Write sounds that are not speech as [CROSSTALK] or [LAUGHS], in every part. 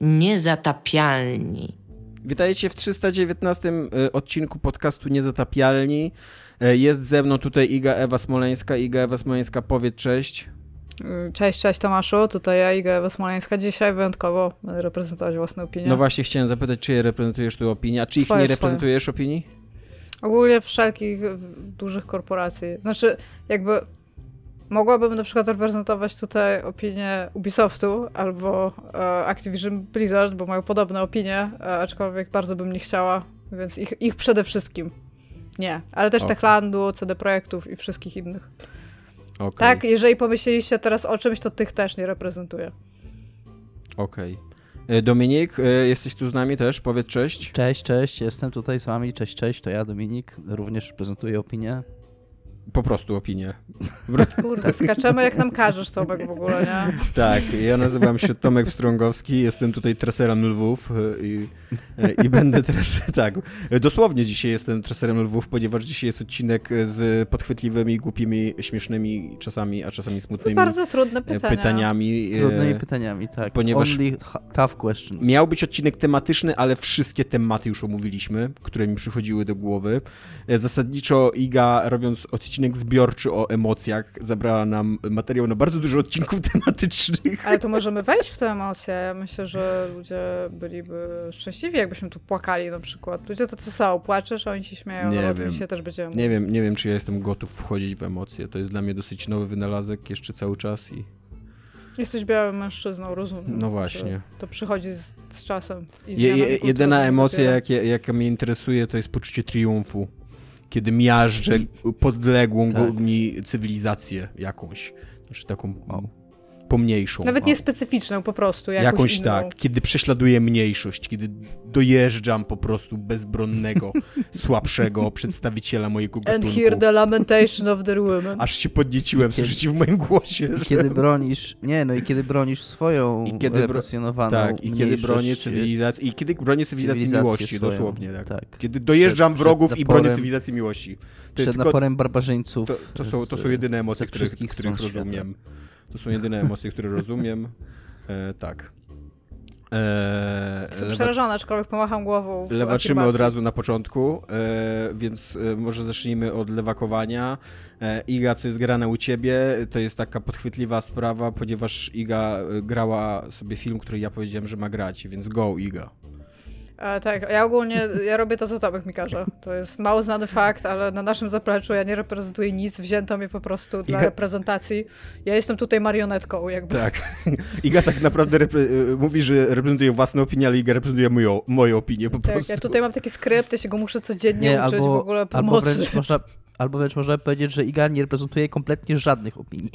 Niezatapialni. Witajcie w 319 y, odcinku podcastu Niezatapialni. Y, jest ze mną tutaj Iga Ewa Smoleńska. Iga Ewa Smoleńska, powiedz cześć. Y, cześć, cześć Tomaszu, tutaj ja, Iga Ewa Smoleńska. Dzisiaj wyjątkowo będę reprezentować własne opinie. No właśnie chciałem zapytać, czy je reprezentujesz tu opinię, a czy ich swoje, nie reprezentujesz swoje. opinii? Ogólnie wszelkich dużych korporacji. Znaczy, jakby mogłabym na przykład reprezentować tutaj opinię Ubisoftu albo e, Activision Blizzard, bo mają podobne opinie, e, aczkolwiek bardzo bym nie chciała, więc ich, ich przede wszystkim nie. Ale też okay. Techlandu, CD Projektów i wszystkich innych. Okay. Tak, jeżeli pomyśleliście teraz o czymś, to tych też nie reprezentuję. Okej. Okay. E, Dominik, e, jesteś tu z nami też, powiedz cześć. Cześć, cześć, jestem tutaj z wami, cześć, cześć, to ja Dominik, również reprezentuję opinię po prostu opinię. [LAUGHS] Kurde, skaczemy jak nam każesz, Tomek, w ogóle, nie? Tak, ja nazywam się Tomek Strągowski, jestem tutaj treserem lwów e, i, e, i będę teraz, [LAUGHS] tak, dosłownie dzisiaj jestem treserem lwów, ponieważ dzisiaj jest odcinek z podchwytliwymi, głupimi, śmiesznymi czasami, a czasami smutnymi Bardzo trudne pytania. pytaniami. Trudnymi pytaniami, tak. Ponieważ Only tough questions. Miał być odcinek tematyczny, ale wszystkie tematy już omówiliśmy, które mi przychodziły do głowy. E, zasadniczo Iga, robiąc odcinek odcinek zbiorczy o emocjach. Zabrała nam materiał na bardzo dużo odcinków [LAUGHS] tematycznych. Ale to możemy wejść w te emocje. Ja myślę, że ludzie byliby szczęśliwi, jakbyśmy tu płakali na przykład. Ludzie to co są, płaczesz, a oni się śmieją, nie wiem. się też będziemy Nie wiem, nie wiem, czy ja jestem gotów wchodzić w emocje. To jest dla mnie dosyć nowy wynalazek jeszcze cały czas i Jesteś białym mężczyzną, rozumiem. No właśnie. To przychodzi z, z czasem. Je, je, jedyna emocja, jaka, jaka mnie interesuje, to jest poczucie triumfu kiedy miażdżę podległą tak. mi cywilizację jakąś. Znaczy taką pomniejszą. Nawet nie specyficzną, po prostu. Jakąś, jakąś inną. tak, kiedy prześladuję mniejszość, kiedy dojeżdżam po prostu bezbronnego, [LAUGHS] słabszego przedstawiciela mojego gatunku. And hear the lamentation of the women. [LAUGHS] Aż się podnieciłem, kiedy, słyszycie w moim głosie. Że... Kiedy bronisz, nie no i kiedy bronisz swoją I kiedy represjonowaną Tak, i kiedy bronię cywilizacji, i kiedy bronię cywilizacji miłości, swoją, dosłownie. Tak. tak. Kiedy dojeżdżam przed, wrogów przed i bronię cywilizacji miłości. To przed naporem barbarzyńców. To, to, są, to są jedyne emocje, które, których rozumiem. To są jedyne [LAUGHS] emocje, które rozumiem. E, tak. E, Jestem lewa... przerażona, aczkolwiek pomacham głową. Lewaczymy od razu na początku, e, więc e, może zacznijmy od lewakowania. E, Iga, co jest grane u ciebie, to jest taka podchwytliwa sprawa, ponieważ Iga e, grała sobie film, który ja powiedziałem, że ma grać, więc go Iga. E, tak, ja ogólnie ja robię to, co Tomek mi każe. To jest mało znany fakt, ale na naszym zapleczu ja nie reprezentuję nic, wzięto mnie po prostu dla Iga... reprezentacji. Ja jestem tutaj marionetką, jakby. Tak. [LAUGHS] Iga tak naprawdę repre- mówi, że reprezentuje własne opinie, ale Iga reprezentuje moją, moją opinię po tak, prostu. ja tutaj mam taki skrypt, ja się go muszę codziennie nie, uczyć albo, w ogóle pomocy. Albo wręcz [LAUGHS] można Albo wręcz można powiedzieć, że Iga nie reprezentuje kompletnie żadnych opinii.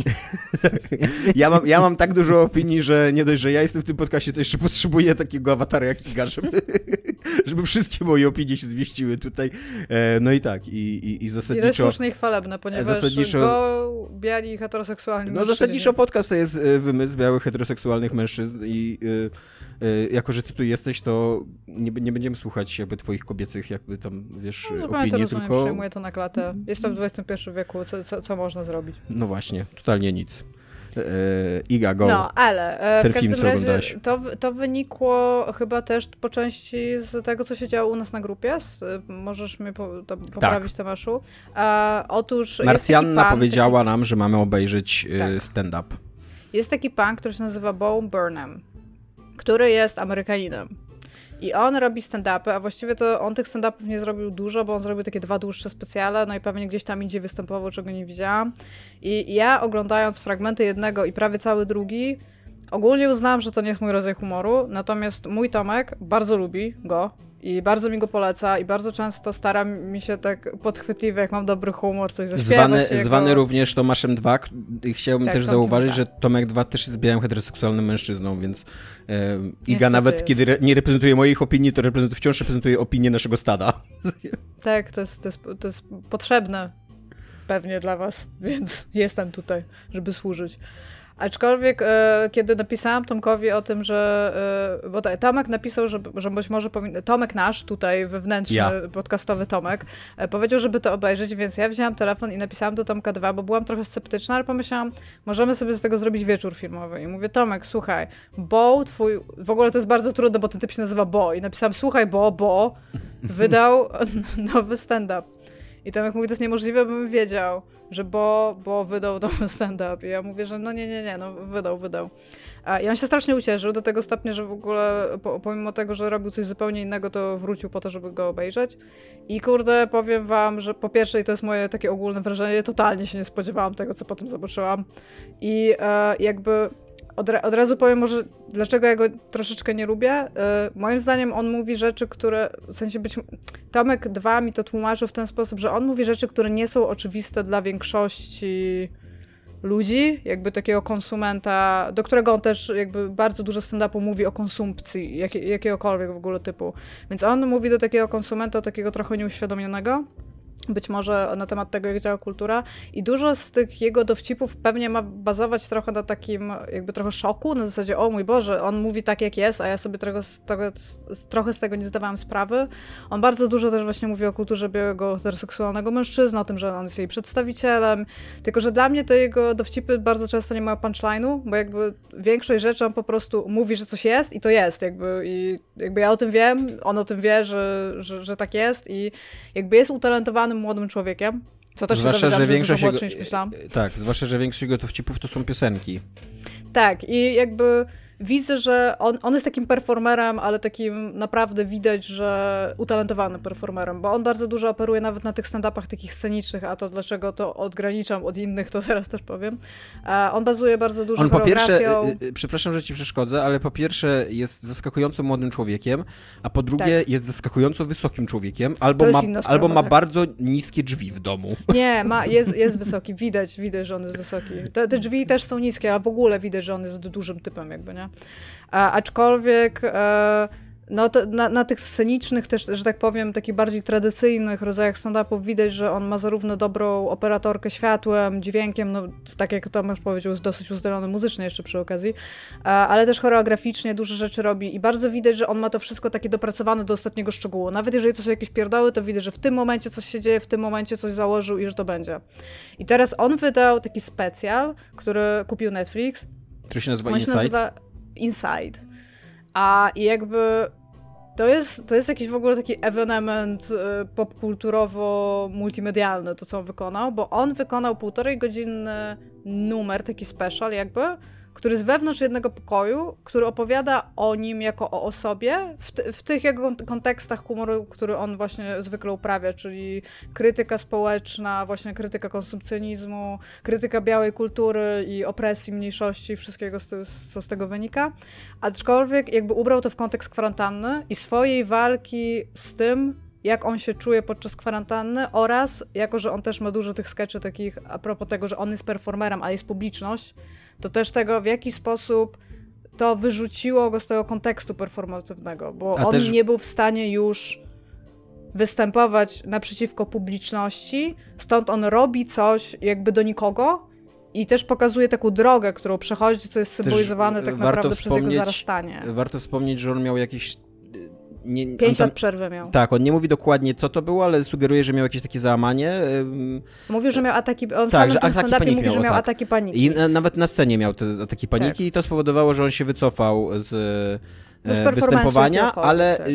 [LAUGHS] ja, mam, ja mam tak dużo opinii, że nie dość, że ja jestem w tym podcastie, to jeszcze potrzebuję takiego awatara jak Iga, żeby, [LAUGHS] żeby wszystkie moje opinie się zmieściły tutaj. E, no i tak, i, i, i zasadniczo... I słuszne i chwalebne, ponieważ zasadniczo, go biali heteroseksualni No zasadniczo podcast to jest e, wymysł białych heteroseksualnych mężczyzn i e, jako, że ty tu jesteś, to nie, nie będziemy słuchać jakby twoich kobiecych jakby tam, wiesz, no, opinii, to rozumiem, tylko... przyjmuję to na klatę. Jestem w XXI wieku, co, co, co można zrobić? No właśnie, totalnie nic. E, Iga, go. No, ale e, Ten w każdym film, razie to, to wynikło chyba też po części z tego, co się działo u nas na grupie. Możesz mnie po, poprawić, tak. Tomaszu. E, otóż Marsjanna pan, powiedziała taki... nam, że mamy obejrzeć tak. stand-up. Jest taki pan, który się nazywa Bo Burnham, który jest Amerykaninem. I on robi stand-upy, a właściwie to on tych stand-upów nie zrobił dużo, bo on zrobił takie dwa dłuższe specjale, no i pewnie gdzieś tam indziej występował, czego nie widziałam. I ja oglądając fragmenty jednego i prawie cały drugi, ogólnie uznałam, że to nie jest mój rodzaj humoru, natomiast mój Tomek bardzo lubi go, i bardzo mi go poleca i bardzo często staram mi się tak podchwytliwie, jak mam dobry humor, coś zaśpiewać. Zwany, jego... zwany również Tomaszem 2 i chciałbym tak, też zauważyć, że Tomek 2 też jest białym heteroseksualnym mężczyzną, więc e, Iga nawet kiedy re, nie reprezentuje moich opinii, to reprezentuje, wciąż reprezentuje opinię naszego stada. [LAUGHS] Tak, to jest, to jest, to jest potrzebne pewnie dla was, [LAUGHS] więc jestem tutaj, żeby służyć. Aczkolwiek, e, kiedy napisałam Tomkowi o tym, że. E, bo Tomek napisał, że, że być może powinien. Tomek nasz, tutaj wewnętrzny, Ja. podcastowy Tomek, e, powiedział, żeby to obejrzeć, więc ja wzięłam telefon i napisałam do Tomka 2, bo byłam trochę sceptyczna, ale pomyślałam, możemy sobie z tego zrobić wieczór filmowy. I mówię, Tomek, słuchaj, Bo, twój. W ogóle to jest bardzo trudne, bo ten typ się nazywa Bo. I napisałam, słuchaj, Bo, Bo wydał [LAUGHS] nowy stand-up. I Tomek mówi, to jest niemożliwe, bym wiedział, że Bo, Bo wydał nowy [LAUGHS] stand-up. I ja mówię, że no nie, nie, nie, no wydał, wydał. I on się strasznie ucieszył do tego stopnia, że w ogóle po, pomimo tego, że robił coś zupełnie innego, to wrócił po to, żeby go obejrzeć. I kurde, powiem wam, że po pierwsze, i to jest moje takie ogólne wrażenie, totalnie się nie spodziewałam tego, co potem zobaczyłam. I e, jakby od, od razu powiem może, dlaczego ja go troszeczkę nie lubię. E, moim zdaniem on mówi rzeczy, które, w sensie być... Tomek 2 mi to tłumaczył w ten sposób, że on mówi rzeczy, które nie są oczywiste dla większości ludzi, jakby takiego konsumenta, do którego on też jakby bardzo dużo stand-upu mówi o konsumpcji jakie, jakiegokolwiek w ogóle typu. Więc on mówi do takiego konsumenta, takiego trochę nieuświadomionego, być może na temat tego, jak działa kultura. I dużo z tych jego dowcipów pewnie ma bazować trochę na takim, jakby trochę szoku, na zasadzie, o mój Boże, on mówi tak, jak jest, a ja sobie trochę z, trochę z tego nie zdawałam sprawy. On bardzo dużo też właśnie mówi o kulturze białego heteroseksualnego mężczyzny, o tym, że on jest jej przedstawicielem, tylko, że dla mnie te jego dowcipy bardzo często nie mają punchline'u, bo jakby większość rzeczy on po prostu mówi, że coś jest i to jest, jakby i jakby ja o tym wiem, on o tym wie, że, że, że tak jest i jakby jest utalentowanym młodym człowiekiem, co też Zwłaszcza, się że większość jego, niż myślałam. Tak, zwłaszcza, że większość jego dowcipów to są piosenki. Tak, i jakby widzę, że on, on jest takim performerem, ale takim naprawdę widać, że utalentowanym performerem, bo on bardzo dużo operuje nawet na tych stand-upach takich scenicznych, a to dlaczego to odgraniczam od innych, to zaraz też powiem. E, On bazuje bardzo dużo On po pierwsze, y, y, przepraszam, że ci przeszkodzę, ale po pierwsze jest zaskakująco młodym człowiekiem, a po drugie Tak. jest zaskakująco wysokim człowiekiem, albo, ma, sprawa, albo ma tak. bardzo niskie drzwi w domu. Nie, [LAUGHS] ma, jest, jest wysoki, widać, widać, że on jest wysoki. Te, te drzwi też są niskie, ale w ogóle widać, że on jest dużym typem jakby, nie? A, aczkolwiek e, no to na, na tych scenicznych też, że tak powiem, takich bardziej tradycyjnych rodzajach stand-upów widać, że on ma zarówno dobrą operatorkę światłem, dźwiękiem, no tak jak Tomasz powiedział, jest dosyć uzdolniony muzycznie jeszcze przy okazji, e, ale też choreograficznie dużo rzeczy robi i bardzo widać, że on ma to wszystko takie dopracowane do ostatniego szczegółu. Nawet jeżeli to są jakieś pierdoły, to widać, że w tym momencie coś się dzieje, w tym momencie coś założył i że to będzie. I teraz on wydał taki specjal, który kupił Netflix, Który się nazywa Inside. nazywa Inside. A jakby to jest, to jest jakiś w ogóle taki ewenement y, popkulturowo-multimedialny, to co on wykonał, bo on wykonał półtorej godzinny numer, taki special jakby, który jest wewnątrz jednego pokoju, który opowiada o nim jako o osobie, w, ty, w tych jego kont- kontekstach humoru, który on właśnie zwykle uprawia, czyli krytyka społeczna, właśnie krytyka konsumpcjonizmu, krytyka białej kultury i opresji mniejszości wszystkiego, z co z tego wynika. Aczkolwiek jakby ubrał to w kontekst kwarantanny i swojej walki z tym, jak on się czuje podczas kwarantanny oraz jako, że on też ma dużo tych sketchy takich a propos tego, że on jest performerem, a jest publiczność, to też tego, w jaki sposób to wyrzuciło go z tego kontekstu performatywnego, bo A on też- nie był w stanie już występować naprzeciwko publiczności, stąd on robi coś jakby do nikogo i też pokazuje taką drogę, którą przechodzi, co jest symbolizowane e, tak naprawdę przez jego zarastanie. Warto wspomnieć, że on miał jakieś... Nie, on Pięć tam- lat przerwy miał. Tak, on nie mówi dokładnie co to było, ale sugeruje, że miał jakieś takie załamanie. Mówił, że miał ataki, on w Tak, samym ataki stand-upie paniki mówi, że miał, miał tak. ataki paniki. I na, nawet na scenie miał te ataki paniki Tak. i to spowodowało, że on się wycofał z, No z e, występowania, ale tak.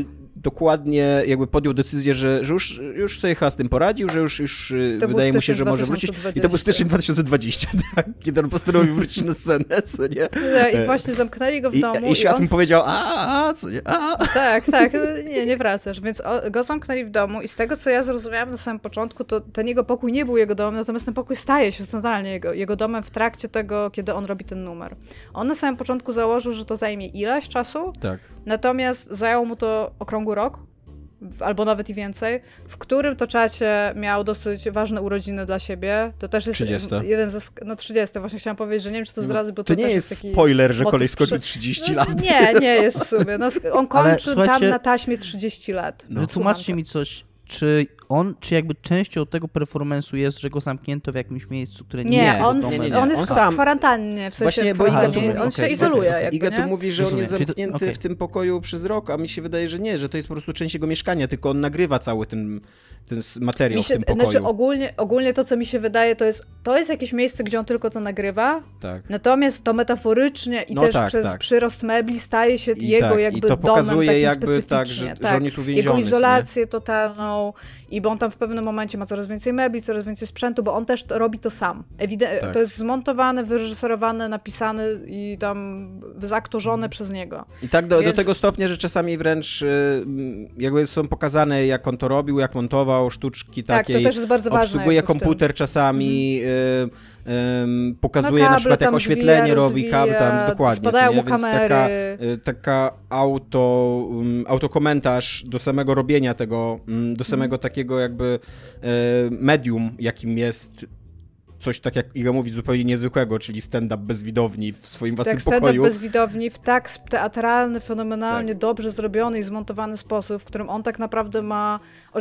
Dokładnie jakby podjął decyzję, że, że już, już sobie chyba z tym poradził, że już, już y, To wydaje mu się, że może wrócić. I to był 2020. styczeń 2020, [LAUGHS] tak, kiedy on postanowił wrócić na scenę, co nie? I właśnie zamknęli go w I, domu i świat on mu powiedział, a, a, co nie, a. Tak, tak, nie, nie wracasz. Więc go zamknęli w domu i z tego, co ja zrozumiałam na samym początku, to ten jego pokój nie był jego domem, natomiast ten pokój staje się totalnie jego, jego domem w trakcie tego, kiedy on robi ten numer. On na samym początku założył, że to zajmie ileś czasu, Tak. natomiast zajęło mu to okrągły rok, w- albo nawet i więcej, w którym to czasie miał dosyć ważne urodziny dla siebie. To też jest 30. jeden ze... No 30, właśnie chciałam powiedzieć, że nie wiem, czy to zdradzę, bo to, To nie też jest taki... spoiler, że kolej skończył przy- 30 No, lat. Nie, nie jest w sumie. No, on [LAUGHS] Ale kończy tam słuchajcie- na taśmie 30 lat. No. Wytłumaczcie mi coś, czy on, czy jakby częścią tego performance'u jest, że go zamknięto w jakimś miejscu, które nie, Nie, jest on, domem? nie, nie. on jest On w sam- kwarantannie, w sensie Właśnie, bo Iga tu mówi- on się okej, izoluje jakby, Iga nie? tu mówi, że on Rozumiem. jest Czyli to- zamknięty okej. w tym pokoju przez rok, a mi się wydaje, że nie, że to jest po prostu część jego mieszkania, tylko on nagrywa cały ten, ten materiał Mi się, w tym pokoju. znaczy ogólnie, ogólnie to, co mi się wydaje, to jest, to jest jakieś miejsce, gdzie on tylko to nagrywa, tak. natomiast to metaforycznie i No też tak, przez tak. przyrost mebli staje się I jego tak, i jakby to domem pokazuje takim jakby tak, że- specyficznie. że on jest uwięziony, Jego izolację totalną i bo on tam w pewnym momencie ma coraz więcej mebli, coraz więcej sprzętu, bo on też to, robi to sam. Ewide- Tak. To jest zmontowane, wyreżyserowane, napisane i tam zaktorzone przez niego. I tak do, do Więc- tego stopnia, że czasami wręcz y, jakby są pokazane, jak on to robił, jak montował, sztuczki Tak, takie. to też jest bardzo ważne. obsługuje. Mhm. komputer czasami, y, ym, pokazuje No, na przykład jak oświetlenie zwija, robi, kabel tam dokładnie. spadają nie? Więc taka, kamery. y, taka auto, um, autokomentarz do samego robienia tego, mm, do samego Mhm. takiego jakby y, medium, jakim jest coś tak jak Iga mówi, zupełnie niezwykłego, czyli stand-up bez widowni w swoim własnym Tak, stand-up pokoju. bez widowni w tak teatralny, fenomenalnie Tak. dobrze zrobiony i zmontowany sposób, w którym on tak naprawdę ma.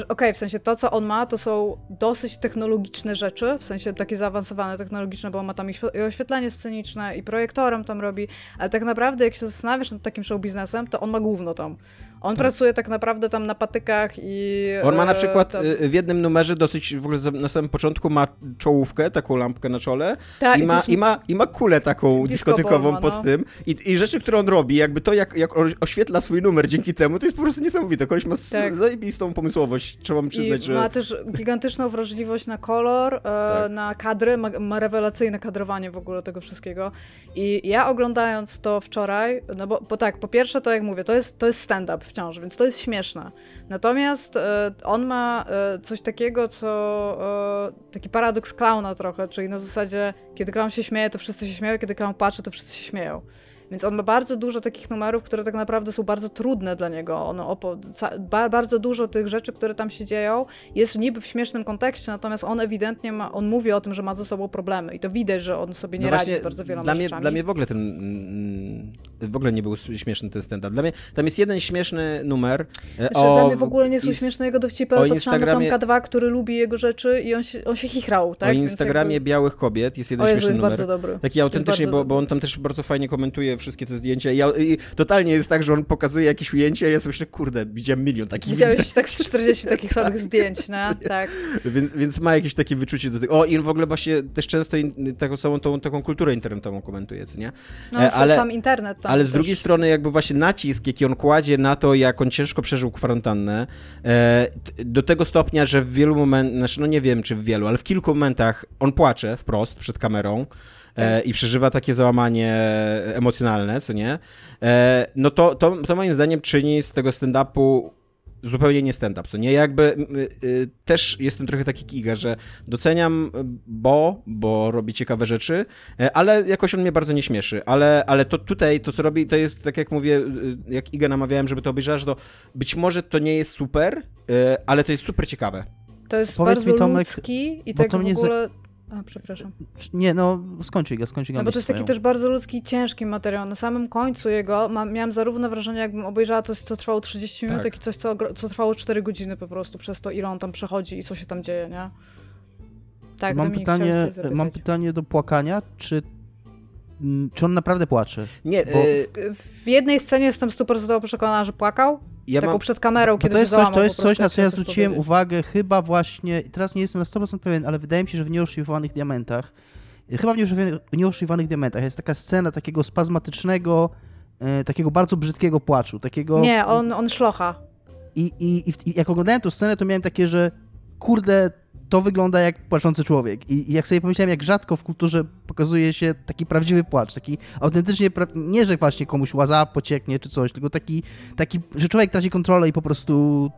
Okej, w sensie to, co on ma, to są dosyć technologiczne rzeczy, w sensie takie zaawansowane technologiczne, bo on ma tam i świe- i oświetlenie sceniczne, i projektorem tam robi, ale tak naprawdę, jak się zastanawiasz nad takim show biznesem, to on ma gówno tam. On pracuje tak naprawdę tam na patykach i. On ma na e, przykład tam- y, w jednym numerze dosyć w ogóle na samym początku ma czołówkę, taką lampkę na czole Tak, i, i ma, jest- i, ma, i ma kulę taką dyskotykową ma, pod no. tym I, i rzeczy, które on robi, jakby to jak, jak oświetla swój numer dzięki temu, to jest po prostu niesamowite. Koleś ma Tak. zajebistą pomysłowość, trzeba mu przyznać, I że... ma też gigantyczną wrażliwość na kolor, e, Tak. na kadry, ma, ma rewelacyjne kadrowanie w ogóle tego wszystkiego. I ja oglądając to wczoraj, no bo, bo tak, po pierwsze to jak mówię, to jest, to jest stand-up wciąż, więc to jest śmieszne. Natomiast e, on ma e, coś takiego, co e, taki paradoks klauna trochę, czyli na zasadzie, kiedy klaun się śmieje, to wszyscy się śmieją, kiedy klaun patrzy, to wszyscy się śmieją. Więc on ma bardzo dużo takich numerów, które tak naprawdę są bardzo trudne dla niego. On opo- ca- ba- bardzo dużo tych rzeczy, które tam się dzieją, jest niby w śmiesznym kontekście, natomiast on ewidentnie ma, on mówi o tym, że ma ze sobą problemy i to widać, że on sobie nie No radzi z bardzo wieloma dla mnie, rzeczami. dla mnie w ogóle ten mm, w ogóle nie był śmieszny ten stand-up. Dla mnie tam jest jeden śmieszny numer e, Znaczy, o... dla mnie w ogóle nie są śmieszne jego dowcipy, ale patrzyłam na Instagramie- Tomka 2, który lubi jego rzeczy i on się, on się chichrał, tak? o Instagramie jakby... białych kobiet jest jeden O Jezu, śmieszny jest numer. bardzo dobry. Taki autentycznie, bo, bo on tam też bardzo fajnie komentuje wszystkie te zdjęcia. I, ja, I totalnie jest tak, że on pokazuje jakieś ujęcie, a ja sobie myślę, kurde, widziałem milion takich Widziałeś tak z 40 takich samych [LAUGHS] zdjęć, no? Tak. Więc, więc ma jakieś takie wyczucie do tego. O, i on w ogóle właśnie też często in, taką samą tą, taką kulturę internetową komentuje, co nie? No, E, ale, sam internet ale z też. drugiej strony jakby właśnie nacisk, jaki on kładzie na to, jak on ciężko przeżył kwarantannę, e, do tego stopnia, że w wielu momentach, znaczy no nie wiem czy w wielu, ale w kilku momentach on płacze wprost przed kamerą. E, Tak. I przeżywa takie załamanie emocjonalne, co nie? E, no to, to, to moim zdaniem czyni z tego stand-upu zupełnie nie stand-up, co nie? Jakby y, y, też jestem trochę taki kiga, że doceniam Bo, bo robi ciekawe rzeczy, e, ale jakoś on mnie bardzo nie śmieszy. Ale, ale to tutaj, to co robi, to jest tak jak mówię, y, jak Iga namawiałem, żeby to obejrzała, że to być może to nie jest super, y, ale to jest super ciekawe. To jest Powiedz bardzo mi, Tomek, ludzki i tak to w ogóle... A, przepraszam. Nie, no skończyj go, skończyj go. No bo to jest taki swoją. też bardzo ludzki ciężki materiał. Na samym końcu jego ma, miałam zarówno wrażenie, jakbym obejrzała coś, co trwało 30 minut, Tak. jak i coś, co, co trwało 4 godziny po prostu, przez to, ile on tam przechodzi i co się tam dzieje, nie? Tak, mam Dominik, pytanie, mam pytanie do płakania, czy, mm, czy on naprawdę płacze? Nie, Bo- y, W jednej scenie jestem 100% przekonana, że płakał, ja taką mam... przed kamerą, Bo kiedy to jest coś, to jest coś na co ja zwróciłem powiedzieć. uwagę chyba właśnie, teraz nie jestem na 100% pewien, ale wydaje mi się, że w nieoszlifowanych diamentach, y, chyba w nieoszlifowanych- diamentach jest taka scena takiego spazmatycznego, e, takiego bardzo brzydkiego płaczu, takiego... Nie, on, on szlocha. I, i, i, I jak oglądałem tę scenę, to miałem takie, że kurde, to wygląda jak płaczący człowiek. I, i jak sobie pomyślałem, jak rzadko w kulturze pokazuje się taki prawdziwy płacz, taki autentycznie, pra... nie że właśnie komuś łaza pocieknie czy coś, tylko taki, taki że człowiek traci kontrolę i po prostu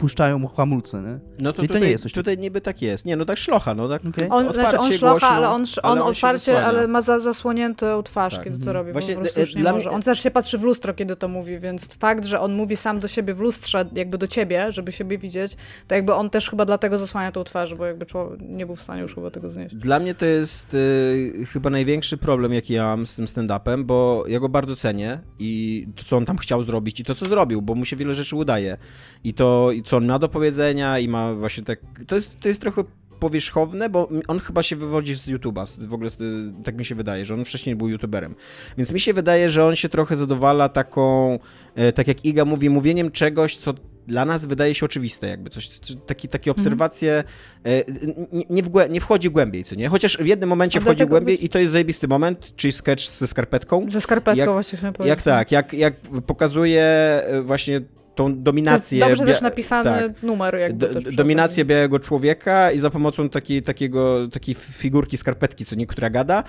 puszczają mu hamulce, nie? No to, to tutaj, nie jest coś tutaj niby tak jest. Nie, no tak szlocha, no tak Okej. On, otwarcie, znaczy on szlocha, głośno, ale on, on, się otwarcie, zasłania. ale ma za, zasłoniętą twarz, Tak. kiedy to Mhm. robi, Właśnie, bo po prostu e, już nie dla może. mnie- On też się patrzy w lustro, kiedy to mówi, więc fakt, że on mówi sam do siebie w lustrze, jakby do ciebie, żeby siebie widzieć, to jakby on też chyba dlatego zasłania tą twarz, bo jakby człowiek nie był w stanie już chyba tego znieść. Dla mnie to jest y, chyba największy problem, jaki ja mam z tym stand-upem, bo ja go bardzo cenię i to, co on tam chciał zrobić i to, co zrobił, bo mu się wiele rzeczy udaje. I to, i co on ma do powiedzenia i ma właśnie tak, to jest, to jest trochę powierzchowne, bo on chyba się wywodzi z YouTube'a, w ogóle tak mi się wydaje, że on wcześniej był YouTuberem. Więc mi się wydaje, że on się trochę zadowala taką, e, tak jak Iga mówi, mówieniem czegoś, co dla nas wydaje się oczywiste, jakby coś, taki, takie mhm. obserwacje mhm. nie, nie, w, nie, wchodzi głębiej, co nie? Chociaż w jednym momencie wchodzi głębiej byś... i to jest zajebisty moment, czyli sketch ze skarpetką. Ze skarpetką jak, właśnie chciałem powiedzieć. Jak tak, jak, jak pokazuje e, właśnie tą dominację. dobrze też napisany tak, numer. Jakby do, dominację białego człowieka i za pomocą takiej, takiego, takiej figurki skarpetki, co niektóra gada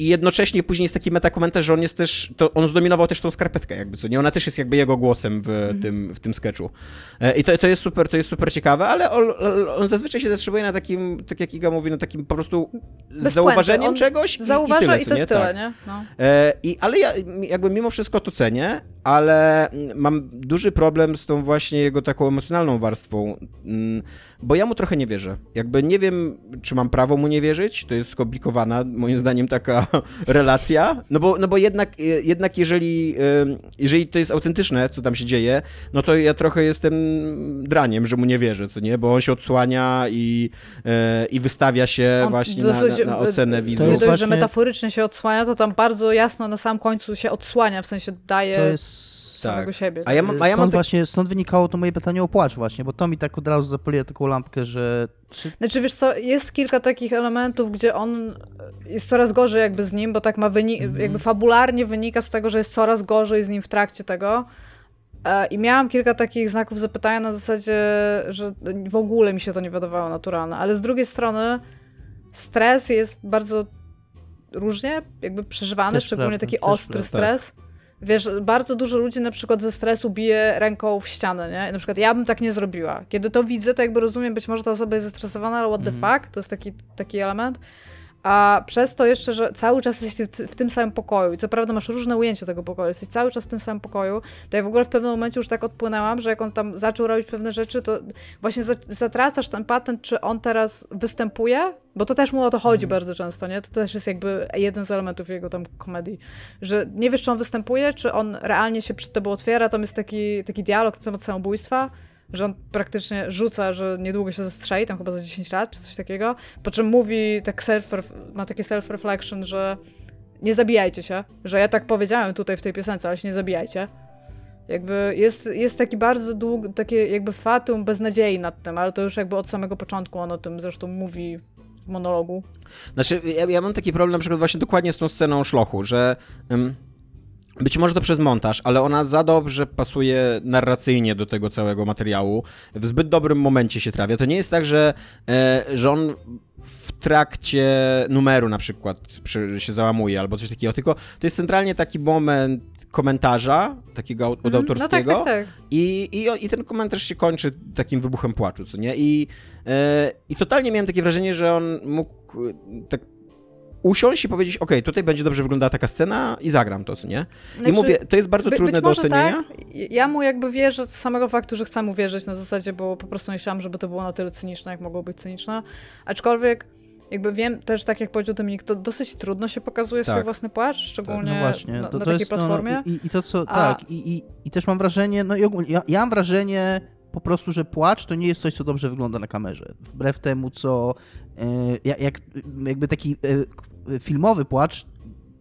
i jednocześnie później jest taki metakomentarz, że on jest też, to on zdominował też tą skarpetkę jakby, co nie? Ona też jest jakby jego głosem w, mm. tym, w tym sketchu. E, I to, to jest super, to jest super ciekawe, ale on, on zazwyczaj się zatrzymuje na takim, tak jak Iga mówi, na takim po prostu Bez zauważeniem czegoś Zauważa i, tyle, i to jest tyle, tak. nie? No. E, I, ale ja jakby mimo wszystko to cenię, ale mam duży problem z tą właśnie jego taką emocjonalną warstwą, mm, bo ja mu trochę nie wierzę. Jakby nie wiem, czy mam prawo mu nie wierzyć, to jest skomplikowana, moim zdaniem, taka [LAUGHS] relacja, no bo, no bo jednak, e, jednak jeżeli, jeżeli to jest autentyczne, co tam się dzieje, no to ja trochę jestem draniem, że mu nie wierzę, co nie, bo on się odsłania i, e, i wystawia się on właśnie na, na, na ocenę widzów. Nie dość, właśnie... że metaforycznie się odsłania, to tam bardzo jasno na samym końcu się odsłania, w sensie daje... To jest samego tak. siebie. A ja, a ja stąd, właśnie, stąd wynikało to moje pytanie o płacz właśnie, bo to mi tak od razu zapaliło taką lampkę, że... Czy... Znaczy wiesz co, jest kilka takich elementów, gdzie on jest coraz gorzej jakby z nim, bo tak ma wynik, mm jakby fabularnie wynika z tego, że jest coraz gorzej z nim w trakcie tego. E, I miałam kilka takich znaków zapytania na zasadzie, że w ogóle mi się to nie wydawało naturalne, ale z drugiej strony stres jest bardzo różnie jakby przeżywany, też szczególnie prawda, taki ostry stres. Tak. Wiesz, bardzo dużo ludzi na przykład ze stresu bije ręką w ścianę, nie? I na przykład ja bym tak nie zrobiła. Kiedy to widzę, to jakby rozumiem, być może ta osoba jest zestresowana, ale what the mm. fuck? To jest taki, taki element. A przez to jeszcze, że cały czas jesteś w tym samym pokoju i co prawda masz różne ujęcia tego pokoju, jesteś cały czas w tym samym pokoju, to ja w ogóle w pewnym momencie już tak odpłynęłam, że jak on tam zaczął robić pewne rzeczy, to właśnie zatracasz ten patent, czy on teraz występuje, bo to też mu o to chodzi mm. bardzo często, nie? To też jest jakby jeden z elementów jego tam komedii, że nie wiesz, czy on występuje, czy on realnie się przed tobą otwiera, tam jest taki, taki dialog na temat samobójstwa, że on praktycznie rzuca, że niedługo się zastrzeli, tam chyba za 10 lat, czy coś takiego, po czym mówi, tak self, ma takie self-reflection, że nie zabijajcie się, że ja tak powiedziałem tutaj w tej piosence, ale się nie zabijajcie. Jakby jest, jest taki bardzo długi, takie jakby fatum beznadziei nad tym, ale to już jakby od samego początku on o tym zresztą mówi monologu. Znaczy, ja, ja mam taki problem na przykład właśnie dokładnie z tą sceną szlochu, że... Um być może to przez montaż, ale ona za dobrze pasuje narracyjnie do tego całego materiału. W zbyt dobrym momencie się trafia. To nie jest tak, że, e, że on trakcie numeru na przykład przy, się załamuje albo coś takiego, tylko to jest centralnie taki moment komentarza, takiego od mm, autorskiego no tak, tak, tak. I, i, i ten komentarz się kończy takim wybuchem płaczu, co nie? I, e, i totalnie miałem takie wrażenie, że on mógł tak usiąść i powiedzieć, ok, tutaj będzie dobrze wyglądała taka scena i zagram to, co nie? I znaczy, mówię, to jest bardzo by, trudne do ocenienia. Tak. Ja mu jakby wierzę z samego faktu, że chcę mu wierzyć na zasadzie, bo po prostu nie chciałam, żeby to było na tyle cyniczne, jak mogło być cyniczne. Aczkolwiek jakby wiem też, tak jak powiedział Dominik, to dosyć trudno się pokazuje tak. swój własny płaszcz, szczególnie tak, no właśnie, na, to, na takiej jest, platformie. No, i, i, to co, A... tak, i, i, i też mam wrażenie, no i ogólnie, ja, ja mam wrażenie po prostu, że płacz to nie jest coś, co dobrze wygląda na kamerze. Wbrew temu, co e, jak, jakby taki e, filmowy płacz,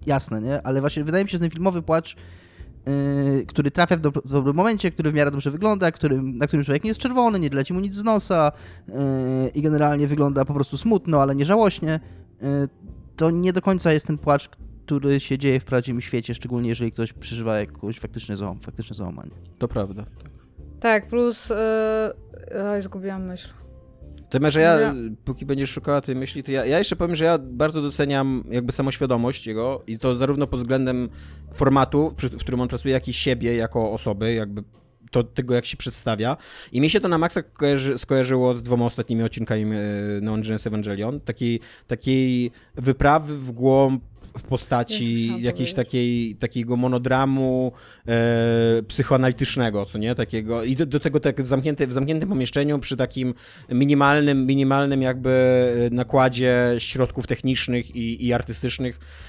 jasne, nie? Ale właśnie wydaje mi się, że ten filmowy płacz, yy, który trafia w, do, w, dobrym momencie, który w miarę dobrze wygląda, który, na którym człowiek nie jest czerwony, nie leci mu nic z nosa yy, i generalnie wygląda po prostu smutno, ale nie żałośnie, yy, to nie do końca jest ten płacz, który się dzieje w prawdziwym świecie, szczególnie jeżeli ktoś przeżywa jakąś faktyczne, załam, faktyczne załamanie. To prawda. Tak, plus... Yy, oj, zgubiłam myśl. Tym, że ja, póki będziesz szukała tej myśli, to ja, ja jeszcze powiem, że ja bardzo doceniam jakby samoświadomość jego i to zarówno pod względem formatu, w którym on pracuje, jak i siebie jako osoby, jakby to, tego, jak się przedstawia. I mi się to na maksa kojarzy, skojarzyło z dwoma ostatnimi odcinkami e, Neon Genesis Evangelion. Takiej, takiej wyprawy w głąb w postaci jakiejś takiej, takiego monodramu e, psychoanalitycznego, co nie? Takiego, I do, do tego tak zamknięte, w zamkniętym pomieszczeniu przy takim minimalnym, minimalnym jakby nakładzie środków technicznych i, i artystycznych E,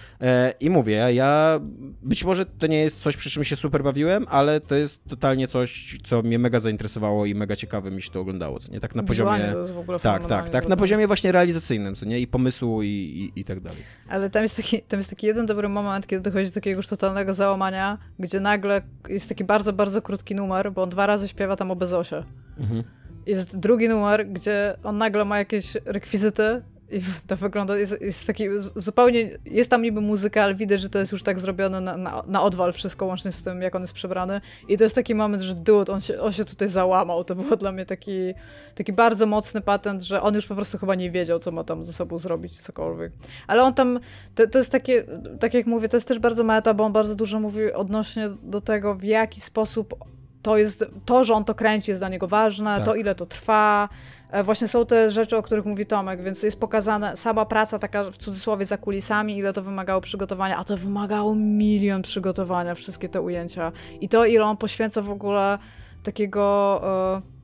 I mówię, ja być może to nie jest coś, przy czym się super bawiłem, ale to jest totalnie coś, co mnie mega zainteresowało i mega ciekawe mi się to oglądało, co nie? Tak na poziomie... to jest w ogóle Tak, tak, tak, na poziomie właśnie realizacyjnym, co nie? I pomysłu i, i, i tak dalej. Ale tam jest, taki, tam jest taki jeden dobry moment, kiedy dochodzi do takiego już totalnego załamania, gdzie nagle jest taki bardzo, bardzo krótki numer, bo on dwa razy śpiewa tam o Bezosie. Mhm. Jest drugi numer, gdzie on nagle ma jakieś rekwizyty i to wygląda, jest, jest taki zupełnie, jest tam niby muzyka, ale widać, że to jest już tak zrobione na, na, na odwal wszystko, łącznie z tym, jak on jest przebrany. I to jest taki moment, że dude, on się, on się tutaj załamał. To było dla mnie taki, taki bardzo mocny patent, że on już po prostu chyba nie wiedział, co ma tam ze sobą zrobić, cokolwiek. Ale on tam, to, to jest takie, tak jak mówię, to jest też bardzo meta, bo on bardzo dużo mówi odnośnie do tego, w jaki sposób to jest, to, że on to kręci jest dla niego ważne, Tak. to ile to trwa. E, Właśnie są te rzeczy, o których mówi Tomek, więc jest pokazana sama praca taka w cudzysłowie za kulisami, ile to wymagało przygotowania, a to wymagało milion przygotowania, wszystkie te ujęcia. I to, ile on poświęca w ogóle takiego e,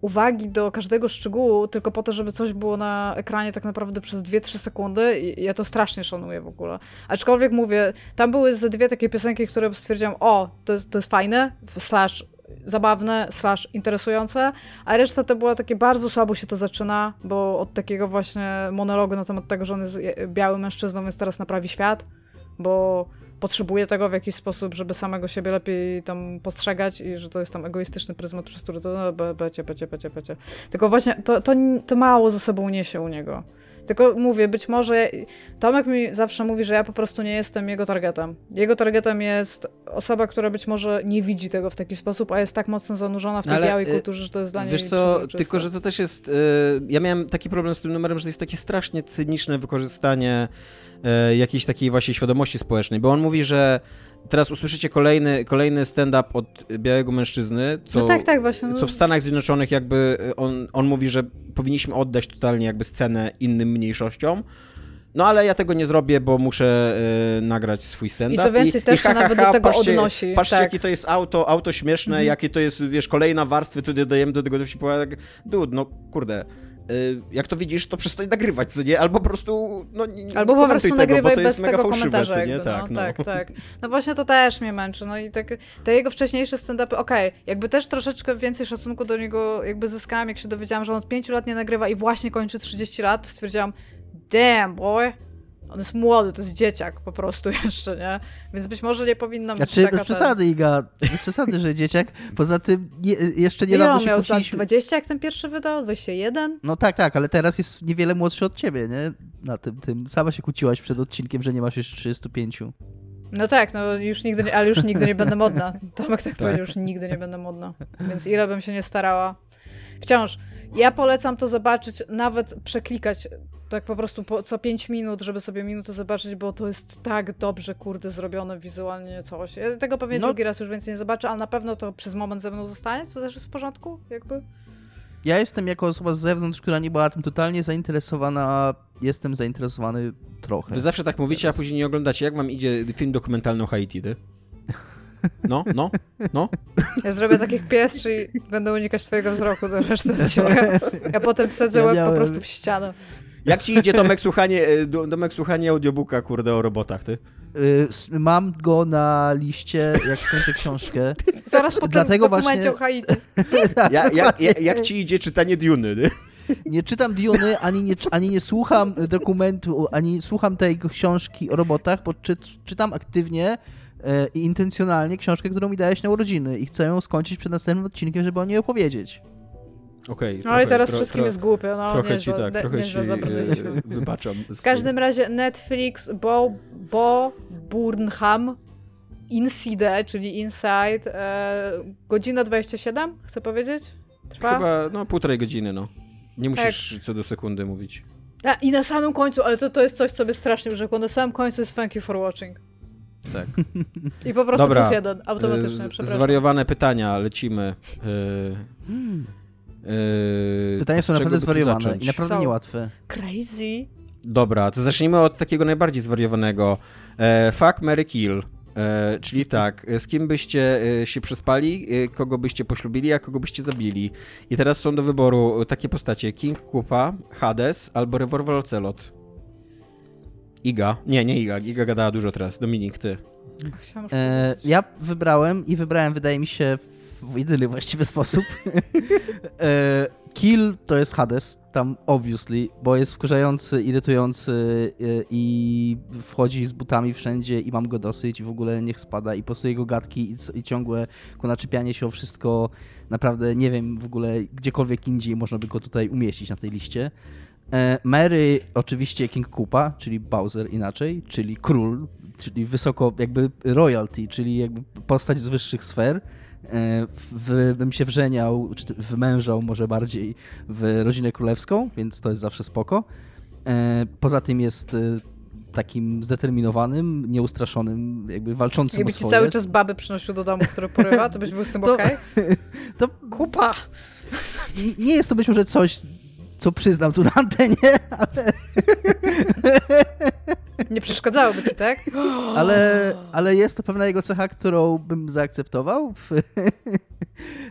uwagi do każdego szczegółu, tylko po to, żeby coś było na ekranie tak naprawdę przez 2-3 sekundy i ja to strasznie szanuję w ogóle. Aczkolwiek mówię, tam były ze dwie takie piosenki, które stwierdziłam, o, to jest, to jest fajne, slash zabawne, slash interesujące, a reszta to było takie bardzo słabo się to zaczyna, bo od takiego właśnie monologu na temat tego, że on jest je- białym mężczyzną, więc teraz naprawi świat, bo potrzebuje tego w jakiś sposób, żeby samego siebie lepiej tam postrzegać i że to jest tam egoistyczny pryzmat, przez który to no, be, becie, becie, becie, becie. Tylko właśnie to, to, to mało ze sobą niesie u niego. Tylko mówię, być może Tomek mi zawsze mówi, że ja po prostu nie jestem jego targetem. Jego targetem jest osoba, która być może nie widzi tego w taki sposób, a jest tak mocno zanurzona w tej Ale, białej y, kulturze, że to jest dla niej Wiesz co, tylko że to też jest. y, ja miałem taki problem z tym numerem, że to jest takie strasznie cyniczne wykorzystanie y, jakiejś takiej właśnie świadomości społecznej, bo on mówi, że teraz usłyszycie kolejny, kolejny stand-up od białego mężczyzny, co, No tak, tak, właśnie. No, co w Stanach Zjednoczonych jakby y, on, on mówi, że powinniśmy oddać totalnie jakby scenę innym mniejszościom. No ale ja tego nie zrobię, bo muszę y, nagrać swój stand-up. I co więcej, też się ha, ha, nawet ha, do tego patrzcie, odnosi. Patrzcie, tak. jakie to jest auto, auto śmieszne, Mhm. jakie to jest, wiesz, kolejna warstwa, tu dodajemy do tego do tak, dude, no kurde, jak to widzisz, to przestań nagrywać, co nie? Albo po prostu, no nie Albo po prostu tego, nagrywaj bez tego komentarza. co nie? Jakby, tak, no, no. tak, tak. No właśnie to też mnie męczy. No i tak, te jego wcześniejsze stand-upy, okej, jakby też troszeczkę więcej szacunku do niego jakby zyskałam, jak się dowiedziałam, że on od 5 lat nie nagrywa i właśnie kończy 30 lat, stwierdziłam, damn boy, on jest młody, to jest dzieciak po prostu [LAUGHS] jeszcze, nie? Więc być może nie powinnam być Znaczy, taka bez przesady, Iga, bez przesady, że dzieciak. Poza tym nie, jeszcze Ile niedawno on się miał lat? kłóciliśmy. 20 jak ten pierwszy wydał? 21? No tak, tak, ale teraz jest niewiele młodszy od ciebie, nie? Na tym, tym. Sama się kłóciłaś przed odcinkiem, że nie masz jeszcze 35. No tak, no już nigdy nie, ale już nigdy nie będę modna. [LAUGHS] Tomek tak, powiedział, już nigdy nie będę modna. Więc ile bym się nie starała. Wciąż, ja polecam to zobaczyć, nawet przeklikać tak po prostu po, co 5 minut, żeby sobie minutę zobaczyć, bo to jest tak dobrze, kurde, zrobione wizualnie coś. Ja tego pewnie No. drugi raz już więcej nie zobaczę, ale na pewno to przez moment ze mną zostanie, co też jest w porządku, jakby. Ja jestem jako osoba z zewnątrz, która nie była tym totalnie zainteresowana, jestem zainteresowany trochę. Wy zawsze tak mówicie, a później nie oglądacie. Jak wam idzie film dokumentalny o Haiti, ty? No, no, no. Ja zrobię tak jak pies, czyli będę unikać twojego wzroku do reszty odcinka. Ja potem wsadzę Ja łeb miałem- po prostu w ścianę. Jak ci idzie Tomek słuchanie, e, do- Tomek słuchanie audiobooka, kurde, o robotach, ty? Y, Mam go na liście, jak skończę książkę. Zaraz po tym Dlatego dokumencie właśnie- o Haiti. [LAUGHS] Ja, jak, ci idzie czytanie Duny, ty? Nie czytam Diony, ani nie, ani nie słucham dokumentu, ani słucham tej książki o robotach, bo czy, czytam aktywnie e, i intencjonalnie książkę, którą mi dałeś na urodziny i chcę ją skończyć przed następnym odcinkiem, żeby o niej opowiedzieć. Okej. No trochę- i teraz tro- wszystkim tro- jest głupio, no Trochę ci nieźle, tak, trochę ci nieźle e, zabrnęliśmy. wybaczam. W każdym razie Netflix, Bo, Bo Burnham, Inside, czyli Inside, e, godzina 27, chcę powiedzieć? Trwa? Chyba, no, półtorej godziny, no. Nie musisz co do sekundy mówić. A, I na samym końcu, ale to, to jest coś, co mnie strasznie urzekło, na samym końcu jest thank you for watching. Tak. [LAUGHS] I po prostu Dobra. plus jeden, automatycznie, Z- przepraszam. Zwariowane pytania, lecimy. E, e, Pytania są naprawdę zwariowane i naprawdę Są. niełatwe. Crazy. Dobra, to zacznijmy od takiego najbardziej zwariowanego. E, fuck, Mary Kill. E, czyli tak, e, z kim byście e, się przespali, e, kogo byście poślubili, a kogo byście zabili. I teraz są do wyboru takie postacie: King Kupa, Hades albo Revolver Ocelot. Iga. Nie, nie Iga. Iga gadała dużo teraz. Dominik, ty. E, ja wybrałem i wybrałem, wydaje mi się, w jedyny właściwy sposób. [LAUGHS] e, Kill to jest Hades, tam obviously, bo jest wkurzający, irytujący e, i wchodzi z butami wszędzie i mam go dosyć i w ogóle niech spada i po prostu jego gadki i, i ciągłe kunaczepianie się o wszystko, naprawdę nie wiem w ogóle gdziekolwiek indziej można by go tutaj umieścić na tej liście. E, Mary oczywiście King Koopa, czyli Bowser inaczej, czyli król, czyli wysoko jakby royalty, czyli jakby postać z wyższych sfer. E, W, bym się wrzeniał, czy wymężał może bardziej w rodzinę królewską, więc to jest zawsze spoko. E, Poza tym jest takim zdeterminowanym, nieustraszonym, jakby walczącym Jakby o ci cały czas baby przynosił do domu, które porywa, to byś był z tym [LAUGHS] To- okej? [LAUGHS] To Kupa! nie jest to być może coś, co przyznam tu na antenie, [LAUGHS] ale, Nie przeszkadzałoby ci, tak? ale, ale jest to pewna jego cecha, którą bym zaakceptował. [LAUGHS]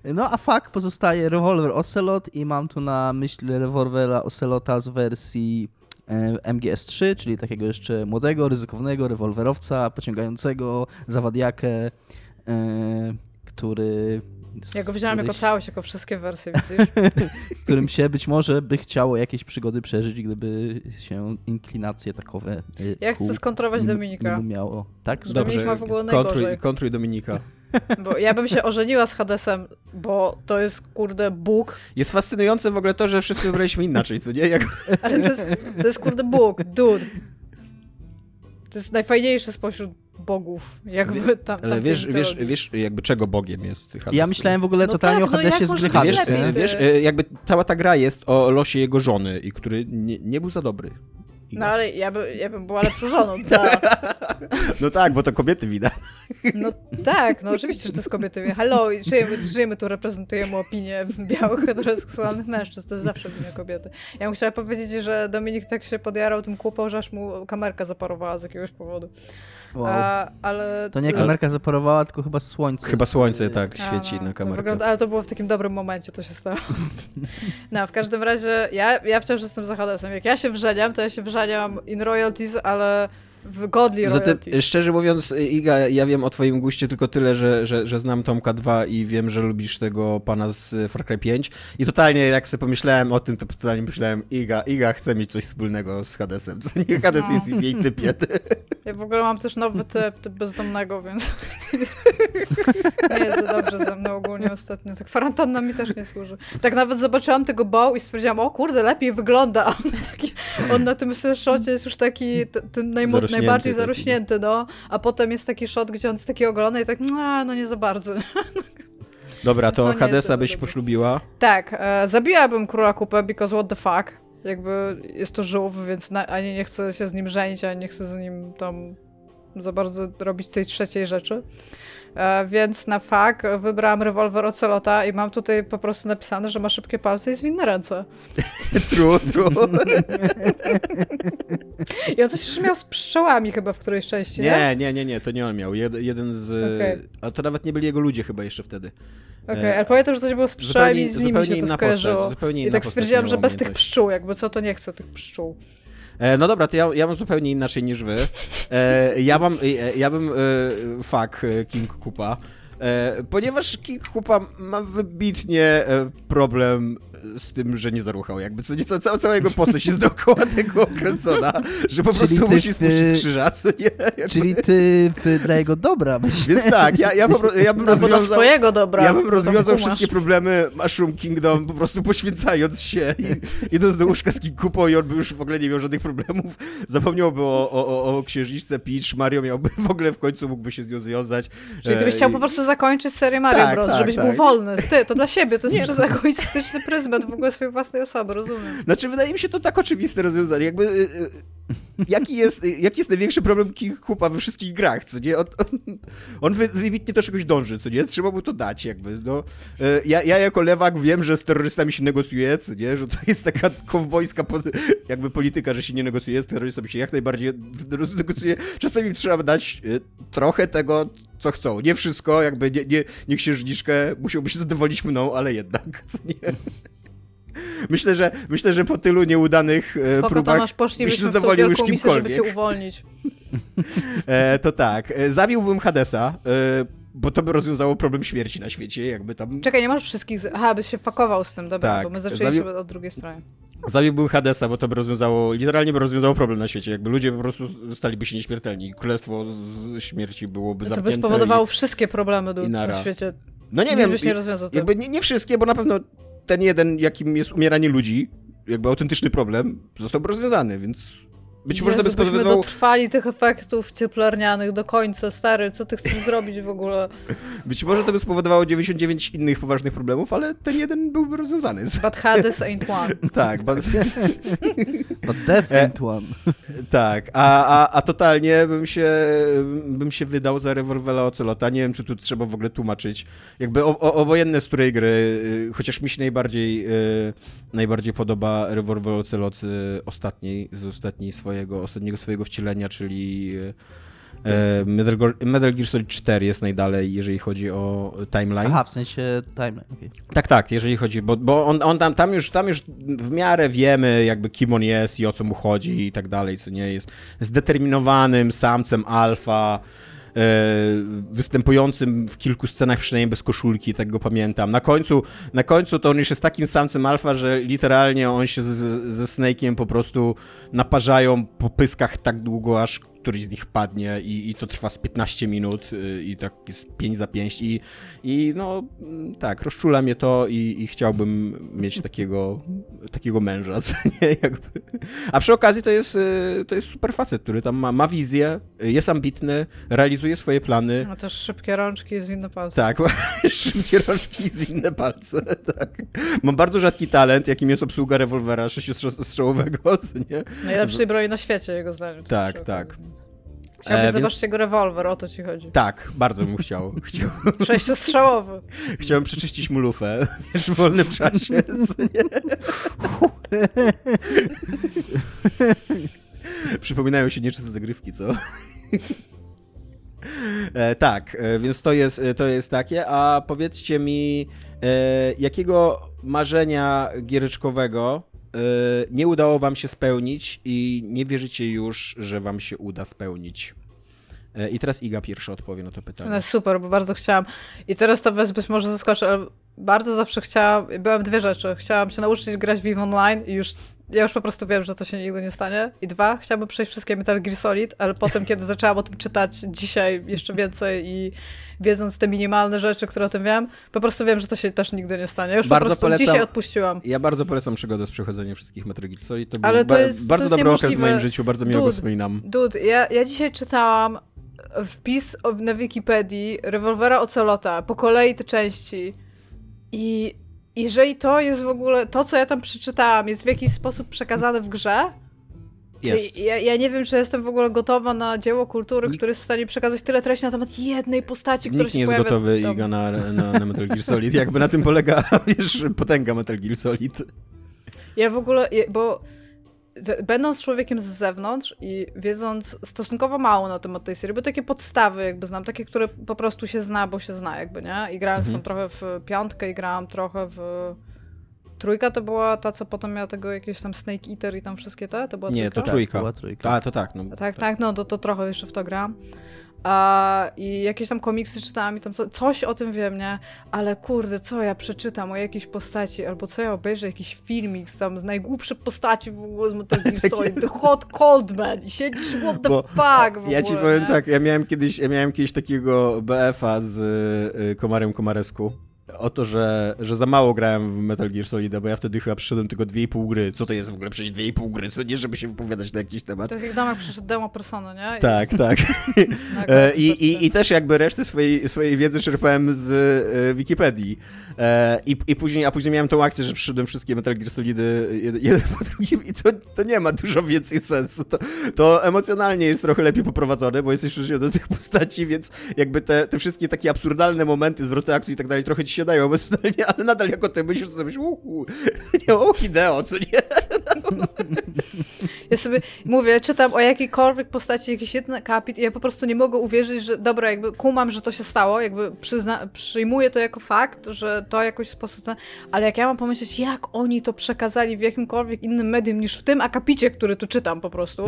No a fuck pozostaje rewolwer Ocelot i mam tu na myśli rewolwera Ocelota z wersji e, MGS3, czyli takiego jeszcze młodego, ryzykownego rewolwerowca, pociągającego, zawadiakę, e, który... z Ja go wziąłem jako któryś- całość, jako wszystkie wersje, [LAUGHS] widzisz? z którym się być może by chciało jakieś przygody przeżyć, gdyby się inklinacje takowe e, Ja chcę skontrować Dominika, miało. Tak? Dobrze. Dominik ma w ogóle kontruj, najgorzej. kontruj Dominika. [LAUGHS] bo ja bym się ożeniła z Hadesem, bo to jest, kurde, Bóg, Jest fascynujące w ogóle to, że wszyscy wybraliśmy inaczej, co nie? Jak... ale to jest, to jest kurde, Bóg, dude. To jest najfajniejszy spośród bogów, jakby tam, Ale wiesz, wiesz, wiesz, jakby czego Bogiem jest? Ja myślałem w ogóle No totalnie tak, o no Hadesie jak z gry Wiesz, wiesz, e, jakby cała ta gra jest o losie jego żony i który nie, nie był za dobry. No ale ja, by, ja bym była lepszą żoną, tak. [LAUGHS] no tak, bo to kobiety widać. No tak, no oczywiście, że to jest kobiety. Hello, i żyjemy, żyjemy tu, reprezentujemy opinię białych, heteroseksualnych mężczyzn, to jest zawsze opinia kobiety. Ja bym chciała powiedzieć, że Dominik tak się podjarał tym kupą, że aż mu kamerka zaparowała z jakiegoś powodu. Wow. A, ale... To nie kamerka zaparowała, tylko chyba słońce. Chyba słońce tak A, świeci no, na kamerkę. wygląda, ale to było w takim dobrym momencie, to się stało. [LAUGHS] No, w każdym razie, ja, ja wciąż jestem za Hadesem. Jak ja się wrzeniam, to ja się wrzeniam in royalties, ale w godly Zatem, royalties. szczerze mówiąc, Iga, ja wiem o twoim guście tylko tyle, że, że, że znam Tomka 2 i wiem, że lubisz tego pana z Far Cry 5 i totalnie jak sobie pomyślałem o tym, to totalnie myślałem, Iga, Iga chce mieć coś wspólnego z Hadesem, co nie Hades No. jest w jej typie. [LAUGHS] Ja w ogóle mam też nowy typ, typ bezdomnego, więc [LAUGHS] nie jest za dobrze ze mną ogólnie ostatnio. Tak kwarantanna mi też nie służy. Tak nawet zobaczyłam tego bał i stwierdziłam, o kurde, lepiej wygląda. [LAUGHS] On, taki, on na tym slashocie jest już taki ten najmo- Zarośnięty najbardziej taki. zarośnięty, no. A potem jest taki shot, gdzie on jest taki ogolony i tak, no, no nie za bardzo. [LAUGHS] Dobra, no to jest Hadesa byś poślubiła. Tak, e, zabiłabym króla kupę, because what the fuck. Jakby jest to żółw, więc na, ani nie chcę się z nim żenić, ani nie chcę z nim tam za bardzo robić tej trzeciej rzeczy. E, więc na fuck wybrałam rewolwer Ocelota i mam tutaj po prostu napisane, że ma szybkie palce i zwinne ręce. [LAUGHS] True, true. [LAUGHS] I on coś jeszcze miał z pszczołami chyba w którejś części, nie? Nie, nie, nie, nie, to nie on miał. Jed, jeden z... Okej. A to nawet nie byli jego ludzie chyba jeszcze wtedy. Okej, E, ale pamiętam, że coś było z pszczołami i z nimi się to skojarzyło. postać, zupełnie I tak postać stwierdziłam, że bez tych pszczół, jakby co, to nie chcę tych pszczół. E, no dobra, to ja, ja mam zupełnie inaczej niż wy. E, ja mam, e, ja bym e, fuck e, King Kupa, ponieważ King Kupa ma wybitnie problem z tym, że nie zaruchał, jakby co nieco, cała, cała jego postać jest dookoła [LAUGHS] tego okręcona, że po prostu ty musi spuścić z krzyża, co nie? [LAUGHS] Jakby, Czyli ty w, dla jego dobra byś... Więc tak, ja, ja, po, ja bym No rozwiązał... swojego dobra. Ja bym rozwiązał wszystkie problemy Mushroom Kingdom po prostu poświęcając się i idąc do łóżka z King Kupą i on by już w ogóle nie miał żadnych problemów. Zapomniałby o, o, o, o księżniczce Peach, Mario miałby w ogóle w końcu mógłby się z nią związać. Czyli ty byś E, chciał i- po prostu zakończyć serię Mario Tak, Bros, tak, żebyś tak. był wolny. Ty, to dla siebie, to jest Nie, przez no. egoistyczny pryzmat w ogóle swojej własnej osoby, rozumiem. Znaczy, wydaje mi się to tak oczywiste rozwiązanie. Jakby. y, y, Jaki jest, jaki jest największy problem King Kupa we wszystkich grach, co nie? On, on, on wy- wybitnie do czegoś dąży, co nie? Trzeba mu to dać, jakby, no. Y, Ja, ja jako lewak wiem, że z terrorystami się negocjuje, co nie? Że to jest taka kowbojska jakby polityka, że się nie negocjuje, z terrorystami się jak najbardziej negocjuje. Czasami trzeba dać trochę tego, co chcą. Nie wszystko, jakby nie, nie, nie księżniczkę musiałby się zadowolić mną, ale jednak, co nie? Myślę, że, myślę, że po tylu nieudanych e, Spoko, próbach Tomasz, byś zadowolił już wielką misję, żeby kimkolwiek. cię uwolnić. [LAUGHS] E, to tak, e, zabiłbym Hadesa, bo to by rozwiązało problem śmierci na świecie, jakby tam... Czekaj, nie masz wszystkich... Aha, byś się fakował z tym, dobra, Tak, bo my zaczęliśmy od drugiej strony. Zabiłbym Hadesa, bo to by rozwiązało, literalnie by rozwiązało problem na świecie, jakby ludzie po prostu staliby się nieśmiertelni. Królestwo z śmierci byłoby To by zamknięte spowodowało i... wszystkie problemy do, na świecie. No nie Nic wiem, nie jakby nie, nie wszystkie, bo na pewno ten jeden, jakim jest umieranie ludzi, jakby autentyczny problem, zostałby rozwiązany, więc być może to by Jezu, byśmy spowodowało... dotrwali tych efektów cieplarnianych do końca, stary, co ty chcesz zrobić w ogóle? [LAUGHS] Być może to by spowodowało 99 innych poważnych problemów, ale ten jeden byłby rozwiązany. [LAUGHS] But Hades ain't one. [LAUGHS] Tak, ba- But death E, ain't one. tak, a, a, a totalnie bym się, bym się wydał za rewolwera Ocelota. Nie wiem, czy tu trzeba w ogóle tłumaczyć. Jakby o, o, obojętne z której gry, y, chociaż mi się najbardziej, y, najbardziej podoba rewolwer Ocelot z ostatniej, z ostatniej swojego, ostatniego swojego wcielenia, czyli y, e, Metal, Metal Gear Solid 4 jest najdalej, jeżeli chodzi o timeline. Aha, w sensie timeline, okej. Tak, tak, jeżeli chodzi, bo, bo on, on tam, tam, już, tam już w miarę wiemy, jakby kim on jest i o co mu chodzi i tak dalej, co nie jest zdeterminowanym samcem alfa, występującym w kilku scenach przynajmniej bez koszulki, tak go pamiętam. Na końcu, na końcu to on już jest takim samcem alfa, że literalnie on się z, ze Snake'iem po prostu naparzają po pyskach tak długo, aż któryś z nich padnie i, i to trwa z 15 minut y, i tak jest 5 za 5 i, i no mm, tak, rozczula mnie to i, i chciałbym mieć takiego, takiego męża, [LAUGHS] co nie? Jakby. A przy okazji to jest, y, to jest super facet, który tam ma, ma wizję, jest ambitny, realizuje swoje plany. Ma też szybkie rączki i zwinne palce. Tak, [LAUGHS] szybkie rączki i zwinne palce, [LAUGHS] tak. Mam bardzo rzadki talent, jakim jest obsługa rewolwera sześciostrzałowego, co nie? Najlepszej broni na świecie, jego zdaniem. Tak, tak. okazji. Chciałbyś E, więc- zobaczyć jego rewolwer, o to ci chodzi. Tak, bardzo bym chciał. [LAUGHS] chciał Sześciostrzałowy. chciałem przeczyścić mu lufę [LAUGHS] wiesz, w wolnym czasie. [LAUGHS] Przypominają się nieczyste zagrywki, co? E, tak, e, więc to jest, e, to jest takie. A powiedzcie mi, e, jakiego marzenia giereczkowego nie udało wam się spełnić i nie wierzycie już, że wam się uda spełnić? E, I teraz Iga pierwsza odpowie na to pytanie. No super, bo bardzo chciałam. I teraz to być może zaskoczy, ale bardzo zawsze chciałam, byłem dwie rzeczy. Chciałam się nauczyć grać w Online i już, ja już po prostu wiem, że to się nigdy nie stanie. I dwa, chciałabym przejść wszystkie Metal Gear Solid, ale potem, kiedy zaczęłam o tym czytać dzisiaj jeszcze więcej i wiedząc te minimalne rzeczy, które o tym wiem, po prostu wiem, że to się też nigdy nie stanie. Już Bardzo po prostu polecam- dzisiaj odpuściłam. Ja bardzo polecam przygodę z przechodzeniem wszystkich Metal Gear Solid. To był Ale to ba- jest- to bardzo jest dobry okres w moim życiu, bardzo miło go wspominam. Dude, ja, ja dzisiaj czytałam wpis na Wikipedii rewolwera Ocelota, po kolei te części. I jeżeli to jest w ogóle, to co ja tam przeczytałam, jest w jakiś sposób przekazane w grze, Jest. Ja, ja nie wiem, czy jestem w ogóle gotowa na dzieło kultury, Nikt- które jest w stanie przekazać tyle treści na temat jednej postaci, która Nikt nie jest gotowy. Iga, na, na, na Metal Gear Solid. Jakby na tym polega, [LAUGHS] wiesz, potęga Metal Gear Solid. Ja w ogóle, bo będąc człowiekiem z zewnątrz i wiedząc stosunkowo mało na temat tej serii, bo takie podstawy jakby znam, takie, które po prostu się zna, bo się zna jakby, nie? I grałem Mhm. tam trochę w piątkę i grałam trochę w... Trójka to była ta, co potem miała tego jakieś tam Snake Eater i tam wszystkie te? To była Nie, trójka? to trójka. była trójka. A, to tak. No, Tak, tak, no to, to trochę jeszcze w to gram. A, I jakieś tam komiksy czytałam i tam co, coś o tym wiem, nie? Ale kurde, co ja przeczytam o jakiejś postaci, albo co ja obejrzę, jakiś filmik z tam z najgłupszych postaci w ogóle z Metal Gear Solid, The Hot Cold Man i siedzisz, what the Bo fuck w ogóle, Ja ci powiem nie? tak, ja miałem kiedyś, ja miałem kiedyś takiego BF-a z y, Komarem Komaresku. O to, że, że za mało grałem w Metal Gear Solid, bo ja wtedy chyba przyszedłem tylko 2,5 gry. Co to jest w ogóle przecież 2,5 gry? Co nie, żeby się wypowiadać na jakiś temat. Tak jak Domek przyszedł demo persony, nie? Tak, tak. [LAUGHS] E, I, i, I też jakby resztę swojej, swojej wiedzy czerpałem z e, Wikipedii. E, i, i później, a później miałem tą akcję, że przyszedłem wszystkie Metal Gear Solidy jeden, jeden po drugim i to, to nie ma dużo więcej sensu. To, to emocjonalnie jest trochę lepiej poprowadzone, bo jesteś przyczyniony do tych postaci, więc jakby te, te wszystkie takie absurdalne momenty, zwroty akcji i tak dalej trochę ci się dają emocjonalnie, ale nadal jako ty myślisz sobie, uhu, [LAUGHS] nie, o Hideo, co nie? Ja sobie mówię, czytam o jakiejkolwiek postaci jakiś jeden akapit i ja po prostu nie mogę uwierzyć, że dobra, jakby kumam, że to się stało, jakby przyzna, przyjmuję to jako fakt, że to jakoś sposób, ten, ale jak ja mam pomyśleć, jak oni to przekazali w jakimkolwiek innym medium niż w tym akapicie, który tu czytam po prostu,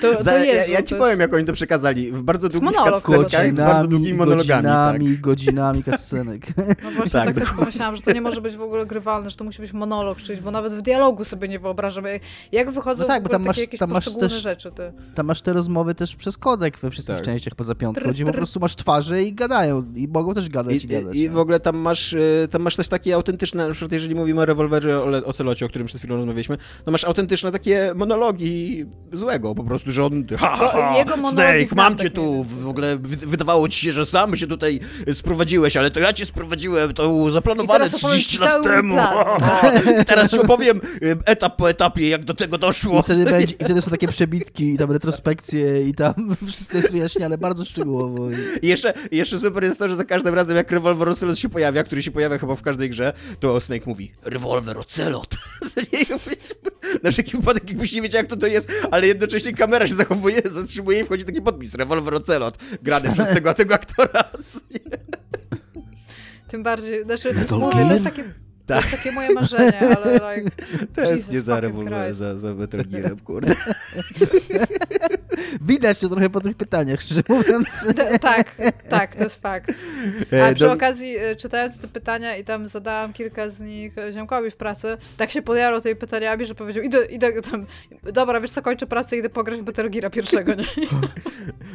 to, Za, to ja, Jezu, ja ci to powiem, jest... jak oni to przekazali. W bardzo długich cutscenkach, z bardzo długimi monologami. godzinami, tak. godzinami cutscenek. [LAUGHS] No właśnie Tak, tak, też pomyślałam, że to nie może być w ogóle grywalne, że to musi być monolog czyjś, bo nawet w dialogu sobie nie wyobrażam. Jak- wychodzą No tak, w bo ogóle tam takie masz- jakieś tam masz poszczególne też- rzeczy. Ty. Tam masz te rozmowy też przez kodek we wszystkich Tak. częściach poza piątką, Tr, gdzie po prostu masz twarze i gadają. I mogą też gadać i, I, gadać. I no. w ogóle tam masz, y, tam masz też takie autentyczne, na przykład jeżeli mówimy o rewolwerze, o, Le- o Celocie, o którym przed chwilą rozmawialiśmy, to masz autentyczne takie monologi złego, po prostu, że on, ha, ha, ha, Snake, mam tak cię tu, w ogóle wy- wydawało ci się, że sam się tutaj sprowadziłeś, ale to ja cię sprowadziłem, to zaplanowane teraz opowiem 30 ci lat temu, ha. [LAUGHS] I teraz ci opowiem y, etap po etapie, jak do tego doszło. I wtedy, będzie, I wtedy są takie przebitki, i tam retrospekcje, i tam [LAUGHS] wszystko jest wyjaśniane bardzo szczegółowo. I... Jeszcze, jeszcze super jest to, że za każdym razem jak rewolwer Ocelot się pojawia, który się pojawia chyba w każdej grze, to Snake mówi rewolwer Ocelot. [LAUGHS] Na wszelki wypadek jakbyś nie wiedział jak to to jest, ale jednocześnie kamera się zachowuje, zatrzymuje i wchodzi taki podpis rewolwer Ocelot, grany przez tego, tego aktora. Tym bardziej, znaczy, Metal mówię, to jest takie, to jest takie moje marzenie, ale like, [LAUGHS] To jest Jesus nie za rewolwer, za, za Metal Gearem, kurde. [LAUGHS] Widać to trochę po tych pytaniach, szczerze mówiąc. [LAUGHS] tak, tak, to jest fakt. E, A przy do- okazji, e, czytając te pytania i tam zadałam kilka z nich e, ziomkowi w pracy, tak się podjarał tymi pytaniami, że powiedział, idę, idę tam, dobra, wiesz co, kończę pracę, idę pograć w Metal Geara pierwszego, nie?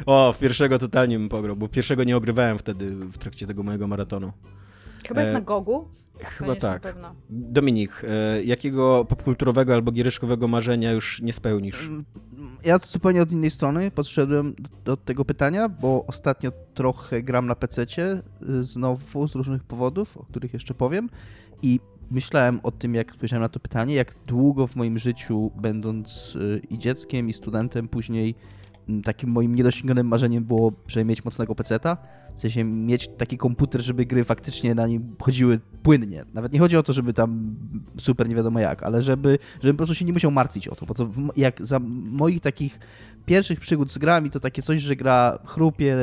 O, w pierwszego totalnie bym pograł, bo pierwszego nie ogrywałem wtedy w trakcie tego mojego maratonu. Chyba jest E, na Gogu? Chyba tak. Dominik, e, jakiego popkulturowego albo giereszkowego marzenia już nie spełnisz? Ja zupełnie od innej strony podszedłem do, tego pytania, bo ostatnio trochę gram na PC-cie y, znowu z różnych powodów, o których jeszcze powiem i myślałem o tym, jak spojrzałem na to pytanie, jak długo w moim życiu, będąc y, i dzieckiem, i studentem, później mm, takim moim niedosięgionym marzeniem było, żeby mieć mocnego PC-ta, w sensie mieć taki komputer, żeby gry faktycznie na nim chodziły płynnie. Nawet nie chodzi o to, żeby tam super nie wiadomo jak, ale żeby, żebym po prostu się nie musiał martwić o to, bo to jak za moich takich pierwszych przygód z grami to takie coś, że gra chrupie,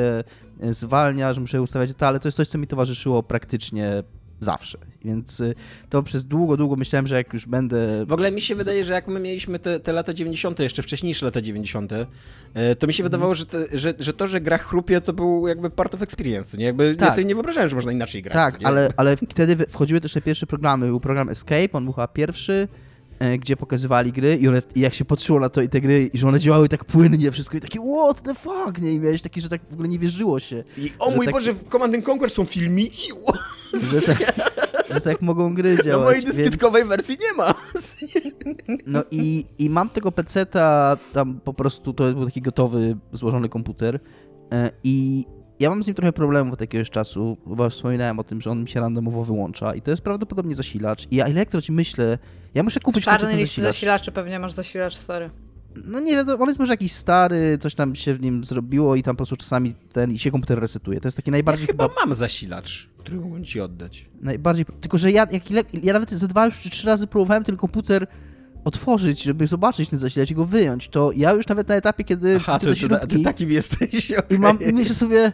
e, zwalnia, że muszę ustawiać detale, ale to jest coś, co mi towarzyszyło praktycznie zawsze. Więc y, to przez długo, długo myślałem, że jak już będę... W ogóle mi się wydaje, że jak my mieliśmy te, te lata 90., jeszcze wcześniejsze lata 90., e, to mi się Mhm. wydawało, że, te, że, że to, że gra chrupie, to był jakby part of experience, nie? Jakby Tak. ja sobie nie wyobrażałem, że można inaczej grać. Tak, nie? ale, ale wtedy wchodziły też te pierwsze programy. Był program Escape, on był chyba pierwszy, gdzie pokazywali gry i, one, i jak się patrzyło na to i te gry, i że one działały tak płynnie, wszystko i takie what the fuck, nie? I miałeś taki, że tak w ogóle nie wierzyło się, I o mój tak- Boże, w Command and Conquer są filmiki? [LAUGHS] Że tak, że tak mogą gry działać. mojej więc- dyskietkowej wersji nie ma. No i, i mam tego peceta, tam po prostu to był taki gotowy, złożony komputer e, i ja mam z nim trochę problemów od jakiegoś czasu, bo wspominałem o tym, że on mi się randomowo wyłącza i to jest prawdopodobnie zasilacz i ja ilekroć myślę, ja muszę kupić kompletny liście zasilacz. zasilaczy pewnie masz zasilacz stary. No nie wiem, on jest może jakiś stary, coś tam się w nim zrobiło i tam po prostu czasami ten i się komputer resetuje. To jest taki najbardziej chyba, Chyba mam zasilacz, który mógłbym ci oddać. najbardziej, tylko że ja, jak ja nawet ze dwa już czy trzy razy próbowałem ten komputer otworzyć, żeby zobaczyć ten zasilacz i go wyjąć, to ja już nawet na etapie, kiedy Aha, ty, do ty, ty, takim jesteś. [LAUGHS] i mam, i myślę sobie,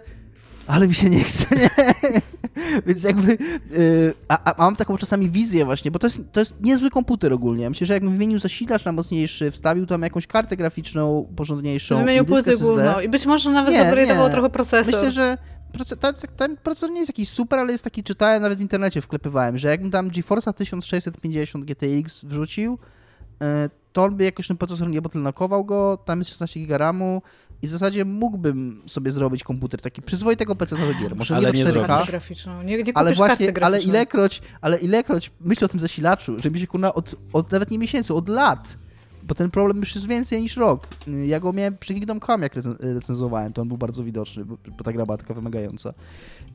ale mi się nie chce, nie? [LAUGHS] Więc jakby, yy, a, a mam taką czasami wizję właśnie, bo to jest, to jest niezły komputer ogólnie. Ja myślę, że jakbym wymienił zasilacz na mocniejszy, wstawił tam jakąś kartę graficzną porządniejszą Wymienił płytę główną i być może nawet nie. trochę procesor. Myślę, że ten, procesor nie jest jakiś super, ale jest taki, czytałem nawet w internecie, wklepywałem, że jakbym tam GeForce'a 1650 GTX wrzucił, to on by jakoś ten procesor nie bottleneckował go, tam jest 16 GB RAMu i w zasadzie mógłbym sobie zrobić komputer taki przyzwoitego PC do gier, może Ale nie nie do 4K, Kartę graficzną. Nie, nie ale właśnie, ale ilekroć, ale ilekroć myślę o tym zasilaczu, że mi się kurna od, od nawet nie miesięcy, od lat, bo ten problem już jest więcej niż rok. Ja go miałem przy Kingdom Come, jak recen- recenzowałem, to on był bardzo widoczny, bo, bo ta gra była taka wymagająca.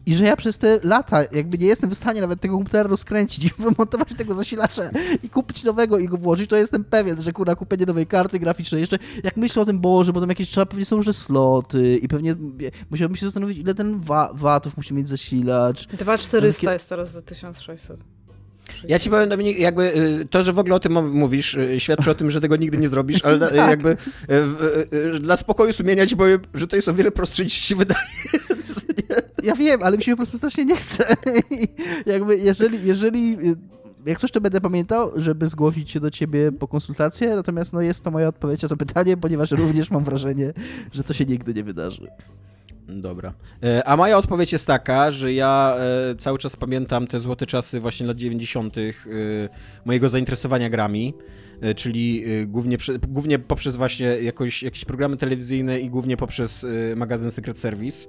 I że ja przez te lata jakby nie jestem w stanie nawet tego komputera rozkręcić i [LAUGHS] wymontować tego zasilacza i kupić nowego i go włożyć, to jestem pewien, że kurna kupienie nowej karty graficznej, jeszcze jak myślę o tym Boże, bo tam jakieś trzeba, pewnie są różne sloty i pewnie musiałbym się zastanowić, ile ten wa watów musi mieć zasilacz, 2400 Takie- jest teraz za 1600. Ja ci powiem, Dominik, jakby y, to, że w ogóle o tym mówisz, y, świadczy o tym, że tego nigdy nie zrobisz, ale [LAUGHS] tak. jakby y, dla spokoju sumienia ci powiem, że to jest o wiele prostsze niż ci wydaje. [LAUGHS] Ja wiem, ale mi się po prostu strasznie nie chce. [LAUGHS] jakby jeżeli, jeżeli jak coś to będę pamiętał, żeby zgłosić się do ciebie po konsultację, natomiast no jest to moja odpowiedź na to pytanie, ponieważ również mam wrażenie, że to się nigdy nie wydarzy. Dobra. E, a moja odpowiedź jest taka, że ja e, cały czas pamiętam te złote czasy właśnie lat 90. E, mojego zainteresowania grami, czyli głównie, głównie poprzez właśnie jakoś, jakieś programy telewizyjne i głównie poprzez magazyn Secret Service.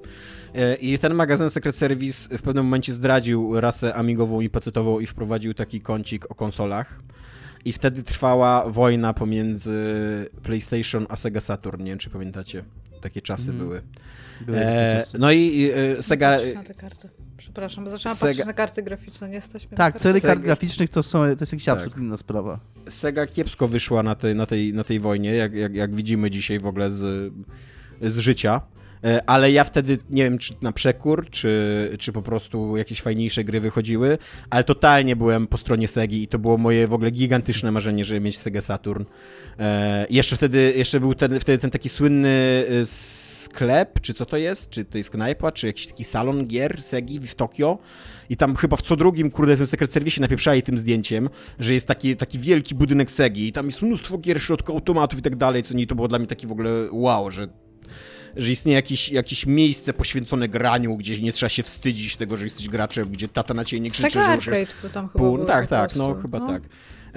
I ten magazyn Secret Service w pewnym momencie zdradził rasę amigową i pacetową i wprowadził taki kącik o konsolach. I wtedy trwała wojna pomiędzy PlayStation a Sega Saturn. Nie wiem, czy pamiętacie. Takie czasy mm. były. E, no i e, Sega... Na te karty. Przepraszam, bo zaczęłam Sega... patrzeć na karty graficzne, nie jesteśmy Tak, ceny kart graficznych to, są, to jest jakaś tak. absolutnie inna sprawa. Sega kiepsko wyszła na tej, na tej, na tej wojnie, jak, jak, jak widzimy dzisiaj w ogóle z, z życia. E, ale ja wtedy, nie wiem, czy na przekór, czy, czy po prostu jakieś fajniejsze gry wychodziły, ale totalnie byłem po stronie Segi i to było moje w ogóle gigantyczne marzenie, żeby mieć Sega Saturn. E, jeszcze wtedy, jeszcze był ten, wtedy ten taki słynny e, sklep, czy co to jest, czy to jest knajpa, czy jakiś taki salon gier Segi w Tokio i tam chyba w co drugim, kurde, w tym Secret Service napieprzali tym zdjęciem, że jest taki, taki wielki budynek Segi i tam jest mnóstwo gier w środku automatów i tak dalej, co nie, to było dla mnie taki w ogóle wow, że że istnieje jakieś, jakieś miejsce poświęcone graniu, gdzie nie trzeba się wstydzić tego, że jesteś graczem, gdzie tata na ciebie nie krzyczy, Sega że musisz... tam chyba pół... Tak, tak, no chyba no. tak.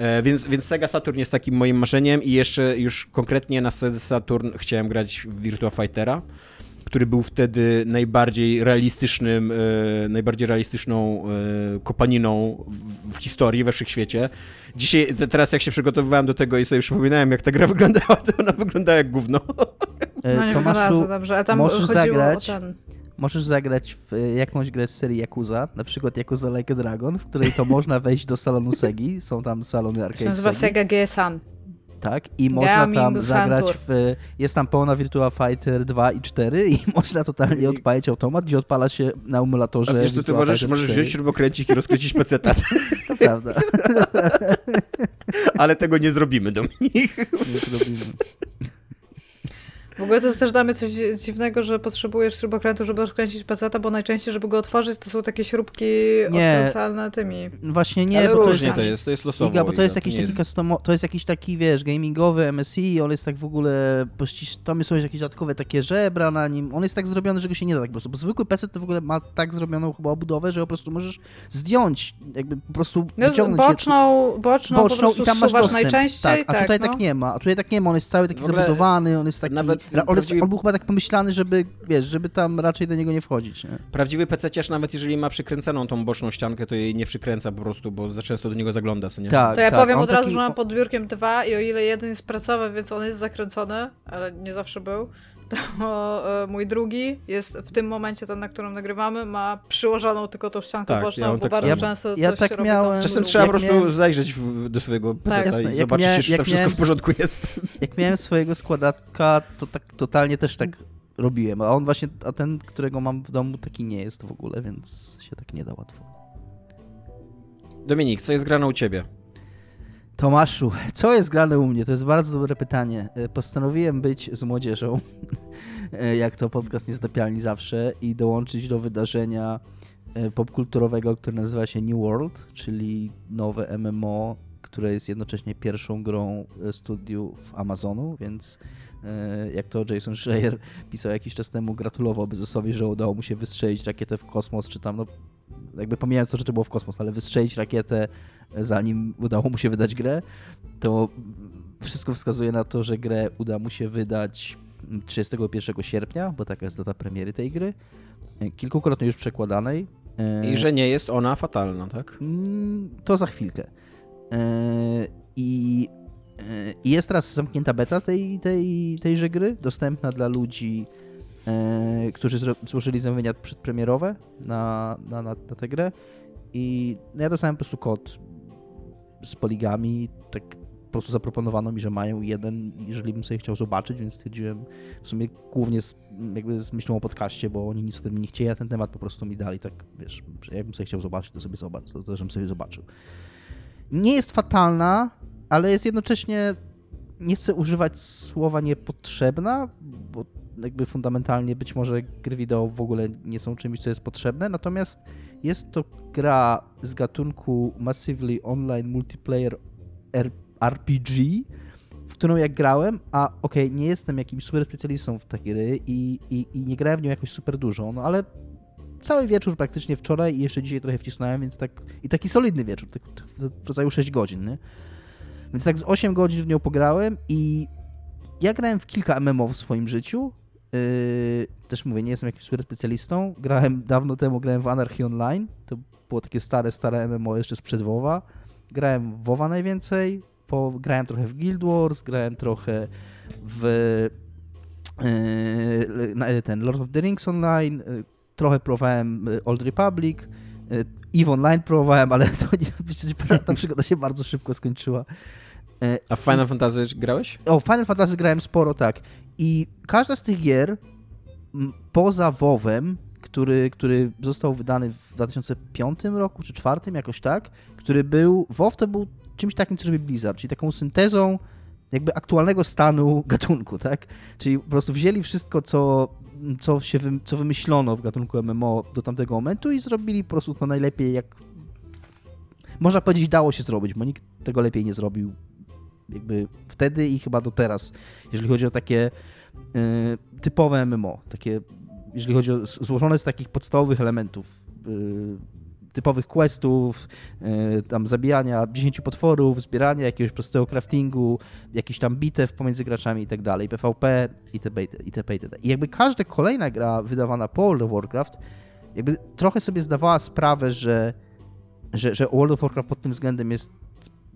E, więc, więc Sega Saturn jest takim moim marzeniem i jeszcze już konkretnie na Sega Saturn chciałem grać w Virtua Fightera który był wtedy najbardziej realistycznym, e, najbardziej realistyczną e, kopaniną w, w, historii we wszechświecie. Dzisiaj, teraz jak się przygotowywałem do tego i sobie przypominałem, jak ta gra [LAUGHS] wyglądała, to ona wyglądała jak gówno. E, no nie Tomaszu, dobrze, a tam możesz zagrać, ten... możesz zagrać w e, jakąś grę z serii Yakuza, na przykład Yakuza Like a Dragon, w której to można wejść do salonu Segi, są tam salony arcade To nazywa Sega GSan. Tak, i można tam zagrać w... Jest tam pełna Virtua Fighter 2 i 4 i [LAUGHS] można totalnie odpalić automat, gdzie odpala się na emulatorze A wiesz co, ty możesz, możesz wziąć śrubokręcik i rozkręcić PC. [LAUGHS] to prawda. [LAUGHS] Ale tego nie zrobimy, Dominik. Nie zrobimy. W ogóle to jest też dla mnie coś dziwnego, że potrzebujesz śrubokrętu, żeby rozkręcić peceta, bo najczęściej, żeby go otworzyć, to są takie śrubki nie. odkręcalne tymi. Właśnie nie, Ale bo to jest, to jest, to jest losowo. Iga, bo to jest jakiś taki jest... Custom, to jest jakiś taki, wiesz, gamingowy MSI, on jest tak w ogóle, tam są jakieś dodatkowe takie żebra na nim, on jest tak zrobiony, że go się nie da tak po prostu, bo zwykły PC to w ogóle ma tak zrobioną chyba obudowę, że po prostu możesz zdjąć, jakby po prostu no, wyciągnąć boczną, je, boczną, boczną i tam masz dostęp. najczęściej. Tak, a tutaj tak no. tak nie ma, a tutaj tak nie ma, on jest cały taki zabudowany, on jest taki... Nawet on, jest, on był chyba tak pomyślany, żeby, wiesz, żeby tam raczej do niego nie wchodzić, nie? Prawdziwy PC nawet jeżeli ma przykręconą tą boczną ściankę, to jej nie przykręca po prostu, bo za często do niego zagląda, co nie? Tak, to ja tak. powiem on od razu, taki... że mam pod biurkiem dwa i o ile jeden jest pracowy, więc on jest zakręcony, ale nie zawsze był, to e, mój drugi jest w tym momencie, ten, na którym nagrywamy, ma przyłożoną tylko tą ściankę tak, boczną, ja bo tak bardzo samo. często ja, coś tak się miałem, Czasem trzeba po prostu miałem... zajrzeć w, do swojego tak. i zobaczyć, miałem, czy to wszystko miałem, w porządku jest. Jak miałem swojego składaka, to tak totalnie też tak robiłem, a on właśnie, a ten, którego mam w domu, taki nie jest w ogóle, więc się tak nie da łatwo. Dominik, co jest grane u ciebie? Tomaszu, co jest grane u mnie? To jest bardzo dobre pytanie. E, postanowiłem być z młodzieżą, [LAUGHS] e, jak to podcast niezdapialni zawsze, i dołączyć do wydarzenia e, popkulturowego, które nazywa się New World, czyli nowe MMO, które jest jednocześnie pierwszą grą studiów Amazonu, więc jak to Jason Schreier pisał jakiś czas temu, gratulował Bezosowi, że udało mu się wystrzelić rakietę w kosmos, czy tam, no jakby pomijając to, że to było w kosmos, ale wystrzelić rakietę zanim udało mu się wydać grę, to wszystko wskazuje na to, że grę uda mu się wydać 31 sierpnia, bo taka jest data premiery tej gry, kilkukrotnie już przekładanej. I że nie jest ona fatalna, tak? Mm, to za chwilkę. E, I jest teraz zamknięta beta tej, tej, tejże gry, dostępna dla ludzi, e, którzy złożyli zamówienia przedpremierowe na, na, na, na tę grę. I ja dostałem po prostu kod z poligami, tak po prostu zaproponowano mi, że mają jeden, jeżeli bym sobie chciał zobaczyć, więc stwierdziłem w sumie głównie z, jakby z myślą o podcaście, bo oni nic o tym nie chcieli na ten temat, po prostu mi dali tak, wiesz, jakbym sobie chciał zobaczyć, to sobie zobacz, to, to żebym sobie zobaczył. nie jest fatalna, ale jest jednocześnie, nie chcę używać słowa niepotrzebna, bo jakby fundamentalnie być może gry wideo w ogóle nie są czymś, co jest potrzebne, natomiast jest to gra z gatunku Massively Online Multiplayer RPG, w którą jak grałem, a okej, okay, nie jestem jakimś super specjalistą w takie gry i, i, i nie grałem w nią jakoś super dużo, no ale cały wieczór praktycznie wczoraj i jeszcze dzisiaj trochę wcisnąłem, więc tak i taki solidny wieczór, tak, w rodzaju 6 godzin, nie? Więc tak z 8 godzin w nią pograłem i ja grałem w kilka MMO w swoim życiu. Yy, też mówię, nie jestem jakimś super specjalistą. Grałem dawno temu, grałem w Anarchy Online. To było takie stare, stare MMO jeszcze sprzed WoWa. Grałem w WoWa najwięcej. Po, grałem trochę w Guild Wars, grałem trochę w yy, ten Lord of the Rings Online. Yy, trochę próbowałem Old Republic. EVE Online próbowałem, ale to nie, [LAUGHS] ta przygoda się bardzo szybko skończyła. A w Final Fantasy grałeś? O, Final Fantasy grałem sporo, tak. I każda z tych gier, poza WoWem, który, który został wydany w 2005 roku, czy 2004, jakoś tak, który był, WoW to był czymś takim, co robi Blizzard, czyli taką syntezą jakby aktualnego stanu [LAUGHS] gatunku, tak? Czyli po prostu wzięli wszystko, co, co, się, co wymyślono w gatunku MMO do tamtego momentu i zrobili po prostu to najlepiej, jak można powiedzieć, dało się zrobić, bo nikt tego lepiej nie zrobił jakby wtedy i chyba do teraz, jeżeli chodzi o takie y, typowe MMO, takie, jeżeli chodzi o złożone z takich podstawowych elementów, y, typowych questów, y, tam zabijania 10 potworów, zbierania jakiegoś prostego craftingu, jakiś tam bitew pomiędzy graczami i tak dalej, PvP itp. itp. itd. I jakby każda kolejna gra wydawana po World of Warcraft jakby trochę sobie zdawała sprawę, że, że, że World of Warcraft pod tym względem jest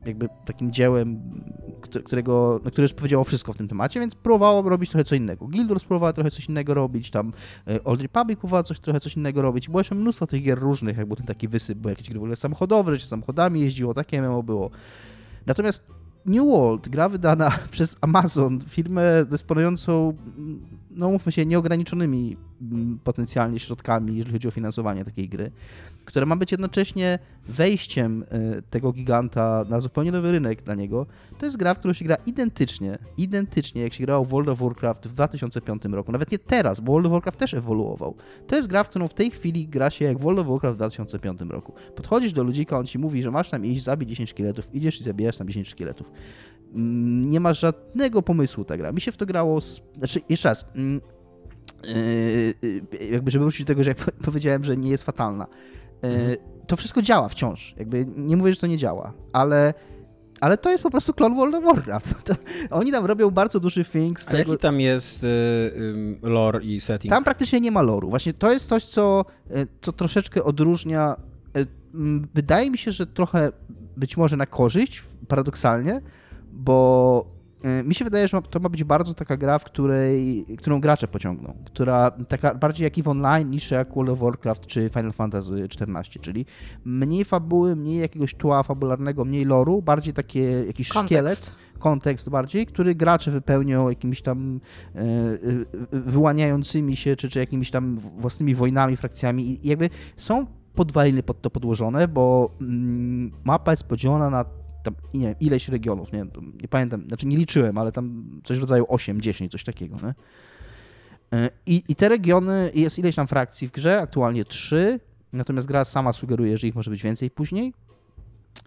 jakby takim dziełem, którego, no, które już powiedziało wszystko w tym temacie, więc próbowało robić trochę co innego. Guild próbowała trochę coś innego robić, tam e, Old Republic próbowała coś, trochę coś innego robić. Było jeszcze mnóstwo tych gier różnych, jak był ten taki wysyp, bo jakieś gry w ogóle samochodowe, się samochodami jeździło, takie MMO było. Natomiast New World, gra wydana [LAUGHS] przez Amazon, firmę dysponującą, no mówmy się, nieograniczonymi potencjalnie środkami, jeżeli chodzi o finansowanie takiej gry, które ma być jednocześnie wejściem e, tego giganta na zupełnie nowy rynek dla niego, to jest gra, w którą się gra identycznie, identycznie jak się grało w World of Warcraft w 2005 roku. Nawet nie teraz, bo World of Warcraft też ewoluował. To jest gra, w którą w tej chwili gra się jak World of Warcraft w 2005 roku. Podchodzisz do ludzika, on ci mówi, że masz tam iść, zabić 10 szkieletów, idziesz i zabijasz tam 10 szkieletów. Mm, nie ma żadnego pomysłu ta gra. Mi się w to grało, z... znaczy jeszcze raz, mm, jakby żeby wrócić do tego, że jak [LAUGHS] powiedziałem, że nie jest fatalna. Mhm. To wszystko działa wciąż. Jakby nie mówię, że to nie działa, ale ale to jest po prostu klon World of Warcraft. [LAUGHS] To, oni tam robią bardzo duży thing z A tego... jaki tam jest y, y, lore i setting? Tam praktycznie nie ma loru. Właśnie to jest coś, co, y, co troszeczkę odróżnia. Y, wydaje mi się, że trochę być może na korzyść, paradoksalnie, bo mi się wydaje, że to ma być bardzo taka gra, w której, którą gracze pociągną, która taka bardziej jak EVE Online niż jak World of Warcraft czy Final Fantasy XIV, czyli mniej fabuły, mniej jakiegoś tła fabularnego, mniej loru, bardziej takie jakiś kontekst. szkielet, kontekst bardziej, który gracze wypełnią jakimiś tam e, e, wyłaniającymi się, czy, czy jakimiś tam własnymi wojnami, frakcjami i jakby są podwaliny pod to podłożone, bo mm, mapa jest podzielona na tam, nie wiem, ileś regionów, nie, nie pamiętam, znaczy nie liczyłem, ale tam coś w rodzaju 8, 10, coś takiego, nie? E, I, I te regiony, jest ileś tam frakcji w grze, aktualnie 3, natomiast gra sama sugeruje, że ich może być więcej później.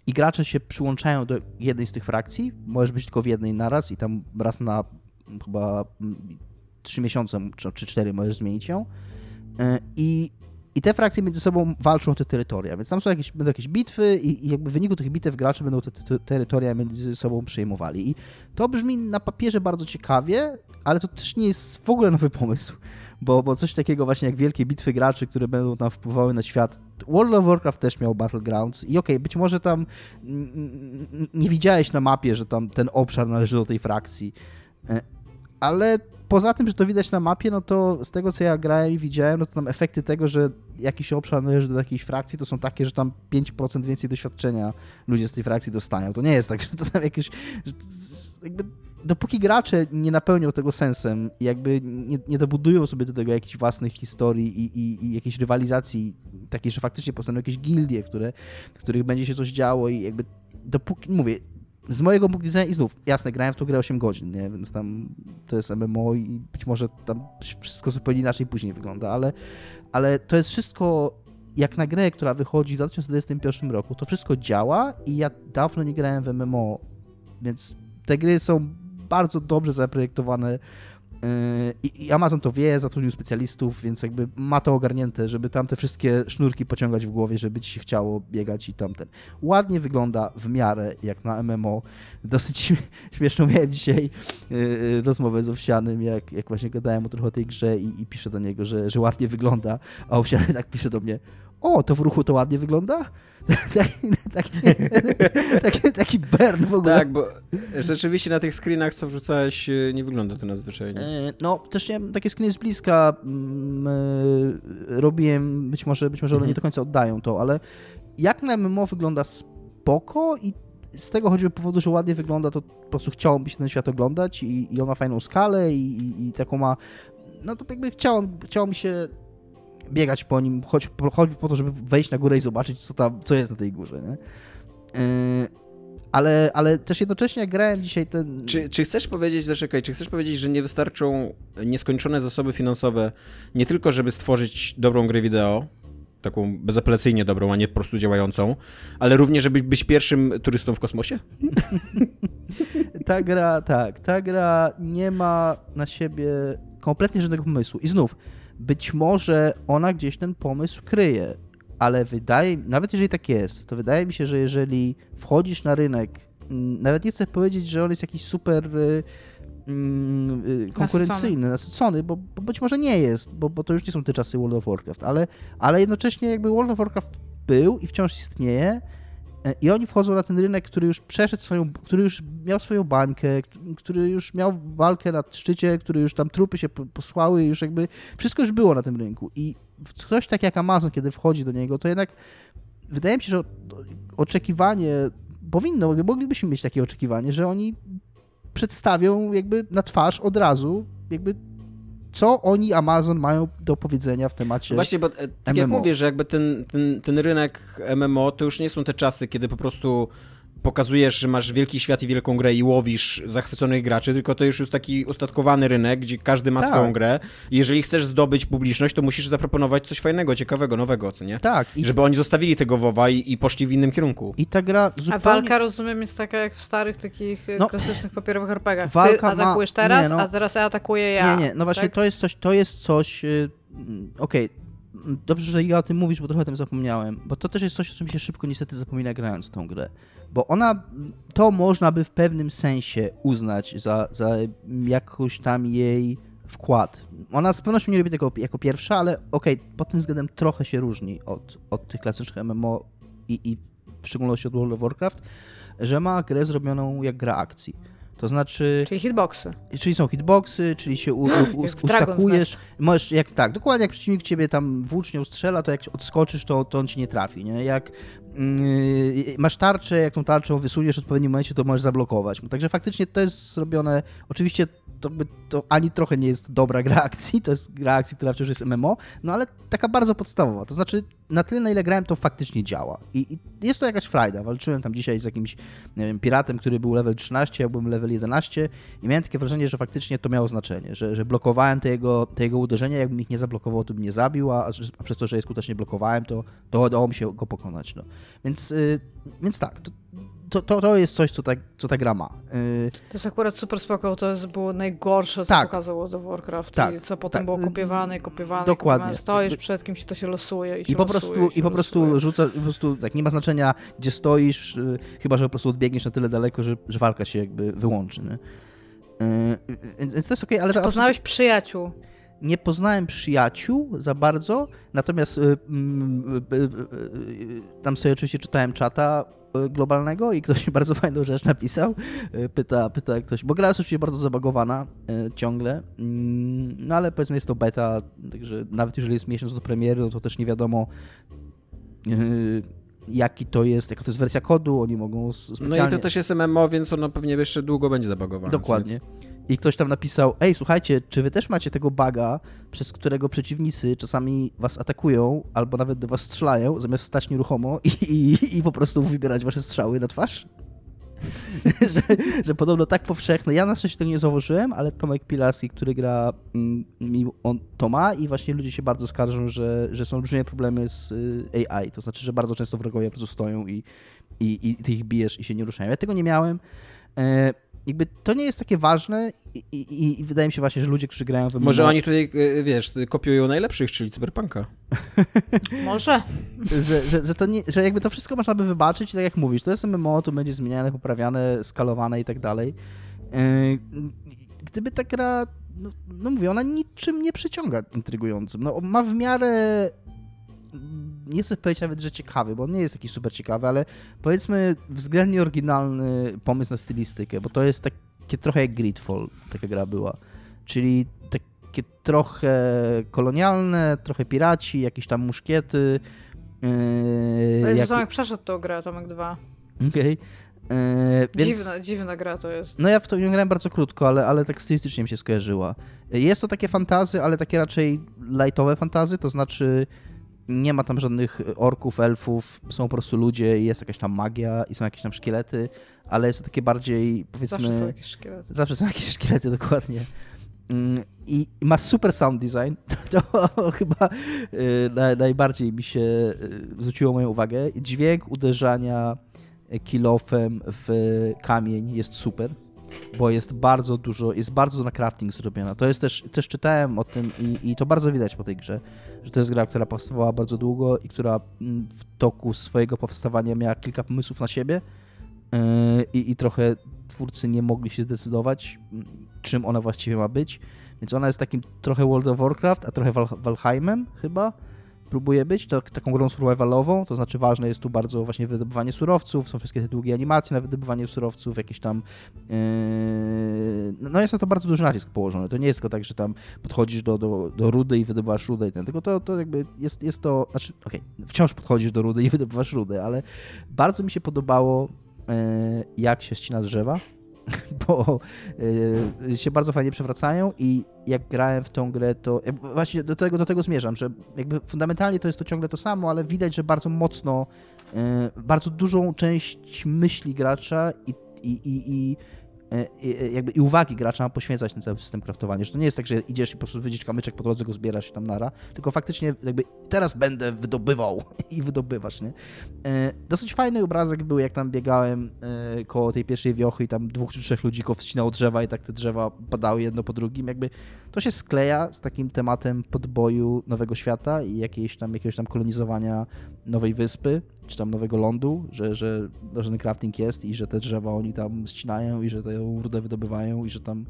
I gracze się przyłączają do jednej z tych frakcji, możesz być tylko w jednej naraz i tam raz na chyba 3 miesiące czy 4 możesz zmienić ją. E, I i te frakcje między sobą walczą o te terytoria, więc tam są jakieś, będą jakieś bitwy i, i jakby w wyniku tych bitew gracze będą te, te, terytoria między sobą przejmowali. I to brzmi na papierze bardzo ciekawie, ale to też nie jest w ogóle nowy pomysł, bo, bo coś takiego właśnie jak wielkie bitwy graczy, które będą tam wpływały na świat. World of Warcraft też miał Battlegrounds i okej, okay, być może tam nie widziałeś na mapie, że tam ten obszar należy do tej frakcji, e, ale poza tym, że to widać na mapie, no to z tego, co ja grałem i widziałem, no to tam efekty tego, że jakiś obszar należy do jakiejś frakcji, to są takie, że tam 5% więcej doświadczenia ludzie z tej frakcji dostają. To nie jest tak, [LAUGHS] że to tam jakieś... Że jakby dopóki gracze nie napełnią tego sensem jakby nie, nie dobudują sobie do tego jakichś własnych historii i, i, i jakiejś rywalizacji takiej, że faktycznie powstaną jakieś gildie, które, w których będzie się coś działo i jakby dopóki, mówię, z mojego punktu widzenia i znów, jasne, grałem w tą grę 8 godzin, nie? więc tam to jest MMO i być może tam wszystko zupełnie inaczej później wygląda, ale, ale to jest wszystko jak na grę, która wychodzi w 2021 roku, to wszystko działa i ja dawno nie grałem w MMO, więc te gry są bardzo dobrze zaprojektowane i Amazon to wie, zatrudnił specjalistów, więc jakby ma to ogarnięte, żeby tam te wszystkie sznurki pociągać w głowie, żeby ci się chciało biegać i tamten. Ładnie wygląda w miarę jak na MMO. Dosyć [LAUGHS] śmieszną miałem dzisiaj yy, rozmowę z Owsianym, jak, jak właśnie gadałem o trochę o tej grze i, i piszę do niego, że, że ładnie wygląda, a Owsiany tak pisze do mnie, o, to w ruchu to ładnie wygląda? taki, taki, taki, taki burn w ogóle. Tak, bo rzeczywiście na tych screenach, co wrzucałeś, e, nie wygląda to nadzwyczajnie. E, no, też nie takie screeny z bliska mm, e, robiłem, być może, być może one nie do końca oddają to, ale jak na MMO wygląda spoko i z tego choćby powodu, że ładnie wygląda, to po prostu chciałoby się ten świat oglądać i, i on ma fajną skalę i, i, i taką ma, no to jakby chciało, chciało mi się biegać po nim, choć, choćby po to, żeby wejść na górę i zobaczyć, co tam, co jest na tej górze, nie? Yy, ale, ale też jednocześnie jak grałem dzisiaj ten... Czy, czy chcesz powiedzieć, zaczekaj, czy chcesz powiedzieć, że nie wystarczą nieskończone zasoby finansowe nie tylko, żeby stworzyć dobrą grę wideo, taką bezapelacyjnie dobrą, a nie po prostu działającą, ale również, żeby być pierwszym turystą w kosmosie? [LAUGHS] ta gra, tak, ta gra nie ma na siebie kompletnie żadnego pomysłu. I znów, być może ona gdzieś ten pomysł kryje, ale wydaje, nawet jeżeli tak jest, to wydaje mi się, że jeżeli wchodzisz na rynek, mm, nawet nie chcę powiedzieć, że on jest jakiś super y, mm, y, konkurencyjny, nasycony, bo, bo, być może nie jest, bo, bo to już nie są te czasy World of Warcraft, ale, ale jednocześnie jakby World of Warcraft był i wciąż istnieje, E, I oni wchodzą na ten rynek, który już przeszedł swoją, który już miał swoją bańkę, który już miał walkę na szczycie, który już tam trupy się posłały, już jakby wszystko już było na tym rynku. I coś tak jak Amazon, kiedy wchodzi do niego, to jednak wydaje mi się, że oczekiwanie powinno, moglibyśmy mieć takie oczekiwanie, że oni przedstawią jakby na twarz od razu jakby co oni, Amazon, mają do powiedzenia w temacie. Właśnie, bo e, tak MMO. jak mówię, że jakby ten, ten, ten rynek MMO to już nie są te czasy, kiedy po prostu pokazujesz, że masz wielki świat i wielką grę i łowisz zachwyconych graczy, tylko to już jest taki ustatkowany rynek, gdzie każdy ma tak. swoją grę i jeżeli chcesz zdobyć publiczność, to musisz zaproponować coś fajnego, ciekawego, nowego, co nie? Tak. I Żeby oni zostawili tego WoWa i, i, poszli w innym kierunku. I ta gra zupełnie... A walka, rozumiem, jest taka jak w starych takich e, no, klasycznych papierowych RPGach. Ty atakujesz ma... teraz, nie, no. a teraz ja atakuję ja. Nie, nie, no właśnie tak? to jest coś, to jest coś, yy, okej, okay dobrze, że ja o tym mówisz, bo trochę o tym zapomniałem, bo to też jest coś, o czym się szybko niestety zapomina grając tą grę. Bo ona, to można by w pewnym sensie uznać za, za jakoś tam jej wkład. Ona z pewnością nie robi tego jako pierwsza, ale okej, okay, pod tym względem trochę się różni od, od tych klasycznych MMO i, i w szczególności od World of Warcraft, że ma grę zrobioną jak gra akcji to znaczy. Czyli hitboxy. Czyli są hitboxy, czyli się u, u, ustakujesz. Możesz, jak, tak, dokładnie jak przeciwnik ciebie tam włócznią strzela, to jak odskoczysz, to, to on ci nie trafi. Nie? Jak masz tarczę, jak tą tarczą wysuniesz w odpowiednim momencie, to możesz zablokować. Także faktycznie to jest zrobione. Oczywiście to, to ani trochę nie jest dobra gra akcji, to jest gra akcji, która wciąż jest MMO, no ale taka bardzo podstawowa. To znaczy, na tyle, na ile grałem, to faktycznie działa. I, i jest to jakaś frajda. Walczyłem tam dzisiaj z jakimś, wiem, piratem, który był level 13, ja byłem level 11 i miałem takie wrażenie, że faktycznie to miało znaczenie, że, że blokowałem te jego, te jego uderzenia, jakbym ich nie zablokował, to bym nie zabił, a, a przez to, że je skutecznie blokowałem, to, to udało mi się go pokonać. No. Więc, yy, więc tak, to, to, to, to jest coś, co ta, co ta gra ma. Yy... To jest akurat super spoko, to jest było najgorsze, co tak. pokazał World of Warcraft tak. i co potem tak. było kopiowane, kopiowane, Dokładnie. Kopiowane. Stoisz przed kimś, to się losuje i, I po prostu I po prostu rzuca, po prostu tak, nie ma znaczenia, gdzie stoisz, yy, chyba, że po prostu odbiegniesz na tyle daleko, że, że walka się jakby wyłączy, nie? Yy, więc to jest okej, okay, ale... Czy poznałeś przyjaciół? Nie poznałem przyjaciół za bardzo, natomiast y, y, y, tam sobie oczywiście czytałem czata globalnego i ktoś mi bardzo [LAUGHS] fajną rzecz napisał. Pyta, pyta ktoś, bo gra jest oczywiście bardzo zabagowana ciągle, mm, no ale powiedzmy jest to beta, także nawet jeżeli jest miesiąc do premiery, no to też nie wiadomo jaki to jest, jaka to jest wersja kodu, oni mogą specjalnie... No i to też jest MMO, więc ono pewnie jeszcze długo będzie zabagowane. Dokładnie. I ktoś tam napisał, ej, słuchajcie, czy wy też macie tego baga, przez którego przeciwnicy czasami was atakują, albo nawet do was strzelają, zamiast stać nieruchomo i, i, i po prostu wybierać wasze strzały na twarz? [LAUGHS] że, że podobno tak powszechne. Ja na szczęście tego nie zauważyłem, ale Tomek Pilaski, który gra, mm, on to ma i właśnie ludzie się bardzo skarżą, że, że są olbrzymie problemy z y, AI. To znaczy, że bardzo często wrogowie po prostu stoją i, i, i ty ich bijesz i się nie ruszają. Ja tego nie miałem. E, jakby to nie jest takie ważne i, i, i, wydaje mi się właśnie, że ludzie, którzy grają w MMO... Może oni tutaj, e, wiesz, kopiują najlepszych, czyli Cyberpunka. [LAUGHS] Może. że, że, że, to nie, że jakby to wszystko można by wybaczyć tak jak mówisz, to jest MMO, to będzie zmieniane, poprawiane, skalowane i tak dalej. E, gdyby ta gra, no, no mówię, ona niczym nie przyciąga intrygującym. No, ma w miarę nie chcę powiedzieć nawet, że ciekawy, bo on nie jest jakiś super ciekawy, ale powiedzmy względnie oryginalny pomysł na stylistykę, bo to jest takie trochę jak Gridfall, taka gra była. Czyli takie trochę kolonialne, trochę piraci, jakieś tam muszkiety. Yy, jak... Tomek przeszedł tą grę, Tomek 2. Okej. Okay. Yy, więc... dziwna, dziwna gra to jest. No ja w to nie grałem bardzo krótko, ale, ale tak stylistycznie mi się skojarzyła. Jest to takie fantazy, ale takie raczej lightowe fantazy, to znaczy nie ma tam żadnych orków, elfów, są po prostu ludzie i jest jakaś tam magia i są jakieś tam szkielety, ale jest to takie bardziej, powiedzmy... Zawsze są jakieś szkielety. Zawsze są jakieś szkielety, [LAUGHS] dokładnie. Mm, I ma super sound design. [LAUGHS] To, to chyba y, najbardziej mi się y, zwróciło moją uwagę. Dźwięk uderzania kilofem w kamień jest super bo jest bardzo dużo, jest bardzo na crafting zrobiona. To jest też, też czytałem o tym i, i to bardzo widać po tej grze, że to jest gra, która powstawała bardzo długo i która mm, w toku swojego powstawania miała kilka pomysłów na siebie yy, i, i trochę twórcy nie mogli się zdecydować, mm, czym ona właściwie ma być. Więc ona jest takim trochę World of Warcraft, a trochę Val Valheimem chyba próbuje być, to, taką grą survivalową, to znaczy ważne jest tu bardzo właśnie wydobywanie surowców, są wszystkie te długie animacje na wydobywanie surowców, jakieś tam yy... no jest na to bardzo duży nacisk położony, to nie jest tylko tak, że tam podchodzisz do, do, do rudy i wydobywasz rudę i ten, tylko to, to jakby jest, jest to, znaczy okej, okay, wciąż podchodzisz do rudy i wydobywasz rudę, ale bardzo mi się podobało yy, jak się ścina drzewa, [LAUGHS] bo y, się bardzo fajnie przewracają i jak grałem w tą grę, to właśnie do tego, do tego zmierzam, że jakby fundamentalnie to jest to ciągle to samo, ale widać, że bardzo mocno, y, bardzo dużą część myśli gracza i, i, i, i E, e, jakby i uwagi gracza poświęcać ten cały system kraftowania, że to nie jest tak, że idziesz i po prostu wyjdziesz kamyczek po drodze, go zbierasz i tam nara, tylko faktycznie jakby teraz będę wydobywał [LAUGHS] i wydobywasz, nie? E, dosyć fajny obrazek był, jak tam biegałem koło tej pierwszej wiochy i tam dwóch czy trzech ludzików wcinało drzewa i tak te drzewa padały jedno po drugim, jakby to się skleja z takim tematem podboju nowego świata i jakiejś tam, jakiegoś tam kolonizowania nowej wyspy, czy tam nowego lądu, że, że żaden crafting jest i że te drzewa oni tam ścinają i że tę rudę wydobywają i że tam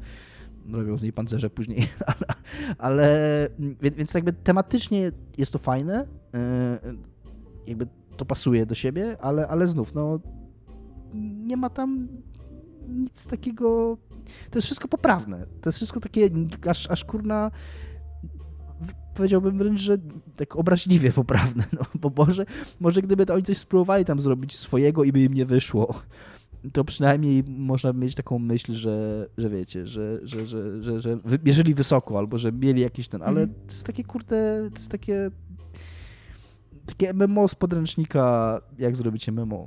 robią z niej pancerze później, [LAUGHS] ale, ale więc jakby tematycznie jest to fajne, e, jakby to pasuje do siebie, ale, ale znów, no nie ma tam nic takiego, to jest wszystko poprawne, to jest wszystko takie aż, aż kurna powiedziałbym wręcz, że tak obraźliwie poprawne, no, bo może, może gdyby to oni coś spróbowali tam zrobić swojego i by im nie wyszło, to przynajmniej można mieć taką myśl, że, że wiecie, że, że, że, że, że mierzyli wysoko, albo że mieli jakiś ten, ale mm. to jest takie kurde, to jest takie takie MMO z podręcznika, jak zrobić MMO.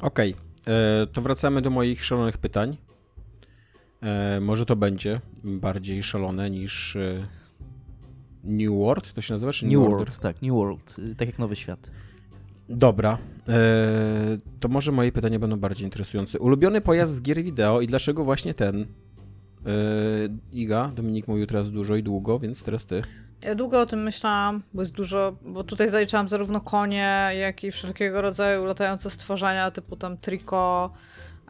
Okej, okay. E, to wracamy do moich szalonych pytań. E, może to będzie bardziej szalone niż e, New World, to się nazywa? Czy New, New World, tak, New World, y, tak jak Nowy Świat. Dobra, e, to może moje pytania będą bardziej interesujące. Ulubiony pojazd z gier wideo i dlaczego właśnie ten? Iga, Dominik mówił teraz dużo i długo, więc teraz ty. Ja długo o tym myślałam, bo jest dużo, bo tutaj zaliczałam zarówno konie, jak i wszelkiego rodzaju latające stworzenia, typu tam triko,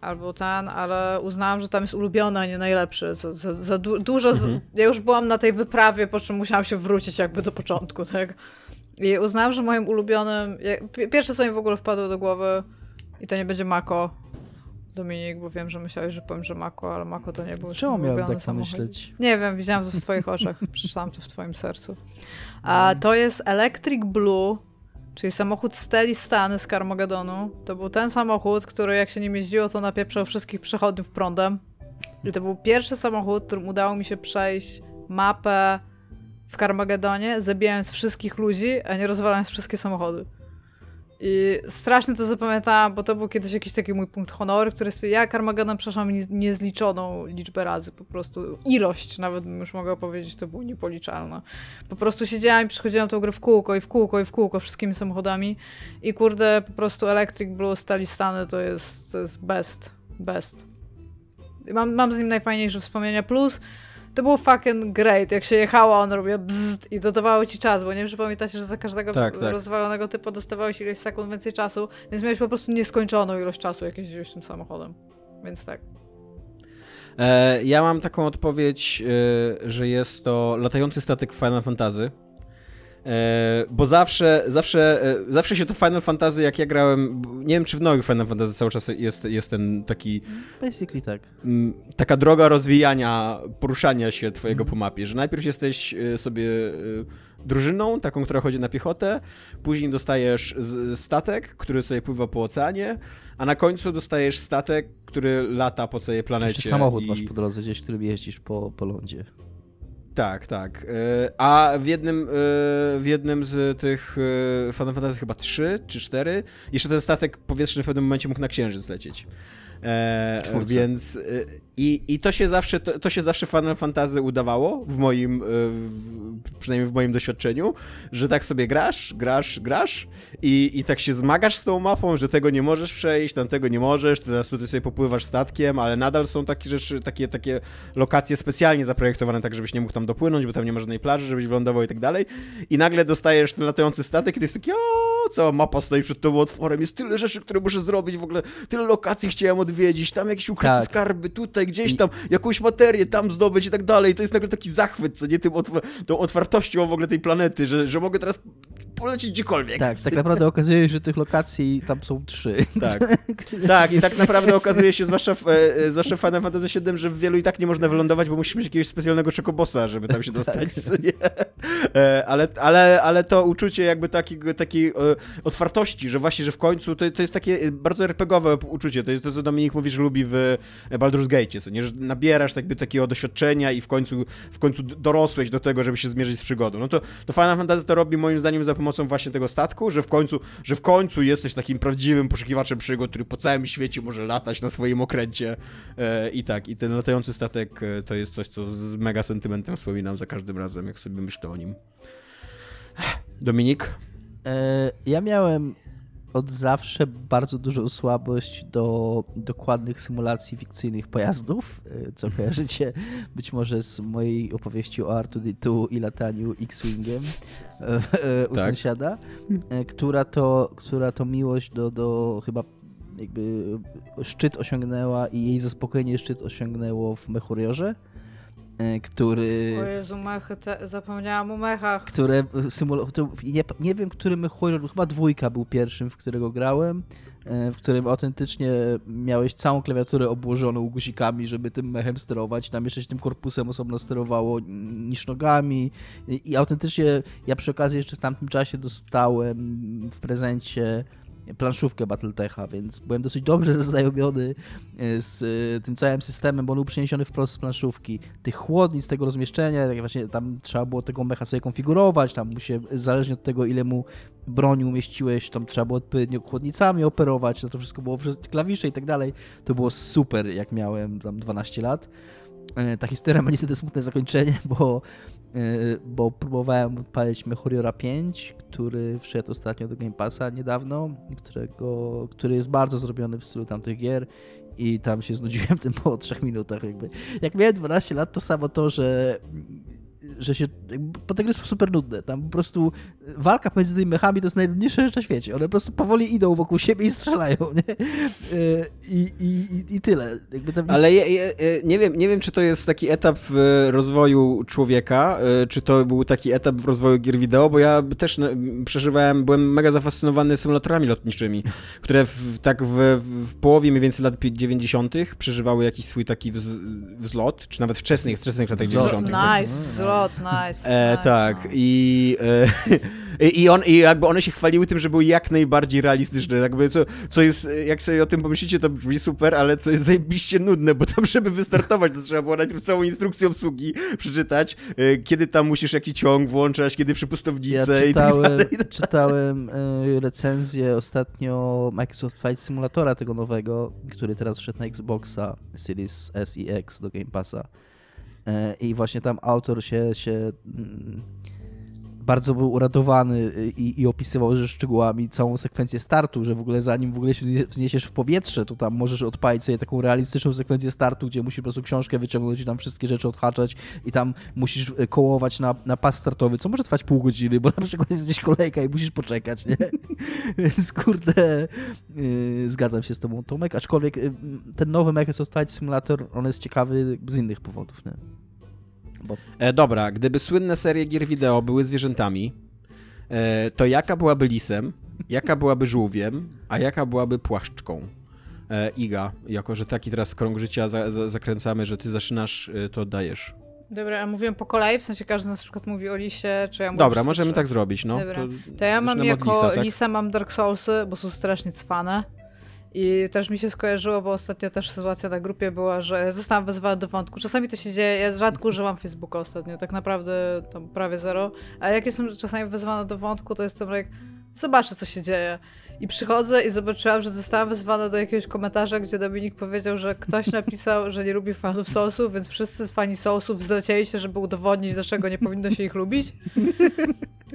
albo ten, ale uznałam, że tam jest ulubiony, a nie najlepszy. Za, za, za du dużo. Mhm. Ja już byłam na tej wyprawie, po czym musiałam się wrócić jakby do początku, tak? I uznałam, że moim ulubionym. Pierwsze, co mi w ogóle wpadło do głowy, i to nie będzie Mako. Dominik, bo wiem, że myślałeś, że powiem, że Mako, ale Mako to nie był Czemu miałem tak pomyśleć? Nie wiem, widziałam to w twoich oczach, [LAUGHS] przeczytałam to w twoim sercu. A to jest Electric Blue czyli samochód Steli Stany z Carmagedonu. To był ten samochód, który jak się nim jeździło, to napieprzał wszystkich przechodniów prądem. I to był pierwszy samochód, którym udało mi się przejść mapę w Carmagedonie, zabijając wszystkich ludzi, a nie rozwalając wszystkie samochody. I strasznie to zapamiętałam, bo to był kiedyś jakiś taki mój punkt honoru, który jest, ja Carmageddon przeszłam nie- niezliczoną liczbę razy, po prostu ilość, nawet bym już mogła powiedzieć, to było niepoliczalne. Po prostu siedziałam i przechodziłam tą grę w kółko i w kółko i w kółko wszystkimi samochodami i kurde, po prostu Electric Blue Stali Stany to jest, to jest best, best. Mam, mam z nim najfajniejsze wspomnienia, plus to było fucking great, jak się jechało, on robił bzzt i dodawało ci czas, bo nie wiem, czy pamiętacie, że za każdego Tak, tak. rozwalonego typu dostawałeś ileś sekund więcej czasu, więc miałeś po prostu nieskończoną ilość czasu, jak jeździłeś tym samochodem. Więc tak. E, ja mam taką odpowiedź, e, że jest to latający statek w Final Fantasy. E, bo zawsze, zawsze, e, zawsze się to Final Fantasy, jak ja grałem, nie wiem czy w nowych Final Fantasy cały czas jest, jest ten taki, Basically tak. mm, taka droga rozwijania, poruszania się twojego po mapie, że najpierw jesteś e, sobie drużyną, taką, która chodzi na piechotę, później dostajesz statek, który sobie pływa po oceanie, a na końcu dostajesz statek, który lata po całej planecie. Jeszcze samochód i... masz po drodze gdzieś, którym jeździsz po, po lądzie. Tak, tak. E, A w jednym, e, w jednym z tych e, Final Fantasy chyba 3 czy 4 jeszcze ten statek powietrzny w pewnym momencie mógł na księżyc lecieć. E, więc i, i to się zawsze to, to się zawsze Final Fantasy udawało w moim e, w, przynajmniej w moim doświadczeniu, że tak sobie grasz, grasz, grasz i, i tak się zmagasz z tą mapą, że tego nie możesz przejść, tam tego nie możesz, teraz tutaj sobie popływasz statkiem, ale nadal są takie rzeczy, takie, takie lokacje specjalnie zaprojektowane tak, żebyś nie mógł tam dopłynąć, bo tam nie ma żadnej plaży, żebyś wylądował i tak dalej. I nagle dostajesz ten latający statek i to jest taki, o, cała mapa stoi przed tobą otworem, jest tyle rzeczy, które muszę zrobić, w ogóle tyle lokacji chciałem odwiedzić, tam jakieś ukryte Tak. skarby, tutaj gdzieś tam, jakąś materię tam zdobyć i tak dalej. To jest nagle taki zachwyt, co nie, tym otw- tą otwartością w ogóle tej planety, że, że mogę teraz polecieć gdziekolwiek. Tak, tak naprawdę okazuje się, że tych lokacji tam są trzy. Tak. [LAUGHS] Tak, i tak naprawdę okazuje się, zwłaszcza w, e, e, zwłaszcza w Final Fantasy VII, że w wielu i tak nie można wylądować, bo musisz mieć jakiegoś specjalnego czekobosa, żeby tam się [LAUGHS] dostać. [LAUGHS] nie? E, Ale, ale, ale to uczucie jakby takiego, takiej otwartości, że właśnie, że w końcu to, to jest takie bardzo RPGowe uczucie. To jest to, co Dominik mówi, że lubi w Baldur's Gate, co nie? Że nabierasz jakby takiego doświadczenia i w końcu, w końcu dorosłeś do tego, żeby się zmierzyć z przygodą. No to, to Final Fantasy to robi moim zdaniem za pomocą właśnie tego statku, że w końcu, że w końcu jesteś takim prawdziwym poszukiwaczem przygód, który po całym świecie może latać na swoim okręcie e, i tak. I ten latający statek e, to jest coś, co z mega sentymentem wspominam za każdym razem, jak sobie myślę o nim. Dominik? E, ja miałem od zawsze bardzo dużą słabość do dokładnych symulacji fikcyjnych pojazdów, e, co kojarzycie być może z mojej opowieści o R2D2 i lataniu X-Wingiem e, u Tak. sąsiada, e, która to, która to miłość do, do chyba jakby szczyt osiągnęła i jej zaspokojenie szczyt osiągnęło w Mechuriorze, który... O Jezu, mechy, te, zapomniałam o mechach. które symulowały. Nie, nie wiem, który horror, chyba dwójka był pierwszym, w którego grałem, e, w którym autentycznie miałeś całą klawiaturę obłożoną guzikami, żeby tym mechem sterować. Tam jeszcze się tym korpusem osobno sterowało niż nogami. I autentycznie ja przy okazji jeszcze w tamtym czasie dostałem w prezencie planszówkę Battletecha, więc byłem dosyć dobrze [LAUGHS] zaznajomiony e, z e, tym całym systemem, bo on był przeniesiony wprost z planszówki. Tych chłodnic, tego rozmieszczenia, tak właśnie tam trzeba było tego mecha sobie konfigurować, tam mu się, zależnie od tego, ile mu broni umieściłeś, tam trzeba było odpowiednio chłodnicami operować, no to wszystko było klawisze i tak dalej. To było super, jak miałem tam 12 lat. E, Ta historia ma niestety smutne zakończenie, [LAUGHS] bo, bo próbowałem odpalić Mechoriora 5, który wszedł ostatnio do Game Passa niedawno, którego, który jest bardzo zrobiony w stylu tamtych gier i tam się znudziłem [LAUGHS] tym po 3 minutach jakby. Jak miałem 12 lat, to samo to, że że się, bo te gry są super nudne, tam po prostu walka pomiędzy tymi mechami to jest najnudniejsza rzecz na świecie, one po prostu powoli idą wokół siebie i strzelają, nie? E, I, i, i, i tyle. Jakby tam Ale je, je, e, nie, wiem, nie wiem, czy to jest taki etap w rozwoju człowieka, e, czy to był taki etap w rozwoju gier wideo, bo ja też no, przeżywałem, byłem mega zafascynowany symulatorami lotniczymi, które w, tak w, w połowie mniej więcej lat 90. przeżywały jakiś swój taki wz, wzlot, czy nawet wczesnych, wczesnych latach Wzlot. 90. Nice, wzlot. God, nice. E, nice tak, no. i, e, [LAUGHS] i, on, i jakby one się chwaliły tym, że były jak najbardziej realistyczne. Jakby co, co jest, jak sobie o tym pomyślicie, to brzmi super, ale co jest zajebiście nudne, bo tam, żeby wystartować, to trzeba było najpierw całą instrukcję obsługi przeczytać, e, kiedy tam musisz jaki ciąg włączać, kiedy przypustownicę Ja i tak czytałem, dalej. czytałem y, recenzję ostatnio Microsoft Flight Simulatora tego nowego, który teraz wszedł na Xboxa Series S i X do Game Passa. E, I właśnie tam autor się, się mm, bardzo był uradowany y, i, i opisywał że szczegółami całą sekwencję startu, że w ogóle zanim w ogóle się wznie- wzniesiesz w powietrze, to tam możesz odpalić sobie taką realistyczną sekwencję startu, gdzie musisz po prostu książkę wyciągnąć i tam wszystkie rzeczy odhaczać i tam musisz y, kołować na, na pas startowy, co może trwać pół godziny, bo na przykład jest gdzieś kolejka i musisz poczekać, nie? [LAUGHS] Więc kurde, yy, zgadzam się z tobą Tomek, aczkolwiek y, ten nowy Microsoft Flight Simulator, on jest ciekawy z innych powodów, nie? Bo E, dobra, gdyby słynne serie gier wideo były zwierzętami, e, to jaka byłaby lisem, jaka byłaby żółwiem, a jaka byłaby płaszczką? E, Iga, jako że taki teraz krąg życia za, za, zakręcamy, że ty zaczynasz, e, to dajesz. Dobra, a mówiłem po kolei, w sensie każdy na przykład mówi o lisie, czy ja mówię Dobra, możemy tak zrobić, no. Dobra. To ja mam jako lisa, tak? lisa mam Dark Soulsy, bo są strasznie cwane. I też mi się skojarzyło, bo ostatnio też sytuacja na grupie była, że zostałam wezwana do wątku. Czasami to się dzieje, ja rzadko używam Facebooka ostatnio, tak naprawdę tam prawie zero. A jak jestem czasami wezwana do wątku, to jestem jak, zobaczę co się dzieje. I przychodzę i zobaczyłam, że zostałam wezwana do jakiegoś komentarza, gdzie Dominik powiedział, że ktoś napisał, że nie lubi fanów Soulsów, więc wszyscy fani Soulsów zlecieli się, żeby udowodnić, dlaczego nie powinno się ich lubić.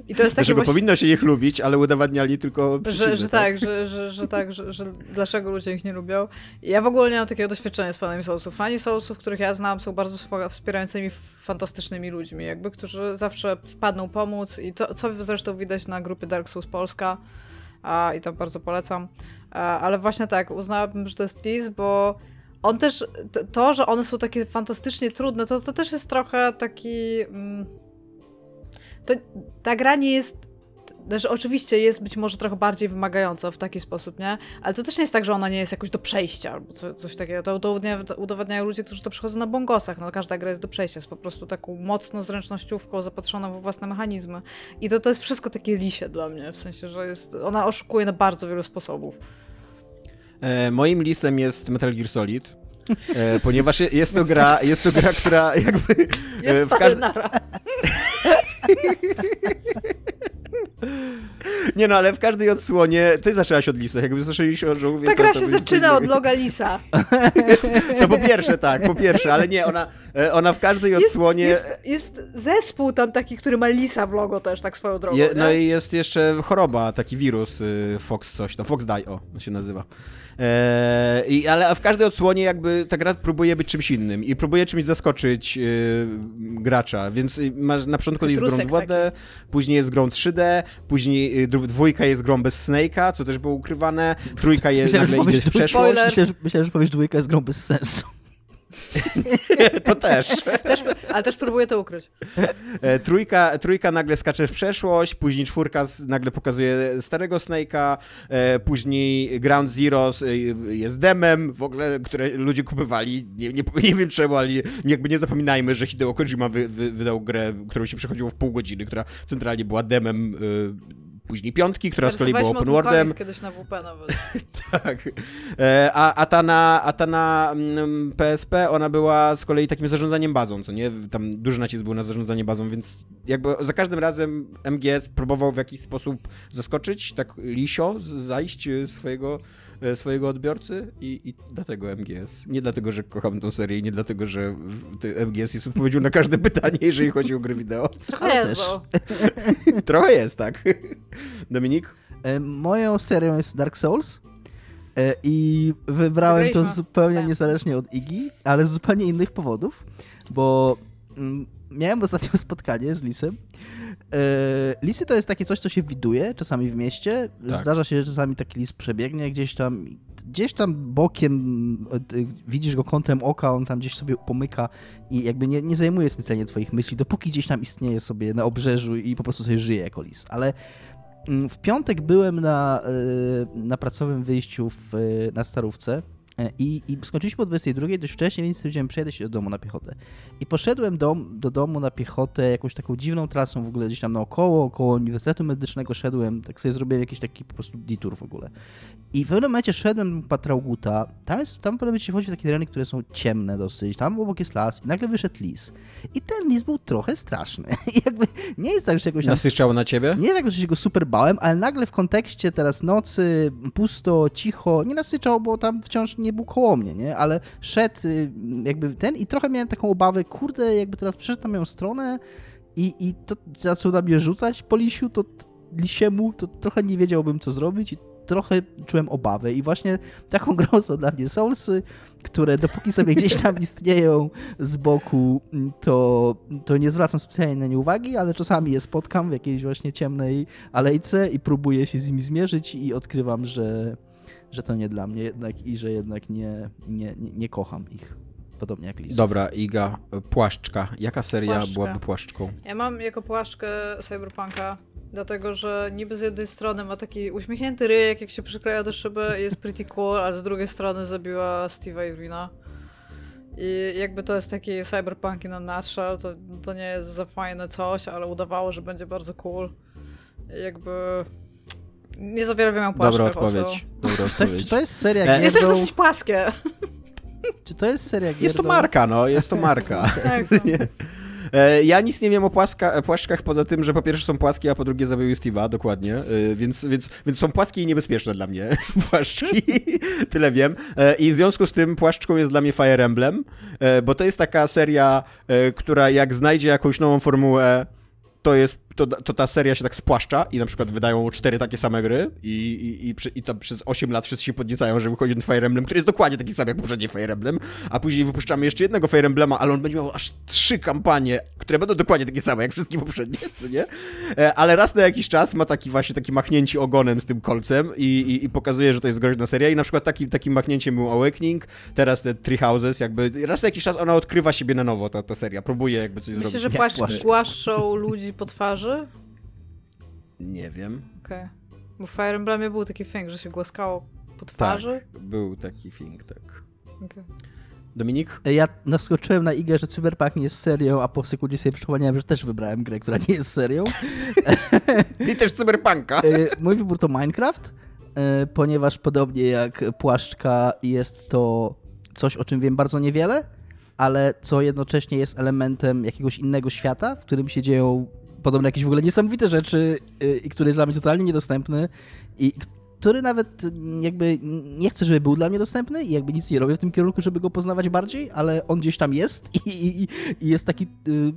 I to jest takie Dlaczego właśnie... powinno się ich lubić, ale udowadniali tylko Że, przeciwne, że tak, że, że, że tak, że, że dlaczego ludzie ich nie lubią. I ja w ogóle nie mam takiego doświadczenia z fanami Soulsów. Fani Soulsów, których ja znam, są bardzo wspierającymi, fantastycznymi ludźmi, jakby, którzy zawsze wpadną pomóc i to, co zresztą widać na grupie Dark Souls Polska a, i tam bardzo polecam. A, ale właśnie tak, uznałabym, że to jest Liz, bo on też, to, że one są takie fantastycznie trudne, to, to też jest trochę taki... Mm, to, ta gra nie jest znaczy, oczywiście jest być może trochę bardziej wymagająca w taki sposób, nie? Ale to też nie jest tak, że ona nie jest jakoś do przejścia albo co, coś takiego. To udowadniają, udowadniają ludzie, którzy to przychodzą na bongosach. No, każda gra jest do przejścia, jest po prostu taką mocno zręcznościówką zapatrzoną we własne mechanizmy. I to, to jest wszystko takie lisie dla mnie, w sensie, że jest, ona oszukuje na bardzo wielu sposobów. E, moim lisem jest Metal Gear Solid. E, ponieważ je- jest to gra, jest to gra, która jakby Jest w każdym. [LAUGHS] Nie no, ale w każdej odsłonie ty zaczęłaś od lisa, jakby zaczęliśmy od żółwie. Ta gra się zaczyna od loga lisa. [LAUGHS] To po pierwsze tak, po pierwsze, ale nie, ona, e, ona w każdej Jest, odsłonie... jest, jest zespół tam taki, który ma lisa w logo też, tak swoją drogą, Je, no i jest jeszcze choroba, taki wirus, y, Fox coś tam, Fox Die, o, się nazywa. E, i, ale w każdej odsłonie jakby ta gra próbuje być czymś innym i próbuje czymś zaskoczyć y, gracza, więc y, masz, na początku jest grą Trusek 2D, później jest grą 3D, później y, dwójka jest grą bez Snake'a, co też było ukrywane, trójka jest Myślałem, że nagle idzie powiesz w przeszłość, myślałem, myślałem, że powiesz dwójka jest grą bez sensu. [LAUGHS] to też. też, ale też próbuję to ukryć. E, Trójka, trójka nagle skacze w przeszłość, później czwórka nagle pokazuje starego Snake'a, e, później Ground Zero e, jest demem, w ogóle, które ludzie kupowali, nie, nie, [LAUGHS] nie wiem czemu, ale jakby nie zapominajmy, że Hideo Kojima wy, wy, wydał grę, którą się przechodziło w pół godziny, która centralnie była demem później piątki, która z kolei była open worldem. Kiedyś na WP nawet. [LAUGHS] Tak. E, A, a, ta na, a ta na mm, PSP, ona była z kolei takim zarządzaniem bazą, co nie? Tam duży nacisk był na zarządzanie bazą, więc jakby za każdym razem MGS próbował w jakiś sposób zaskoczyć, tak lisio, zajść e, swojego, swojego odbiorcy i, i dlatego MGS. Nie dlatego, że kocham tą serię i nie dlatego, że MGS jest odpowiedzią na każde [LAUGHS] pytanie, jeżeli chodzi o gry wideo. Trochę Ale jest, też. no. [LAUGHS] Trochę jest, tak. [LAUGHS] Dominik? E, Moją serią jest Dark Souls. e, I wybrałem to zupełnie Tak. niezależnie od Iggy, ale z zupełnie innych powodów, bo mm, miałem ostatnio spotkanie z Lisem. E, Lisy to jest takie coś, co się widuje czasami w mieście. Tak. Zdarza się, że czasami taki lis przebiegnie gdzieś tam, gdzieś tam bokiem, e, widzisz go kątem oka, on tam gdzieś sobie pomyka i jakby nie, nie zajmuje specjalnie twoich myśli, dopóki gdzieś tam istnieje sobie na obrzeżu i po prostu sobie żyje jako lis. Ale Mm, W piątek byłem na, y, na pracowym wyjściu w, na Starówce E, I, I skończyliśmy o 22 dość wcześnie, więc stwierdziłem, przejadę się do domu na piechotę. I poszedłem do, do domu na piechotę jakąś taką dziwną trasą w ogóle gdzieś tam naokoło, około Uniwersytetu Medycznego szedłem, tak sobie zrobiłem jakiś taki po prostu detour w ogóle. I w pewnym momencie szedłem Patrauguta, tam, jest, tam w pewnym momencie wchodzi w takie tereny, które są ciemne dosyć, tam obok jest las i nagle wyszedł lis. I ten lis był trochę straszny. [LAUGHS] I jakby nie jest tak, że jakoś tam... Nasyczało na ciebie? Nie tak, że się go super bałem, ale nagle w kontekście teraz nocy, pusto, cicho, nie nasyczał, bo tam wciąż nie był koło mnie, nie? Ale szedł y, jakby ten i trochę miałem taką obawę, kurde, jakby teraz przyszedł na moją stronę i, i to zaczął na mnie rzucać po lisiu, to to lisiemu, to trochę nie wiedziałbym, co zrobić i trochę czułem obawę i właśnie taką [LAUGHS] grą są dla mnie Soulsy, które dopóki sobie gdzieś tam [LAUGHS] istnieją z boku, to, to nie zwracam specjalnie na nie uwagi, ale czasami je spotkam w jakiejś właśnie ciemnej alejce i próbuję się z nimi zmierzyć i odkrywam, że, że to nie dla mnie jednak i że jednak nie, nie, nie, nie kocham ich. Podobnie jak Lis. Dobra, Iga, płaszczka. Jaka seria Płaszczka. byłaby płaszczką? Ja mam jako płaszczkę Cyberpunka, dlatego że niby z jednej strony ma taki uśmiechnięty ryjek, jak się przykleja do szyby, jest pretty cool, ale z drugiej strony zabiła Steve'a Irwina. I jakby to jest taki cyberpunk in a nutshell, to, to nie jest za fajne coś, ale udawało, że będzie bardzo cool. I jakby... Nie za wiele wiem o Dobra płaszczkach odpowiedź. Dobra [LAUGHS] To, odpowiedź. czy to jest seria E, Jest też dosyć płaskie. [LAUGHS] Czy to jest seria Jest to marka, no, jest to marka. [LAUGHS] tak, no. E, Ja nic nie wiem o płaska, płaszczkach poza tym, że po pierwsze są płaskie, a po drugie zabiły Steve'a, dokładnie. E, Więc, więc, więc są płaskie i niebezpieczne dla mnie płaszczki. Tyle wiem. E, I w związku z tym płaszczką jest dla mnie Fire Emblem, e, bo to jest taka seria, e, która jak znajdzie jakąś nową formułę, to jest. To, to ta seria się tak spłaszcza i na przykład wydają cztery takie same gry i, i, i, przy, i to przez 8 lat wszyscy się podniecają, że wychodzi ten Fire Emblem, który jest dokładnie taki sam jak poprzedni Fire Emblem, a później wypuszczamy jeszcze jednego Fire Emblema, ale on będzie miał aż trzy kampanie, które będą dokładnie takie same jak wszystkie poprzednie, [LAUGHS] co nie? E, Ale raz na jakiś czas ma taki właśnie taki machnięcie ogonem z tym kolcem i, i, i pokazuje, że to jest groźna seria i na przykład taki, takim machnięciem był Awakening, teraz te Three Houses, jakby raz na jakiś czas ona odkrywa siebie na nowo, ta, ta seria, próbuje jakby coś Myślę, zrobić. że Jak płaszcz płaszcz. głaszczą ludzi po twarzy. Nie wiem. Okej. Bo w Fire Emblemie był taki thing, że się głaskało po twarzy. Był taki thing, tak. Okej. Dominik? Ja naskoczyłem na Igę, że Cyberpunk nie jest serią, a po sekundzie sobie przypomniałem, że też wybrałem grę, która nie jest serią. [LAUGHS] I też Cyberpunka. E, Mój wybór to Minecraft, e, ponieważ podobnie jak Płaszczka jest to coś, o czym wiem bardzo niewiele, ale co jednocześnie jest elementem jakiegoś innego świata, w którym się dzieją podobno jakieś w ogóle niesamowite rzeczy e, i który jest dla mnie totalnie niedostępny i który nawet mm, jakby nie chcę, żeby był dla mnie dostępny i jakby nic nie robię w tym kierunku, żeby go poznawać bardziej, ale on gdzieś tam jest i, i, i jest taki y,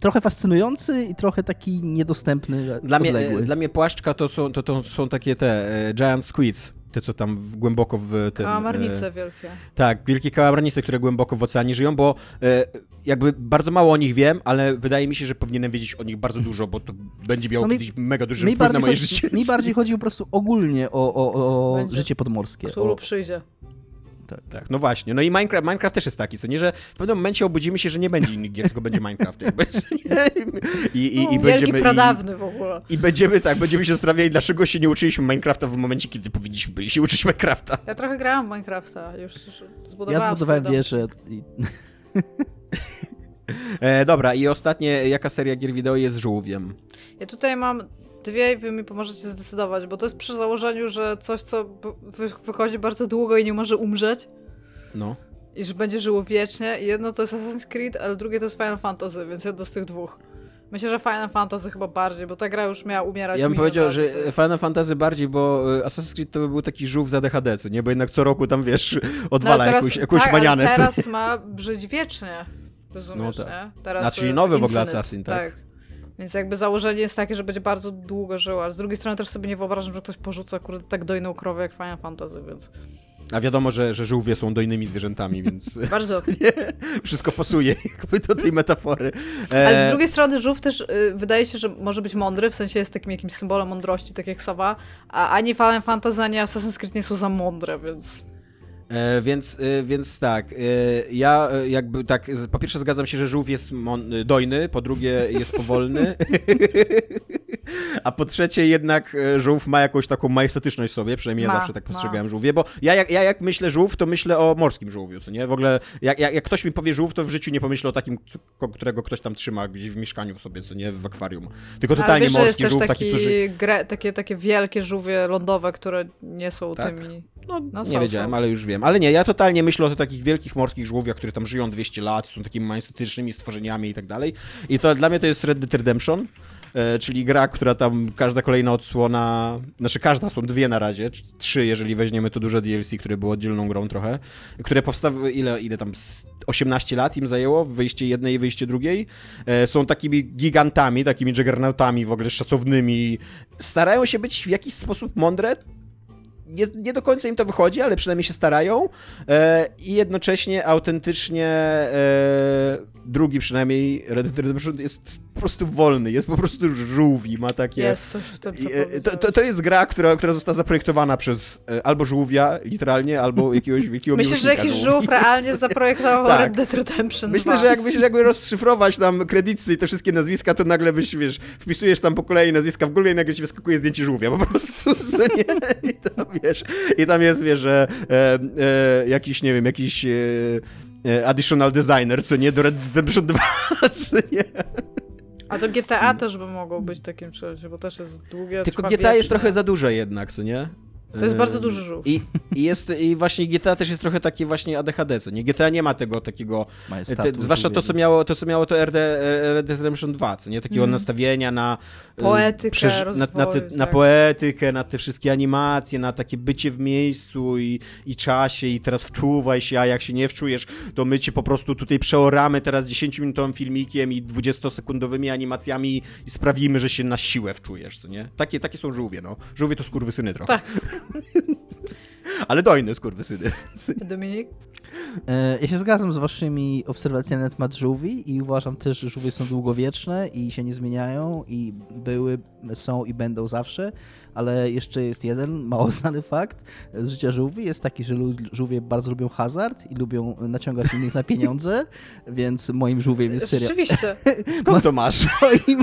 trochę fascynujący i trochę taki niedostępny, Dla mnie, odległy. dla mnie płaszczka to są, to, to są takie te e, giant squids, te co tam w, głęboko w tym... Kałamarnice e, wielkie. Tak, wielkie kałamarnice, które głęboko w oceanie żyją, bo e, jakby bardzo mało o nich wiem, ale wydaje mi się, że powinienem wiedzieć o nich bardzo dużo, bo to będzie miało No mi- kiedyś mega duży mi wpływ na moje chodzi, życie. mi bardziej chodzi po prostu ogólnie o, o, o życie podmorskie. O, przyjdzie. Tak, no właśnie. No i Minecraft, Minecraft też jest taki, co nie, że w pewnym momencie obudzimy się, że nie będzie innych gier, tylko będzie Minecraft. Jakby. [LAUGHS] I, i, i, no, i będziemy... I, pradawny w ogóle. I będziemy tak, będziemy się zastanawiali, dlaczego się nie uczyliśmy Minecrafta w momencie, kiedy powinniśmy byli się uczyć Minecrafta. Ja trochę grałam w Minecrafta, już, już zbudowałam ja zbudowałem wieżę i [LAUGHS] E, dobra, i ostatnie, jaka seria gier wideo jest żółwiem? Ja tutaj mam dwie i wy mi pomożecie zdecydować, bo to jest przy założeniu, że coś, co wy- wychodzi bardzo długo i nie może umrzeć No. i że będzie żyło wiecznie. Jedno to jest Assassin's Creed, ale drugie to jest Final Fantasy, więc jedno z tych dwóch. Myślę, że Final Fantasy chyba bardziej, bo ta gra już miała umierać. Ja bym powiedział, razy, że Final Fantasy bardziej, bo e, Assassin's Creed to by był taki żółw za DHD, nie? Bo jednak co roku tam, wiesz, [LAUGHS] No, odwala ale teraz- jakąś, jakąś tak, manianę. Teraz ma żyć wiecznie. Rozumiesz, No tak. nie? Teraz A, czyli y, nowy w ogóle Infinite, Assassin, tak? Więc jakby założenie jest takie, że będzie bardzo długo żyła. Z drugiej strony też sobie nie wyobrażam, że ktoś porzuca kurde tak dojną krowę jak Final Fantasy, więc A wiadomo, że, że żółwie są dojnymi zwierzętami, więc [LAUGHS] bardzo. [LAUGHS] wszystko pasuje jakby do tej metafory. E, Ale z drugiej strony żółw też y, wydaje się, że może być mądry, w sensie jest takim jakimś symbolem mądrości, tak jak sowa, a ani Final Fantasy, ani Assassin's Creed nie są za mądre, więc... E, więc, e, więc tak, e, ja e, jakby tak, po pierwsze zgadzam się, że żółw jest mon- dojny, po drugie jest powolny, [LAUGHS] a po trzecie jednak e, żółw ma jakąś taką majestatyczność w sobie, przynajmniej Ma, ja zawsze tak ma. postrzegałem żółwie, bo ja jak, ja jak myślę żółw, to myślę o morskim żółwiu, co nie? W ogóle jak, jak, jak ktoś mi powie żółw, to w życiu nie pomyślę o takim, którego ktoś tam trzyma gdzieś w mieszkaniu sobie, co nie? W akwarium. Tylko totalnie wiesz, morski żółw, taki, taki, co gre, takie, takie wielkie żółwie lądowe, które nie są Tak. tymi... No, No nie wiedziałem, ale już wiem. Ale nie, ja totalnie myślę o takich wielkich morskich żółwiach, które tam żyją 200 lat, są takimi majestatycznymi stworzeniami i tak dalej. I to dla mnie to jest Red Dead Redemption, e, czyli gra, która tam każda kolejna odsłona, znaczy każda, są dwie na razie, trzy, jeżeli weźmiemy to duże DLC, które było oddzielną grą trochę, które powstały, ile, ile tam, z 18 lat im zajęło, wyjście jednej i wyjście drugiej. E, są takimi gigantami, takimi juggernautami w ogóle szacownymi. Starają się być w jakiś sposób mądre, jest, nie do końca im to wychodzi, ale przynajmniej się starają e, i jednocześnie autentycznie e, drugi przynajmniej Red Dead Redemption jest po prostu wolny, jest po prostu żółwi, ma takie... Jest coś w tym, e, to, to, to jest gra, która, która została zaprojektowana przez e, albo żółwia, literalnie, albo jakiegoś [LAUGHS] wielkiego Myślę, że jakiś żółwi. żółw realnie [LAUGHS] zaprojektował Tak. Red Dead Redemption Myślę, 2. że jakbyś jakby rozszyfrować tam kredyty i te wszystkie nazwiska, to nagle byś, wiesz, wpisujesz tam po kolei nazwiska w Google i nagle ci wyskakuje zdjęcie żółwia, po prostu, [LAUGHS] co nie? I tam, wiesz, i tam jest, wiesz, że e, e, jakiś, nie wiem, jakiś e, e, additional designer, co nie, do Red Dead Redemption 2, co nie? A to GTA też by mogło być takim czymś, bo też jest długie, Tylko GTA jest wiecznie. trochę za duże jednak, co nie? To jest bardzo duży żółw. I, i, jest, I właśnie GTA też jest trochę takie właśnie ADHD, co nie? GTA nie ma tego takiego Majestatu Te, zwłaszcza to, co miało to, co miało to RD, Red Dead Redemption 2, co nie? Takiego Mm. nastawienia na... y, Poetykę, na, na, te, rozwoju, na tak. poetykę, na te wszystkie animacje, na takie bycie w miejscu i, i czasie i teraz wczuwaj się, a jak się nie wczujesz, to my cię po prostu tutaj przeoramy teraz 10-minutowym filmikiem i 20-sekundowymi animacjami i sprawimy, że się na siłę wczujesz, co nie? Takie, takie są żółwie, no. Żółwie to skurwysyny trochę. Tak. [LAUGHS] [LAUGHS] Ale dojne skurwysyny. Dominik? E, Ja się zgadzam z waszymi obserwacjami na temat żółwi i uważam też, że żółwie są długowieczne i się nie zmieniają i były, są i będą zawsze, ale jeszcze jest jeden mało znany fakt z życia żółwi, jest taki, że żółwie bardzo lubią hazard i lubią naciągać innych na pieniądze, [LAUGHS] więc moim żółwiem jest seria... Rzeczywiście. [LAUGHS] Skąd to masz? Moim,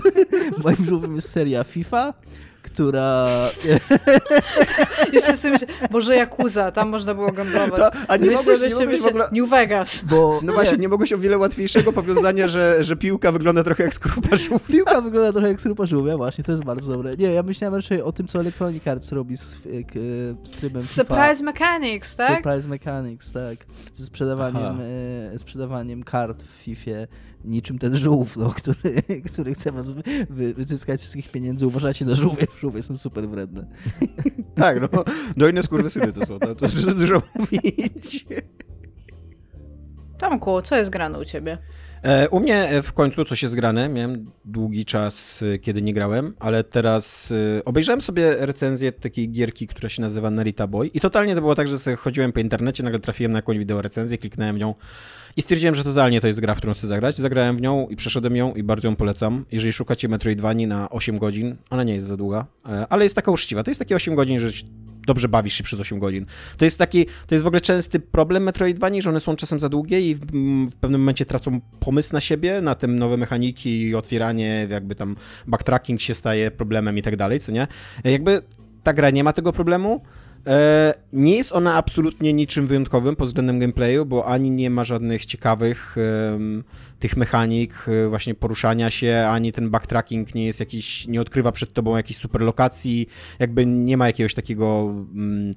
moim żółwiem jest seria FIFA, która... [LAUGHS] Jeszcze sobie myślę, może Yakuza, tam można było gamblować. To, a nie myślę, mogłeś, nie myślę, ogóle... New Vegas. Bo No właśnie, nie mogłeś o wiele łatwiejszego powiązania, że, że piłka wygląda trochę jak skorupa żółwia. Piłka wygląda trochę jak skrupa żółwia, właśnie, to jest bardzo dobre. Nie, ja myślałem raczej o tym, co Electronic Arts robi z, e, z trybem FIFA. Surprise Mechanics, tak? Surprise Mechanics, tak. Ze sprzedawaniem, e, sprzedawaniem kart w FIFA niczym ten żółw, no, który, [LAUGHS] który chce was wy, wy, wyzyskać wszystkich pieniędzy. Uważajcie na żółwie, [LAUGHS] żółwie są super wredne. [LAUGHS] Tak, no, dojne skurwysyny to są, to, to to dużo mówić. Tomku, co jest grane u ciebie? E, u mnie e, w końcu coś jest grane. Miałem długi czas, e, kiedy nie grałem, ale teraz obejrzałem sobie recenzję takiej gierki, która się nazywa Narita Boy i totalnie to było tak, że sobie chodziłem po internecie, nagle trafiłem na jakąś wideo recenzję, kliknąłem nią i stwierdziłem, że totalnie to jest gra, w którą chcę zagrać. Zagrałem w nią i przeszedłem ją i bardzo ją polecam. Jeżeli szukacie Metroidvanii na 8 godzin, ona nie jest za długa, e, ale jest taka uczciwa. To jest takie 8 godzin, że dobrze bawisz się przez 8 godzin. To jest taki, to jest w ogóle częsty problem Metroidvanii, że one są czasem za długie i w, w pewnym momencie tracą pomysł na siebie, na te nowe mechaniki i otwieranie, jakby tam backtracking się staje problemem i tak dalej, co nie? Jakby ta gra nie ma tego problemu. E, nie jest ona absolutnie niczym wyjątkowym pod względem gameplayu, bo ani nie ma żadnych ciekawych tych mechanik e, właśnie poruszania się, ani ten backtracking nie jest jakiś, nie odkrywa przed tobą jakiejś super lokacji, jakby nie ma jakiegoś takiego mm,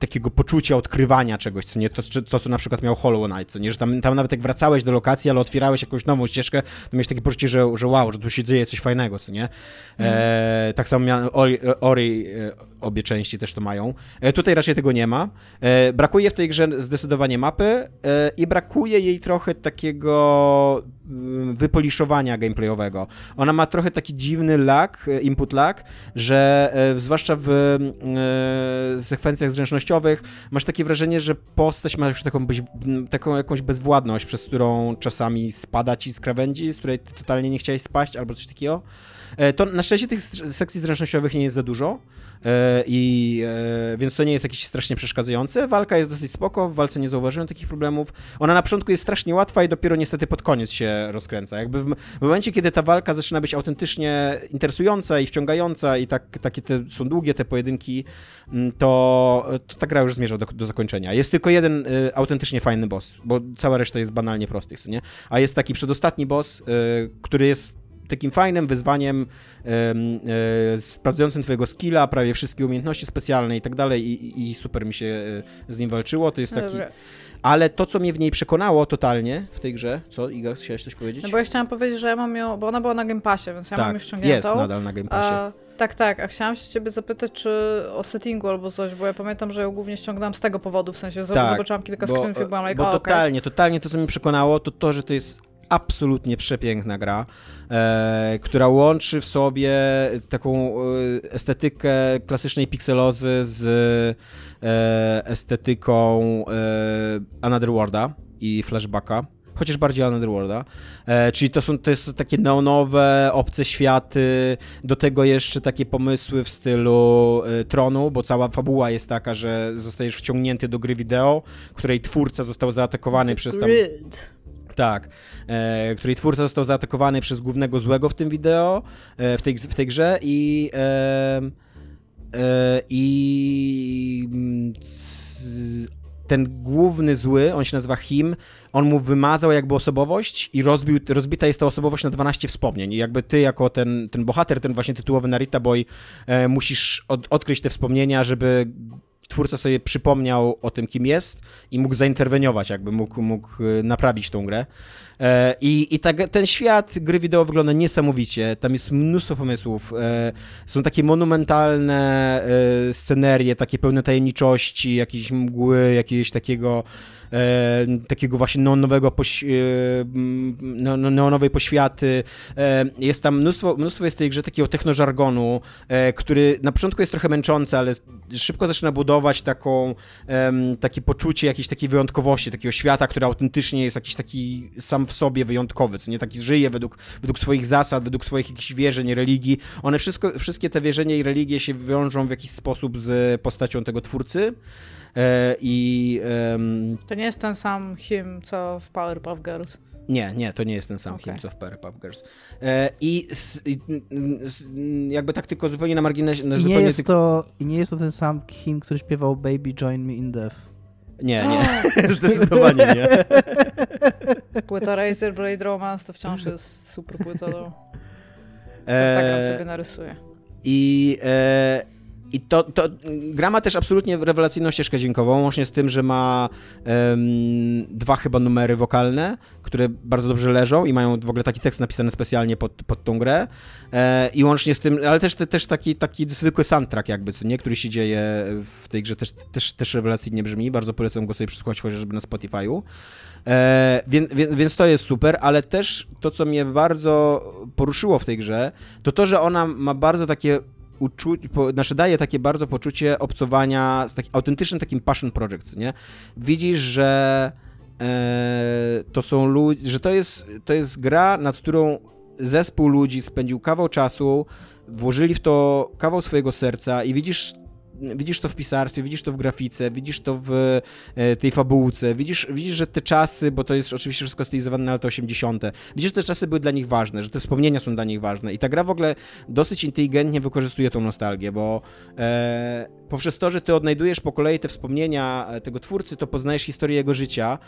takiego poczucia odkrywania czegoś, co nie to, to, co na przykład miał Hollow Knight, co nie, że tam, tam nawet jak wracałeś do lokacji, ale otwierałeś jakąś nową ścieżkę, to miałeś takie poczucie, że, że wow, że tu się dzieje coś fajnego, co nie? E, tak samo miałem Ori, Ori e, obie części też to mają. E, tutaj raczej tego nie ma. E, brakuje w tej grze zdecydowanie mapy e, i brakuje jej trochę takiego mm, wypoliszowania gameplayowego. Ona ma trochę taki dziwny lag, e, input lag, że e, zwłaszcza w sekwencjach zręcznościowych masz takie wrażenie, że postać ma już taką, być, taką jakąś bezwładność, przez którą czasami spada ci z krawędzi, z której totalnie nie chciałeś spaść, albo coś takiego. E, to na szczęście tych sekcji zręcznościowych nie jest za dużo. E, I, e, więc to nie jest jakieś strasznie przeszkadzające. Walka jest dosyć spoko, w walce nie zauważyłem takich problemów. Ona na początku jest strasznie łatwa i dopiero niestety pod koniec się rozkręca. Jakby w, w momencie, kiedy ta walka zaczyna być autentycznie interesująca i wciągająca i tak, takie te, są długie te pojedynki, to, to ta gra już zmierza do, do zakończenia. Jest tylko jeden y, autentycznie fajny boss, bo cała reszta jest banalnie prostych, nie? A jest taki przedostatni boss, y, który jest takim fajnym wyzwaniem e, sprawdzającym twojego skilla, prawie wszystkie umiejętności specjalne i tak dalej i, i super mi się e, z nim walczyło. To jest taki... Dobra. Ale to, co mnie w niej przekonało totalnie w tej grze, co Iga, chciałeś coś powiedzieć? No bo ja chciałam powiedzieć, że ja mam ją, bo ona była na Game Passie, więc ja tak, mam już ściągniętą. jest nadal na Game Passie. A, tak, tak, a chciałam się ciebie zapytać, czy o settingu albo coś, bo ja pamiętam, że ją głównie ściągnęłam z tego powodu, w sensie tak, zobaczyłam kilka screenów i byłam like, Bo totalnie, okay. totalnie to, co mnie przekonało, to to, że to jest absolutnie przepiękna gra, e, która łączy w sobie taką e, estetykę klasycznej pikselozy z e, estetyką e, Another Worlda i Flashbacka chociaż bardziej Underworlda. E, czyli to są to jest takie neonowe, obce światy, do tego jeszcze takie pomysły w stylu e, Tronu, bo cała fabuła jest taka, że zostajesz wciągnięty do gry wideo, której twórca został zaatakowany The przez tam... Grid. Tak, e, której twórca został zaatakowany przez głównego złego w tym wideo, e, w, tej, w tej grze i e, e i ten główny zły, on się nazywa Him, on mu wymazał jakby osobowość i rozbił, rozbita jest ta osobowość na 12 wspomnień. I jakby ty jako ten, ten bohater, ten właśnie tytułowy Narita Boy, e, musisz od, odkryć te wspomnienia, żeby twórca sobie przypomniał o tym, kim jest i mógł zainterweniować, jakby mógł, mógł e, naprawić tą grę. E, I, i tak, ten świat gry wideo wygląda niesamowicie. Tam jest mnóstwo pomysłów. E, są takie monumentalne scenerie, takie pełne tajemniczości, jakieś mgły, jakiegoś takiego e, takiego właśnie neonowego poś, e, neonowej poświaty. E, jest tam mnóstwo, mnóstwo jest tej grze takiego technożargonu, e, który na początku jest trochę męczący, ale szybko zaczyna budować taką, takie poczucie jakiejś takiej wyjątkowości, takiego świata, który autentycznie jest jakiś taki sam w sobie wyjątkowy, co nie taki żyje według, według swoich zasad, według swoich jakichś wierzeń, religii. One wszystko, wszystkie te wierzenia i religie się wiążą w jakiś sposób z postacią tego twórcy. E, I, um, to nie jest ten sam him, co w Powerpuff Girls. Nie, nie, to nie jest ten sam okay. him, co w Powerpuff Girls. E, i, i, jakby tak tylko zupełnie na marginesie... Na I, nie jest to, I nie jest to ten sam him, który śpiewał Baby Join Me in Death. Nie, nie. [LAUGHS] Zdecydowanie nie. [LAUGHS] Płyta Razer Blade Romance to wciąż jest super płyta. No. E, tak sobie narysuję. I... E, i to, to gra ma też absolutnie rewelacyjną ścieżkę dźwiękową, łącznie z tym, że ma um, dwa chyba numery wokalne, które bardzo dobrze leżą i mają w ogóle taki tekst napisany specjalnie pod, pod tą grę. E, I łącznie z tym, ale też, te, też taki, taki zwykły soundtrack jakby, co nie, który się dzieje w tej grze też, też, też rewelacyjnie brzmi. Bardzo polecam go sobie przesłuchać chociażby na Spotify'u. E, więc, więc, więc, to jest super, ale też to, co mnie bardzo poruszyło w tej grze, to to, że ona ma bardzo takie uczuć, po, znaczy daje takie bardzo poczucie obcowania z takim autentycznym takim passion project, nie? Widzisz, że e, to są ludzie, że to jest, to jest gra, nad którą zespół ludzi spędził kawał czasu, włożyli w to kawał swojego serca i widzisz widzisz to w pisarstwie, widzisz to w grafice, widzisz to w e, tej fabułce, widzisz, widzisz, że te czasy, bo to jest oczywiście wszystko stylizowane na lata 80., widzisz, że te czasy były dla nich ważne, że te wspomnienia są dla nich ważne i ta gra w ogóle dosyć inteligentnie wykorzystuje tą nostalgię, bo e, poprzez to, że ty odnajdujesz po kolei te wspomnienia e, tego twórcy, to poznajesz historię jego życia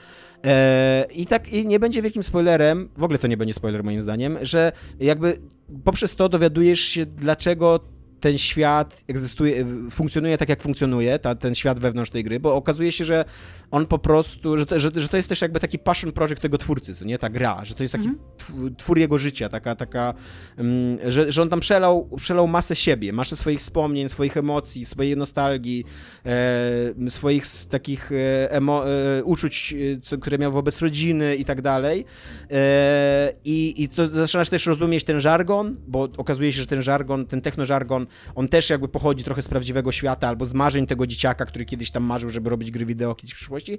e, i tak i nie będzie wielkim spoilerem, w ogóle to nie będzie spoiler moim zdaniem, że jakby poprzez to dowiadujesz się, dlaczego ten świat egzystuje, funkcjonuje tak, jak funkcjonuje, ta, ten świat wewnątrz tej gry, bo okazuje się, że on po prostu, że to, że, że to jest też jakby taki passion project tego twórcy, co nie, ta gra, że to jest taki mhm. twór jego życia, taka, taka, um, że, że on tam przelał, przelał masę siebie, masę swoich wspomnień, swoich emocji, swojej nostalgii, e, swoich takich e, emo, e, uczuć, e, co, które miał wobec rodziny i tak dalej. E, I, I to zaczynasz też rozumieć ten żargon, bo okazuje się, że ten żargon, ten technożargon, on też jakby pochodzi trochę z prawdziwego świata albo z marzeń tego dzieciaka, który kiedyś tam marzył, żeby robić gry wideo kiedyś w przyszłości.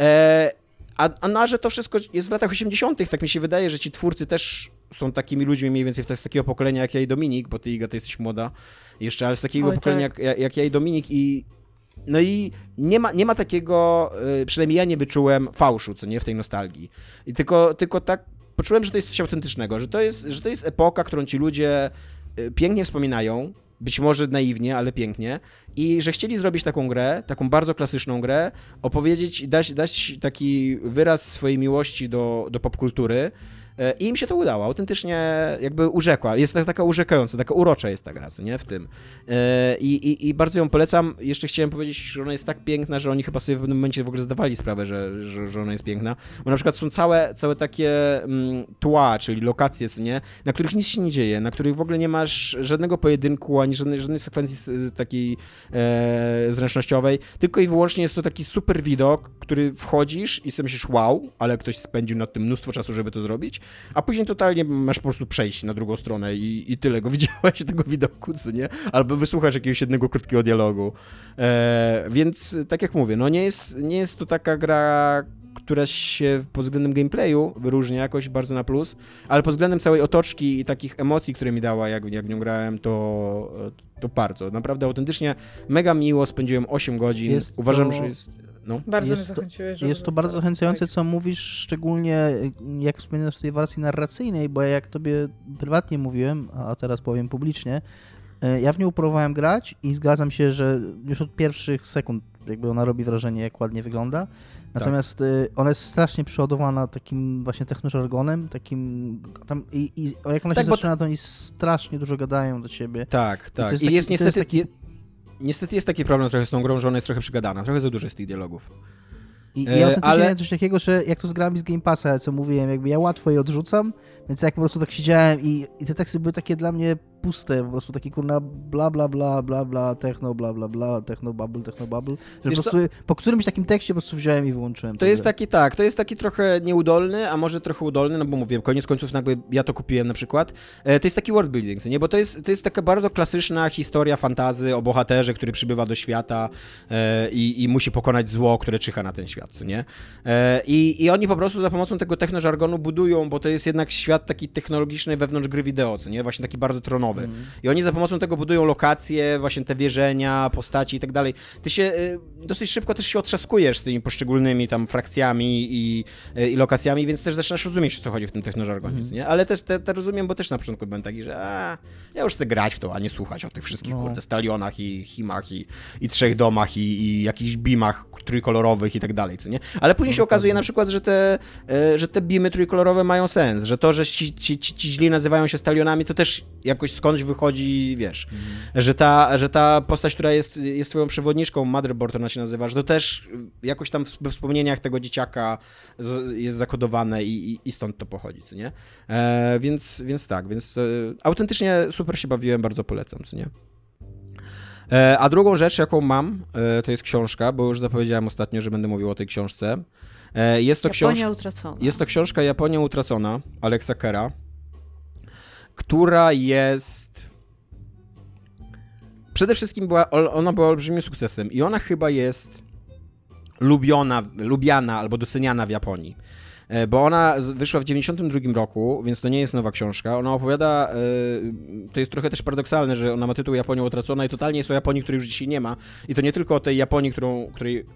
E, a, a na, że to wszystko jest w latach 80., tak mi się wydaje, że ci twórcy też są takimi ludźmi mniej więcej z takiego pokolenia jak ja i Dominik, bo ty Iga, to jesteś młoda jeszcze, ale z takiego Oj, pokolenia tak. jak, jak ja i Dominik i no i nie ma, nie ma takiego, y, przynajmniej ja nie wyczułem fałszu, co nie, w tej nostalgii. I tylko, tylko tak poczułem, że to jest coś autentycznego, że to jest, że to jest epoka, którą ci ludzie y, pięknie wspominają, być może naiwnie, ale pięknie, i że chcieli zrobić taką grę, taką bardzo klasyczną grę, opowiedzieć, dać, dać taki wyraz swojej miłości do, do popkultury, I im się to udało, autentycznie jakby urzekła. Jest tak- taka urzekająca, taka urocza jest ta gra, co nie, w tym. E, I, i, I bardzo ją polecam. Jeszcze chciałem powiedzieć, że ona jest tak piękna, że oni chyba sobie w pewnym momencie w ogóle zdawali sprawę, że, że, że ona jest piękna. Bo na przykład są całe, całe takie mm, tła, czyli lokacje, co nie, na których nic się nie dzieje, na których w ogóle nie masz żadnego pojedynku, ani żadnej, żadnej sekwencji takiej e, zręcznościowej, tylko i wyłącznie jest to taki super widok, który wchodzisz i sobie myślisz, wow, ale ktoś spędził nad tym mnóstwo czasu, żeby to zrobić, a później totalnie masz po prostu przejść na drugą stronę i, i tyle go [LAUGHS] widziałeś, tego widoku, co nie? Albo wysłuchasz jakiegoś jednego krótkiego dialogu. E, więc tak jak mówię, no nie jest, nie jest to taka gra, która się pod względem gameplayu wyróżnia jakoś bardzo na plus, ale pod względem całej otoczki i takich emocji, które mi dała, jak, jak w nią grałem, to, to bardzo. Naprawdę autentycznie mega miło, spędziłem 8 godzin. Jest Uważam, to- że jest... No. Bardzo mnie Jest to- zachęciłeś, żeby Jest to bardzo zachęcające, co mówisz, szczególnie y, jak wspominasz o tej wersji narracyjnej, bo jak tobie prywatnie mówiłem, a teraz powiem publicznie, y, ja w nią próbowałem grać i zgadzam się, że już od pierwszych sekund jakby ona robi wrażenie, jak ładnie wygląda. Natomiast y, ona jest strasznie przeładowana takim właśnie technożargonem, takim tam i, i jak ona Tak, się bo- zaczyna, to oni strasznie dużo gadają do ciebie. Tak, tak. jest I taki- jest to jest niestety... taki- je- Niestety jest taki problem trochę z tą grą, że ona jest trochę przygadana. Trochę za dużo jest tych dialogów. I, E, autentycznie ale- coś takiego, że jak to z grami z Game Passa, co mówiłem, jakby ja łatwo je odrzucam, więc jak po prostu tak siedziałem i, i te teksty były takie dla mnie puste, po prostu taki kurna bla bla bla bla bla techno bla bla bla techno bubble techno bubble, że Wiesz po co? prostu po którymś takim tekście po prostu wziąłem i wyłączyłem. To jest grę. taki, tak, to jest taki trochę nieudolny, a może trochę udolny, no bo mówię, koniec końców jakby ja to kupiłem na przykład. E, to jest taki world building, co nie? Bo to jest, to jest taka bardzo klasyczna historia fantazy o bohaterze, który przybywa do świata e, i, i musi pokonać zło, które czyha na ten świat, co nie? E, i, I oni po prostu za pomocą tego technożargonu budują, bo to jest jednak świat taki technologiczny wewnątrz gry wideo, co nie? Właśnie taki bardzo tronowy. I oni za pomocą tego budują lokacje, właśnie te wierzenia, postaci i tak dalej. Ty się y, dosyć szybko też się otrzaskujesz z tymi poszczególnymi tam frakcjami i, y, i lokacjami, więc też zaczynasz rozumieć, o co chodzi w tym technożargonie, nie? Ale też te, te rozumiem, bo też na początku byłem taki, że a, ja już chcę grać w to, a nie słuchać o tych wszystkich, No. kurde, stalionach i himach i, i trzech domach i, i jakichś bimach trójkolorowych i tak dalej, co nie? Ale później się okazuje na przykład, że te, e, że te bimy trójkolorowe mają sens, że to, że ci, ci, ci, ci źli nazywają się stalionami, to też jakoś skądś wychodzi, wiesz, że, ta, że ta postać, która jest, jest twoją przewodniczką, Motherboard ona się nazywa, że to też jakoś tam we wspomnieniach tego dzieciaka z- jest zakodowane i, i, i stąd to pochodzi, co nie? E, więc, więc tak, więc e, autentycznie super się bawiłem, bardzo polecam, co nie? E, A drugą rzecz, jaką mam, e, to jest książka, bo już zapowiedziałem ostatnio, że będę mówił o tej książce. E, Jest to książka. Japonia utracona. Jest to książka Japonia utracona Alexa Kera, która jest. Przede wszystkim była, ona była olbrzymim sukcesem i ona chyba jest lubiona, lubiana albo doceniana w Japonii. E, Bo ona wyszła w 92 roku, więc to nie jest nowa książka. Ona opowiada, e, to jest trochę też paradoksalne, że ona ma tytuł Japonia utracona i totalnie jest o Japonii, której już dzisiaj nie ma. I to nie tylko o tej Japonii, którą, której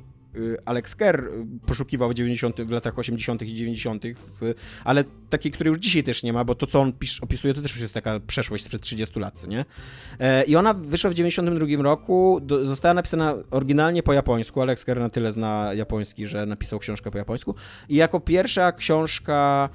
Alex Kerr y, poszukiwał w, 90, w latach 80. i 90., w, ale takiej, której już dzisiaj też nie ma, bo to, co on pisz, opisuje, to też już jest taka przeszłość sprzed 30 lat, nie? E, I ona wyszła w 92 roku, do, została napisana oryginalnie po japońsku, Alex Kerr na tyle zna japoński, że napisał książkę po japońsku i jako pierwsza książka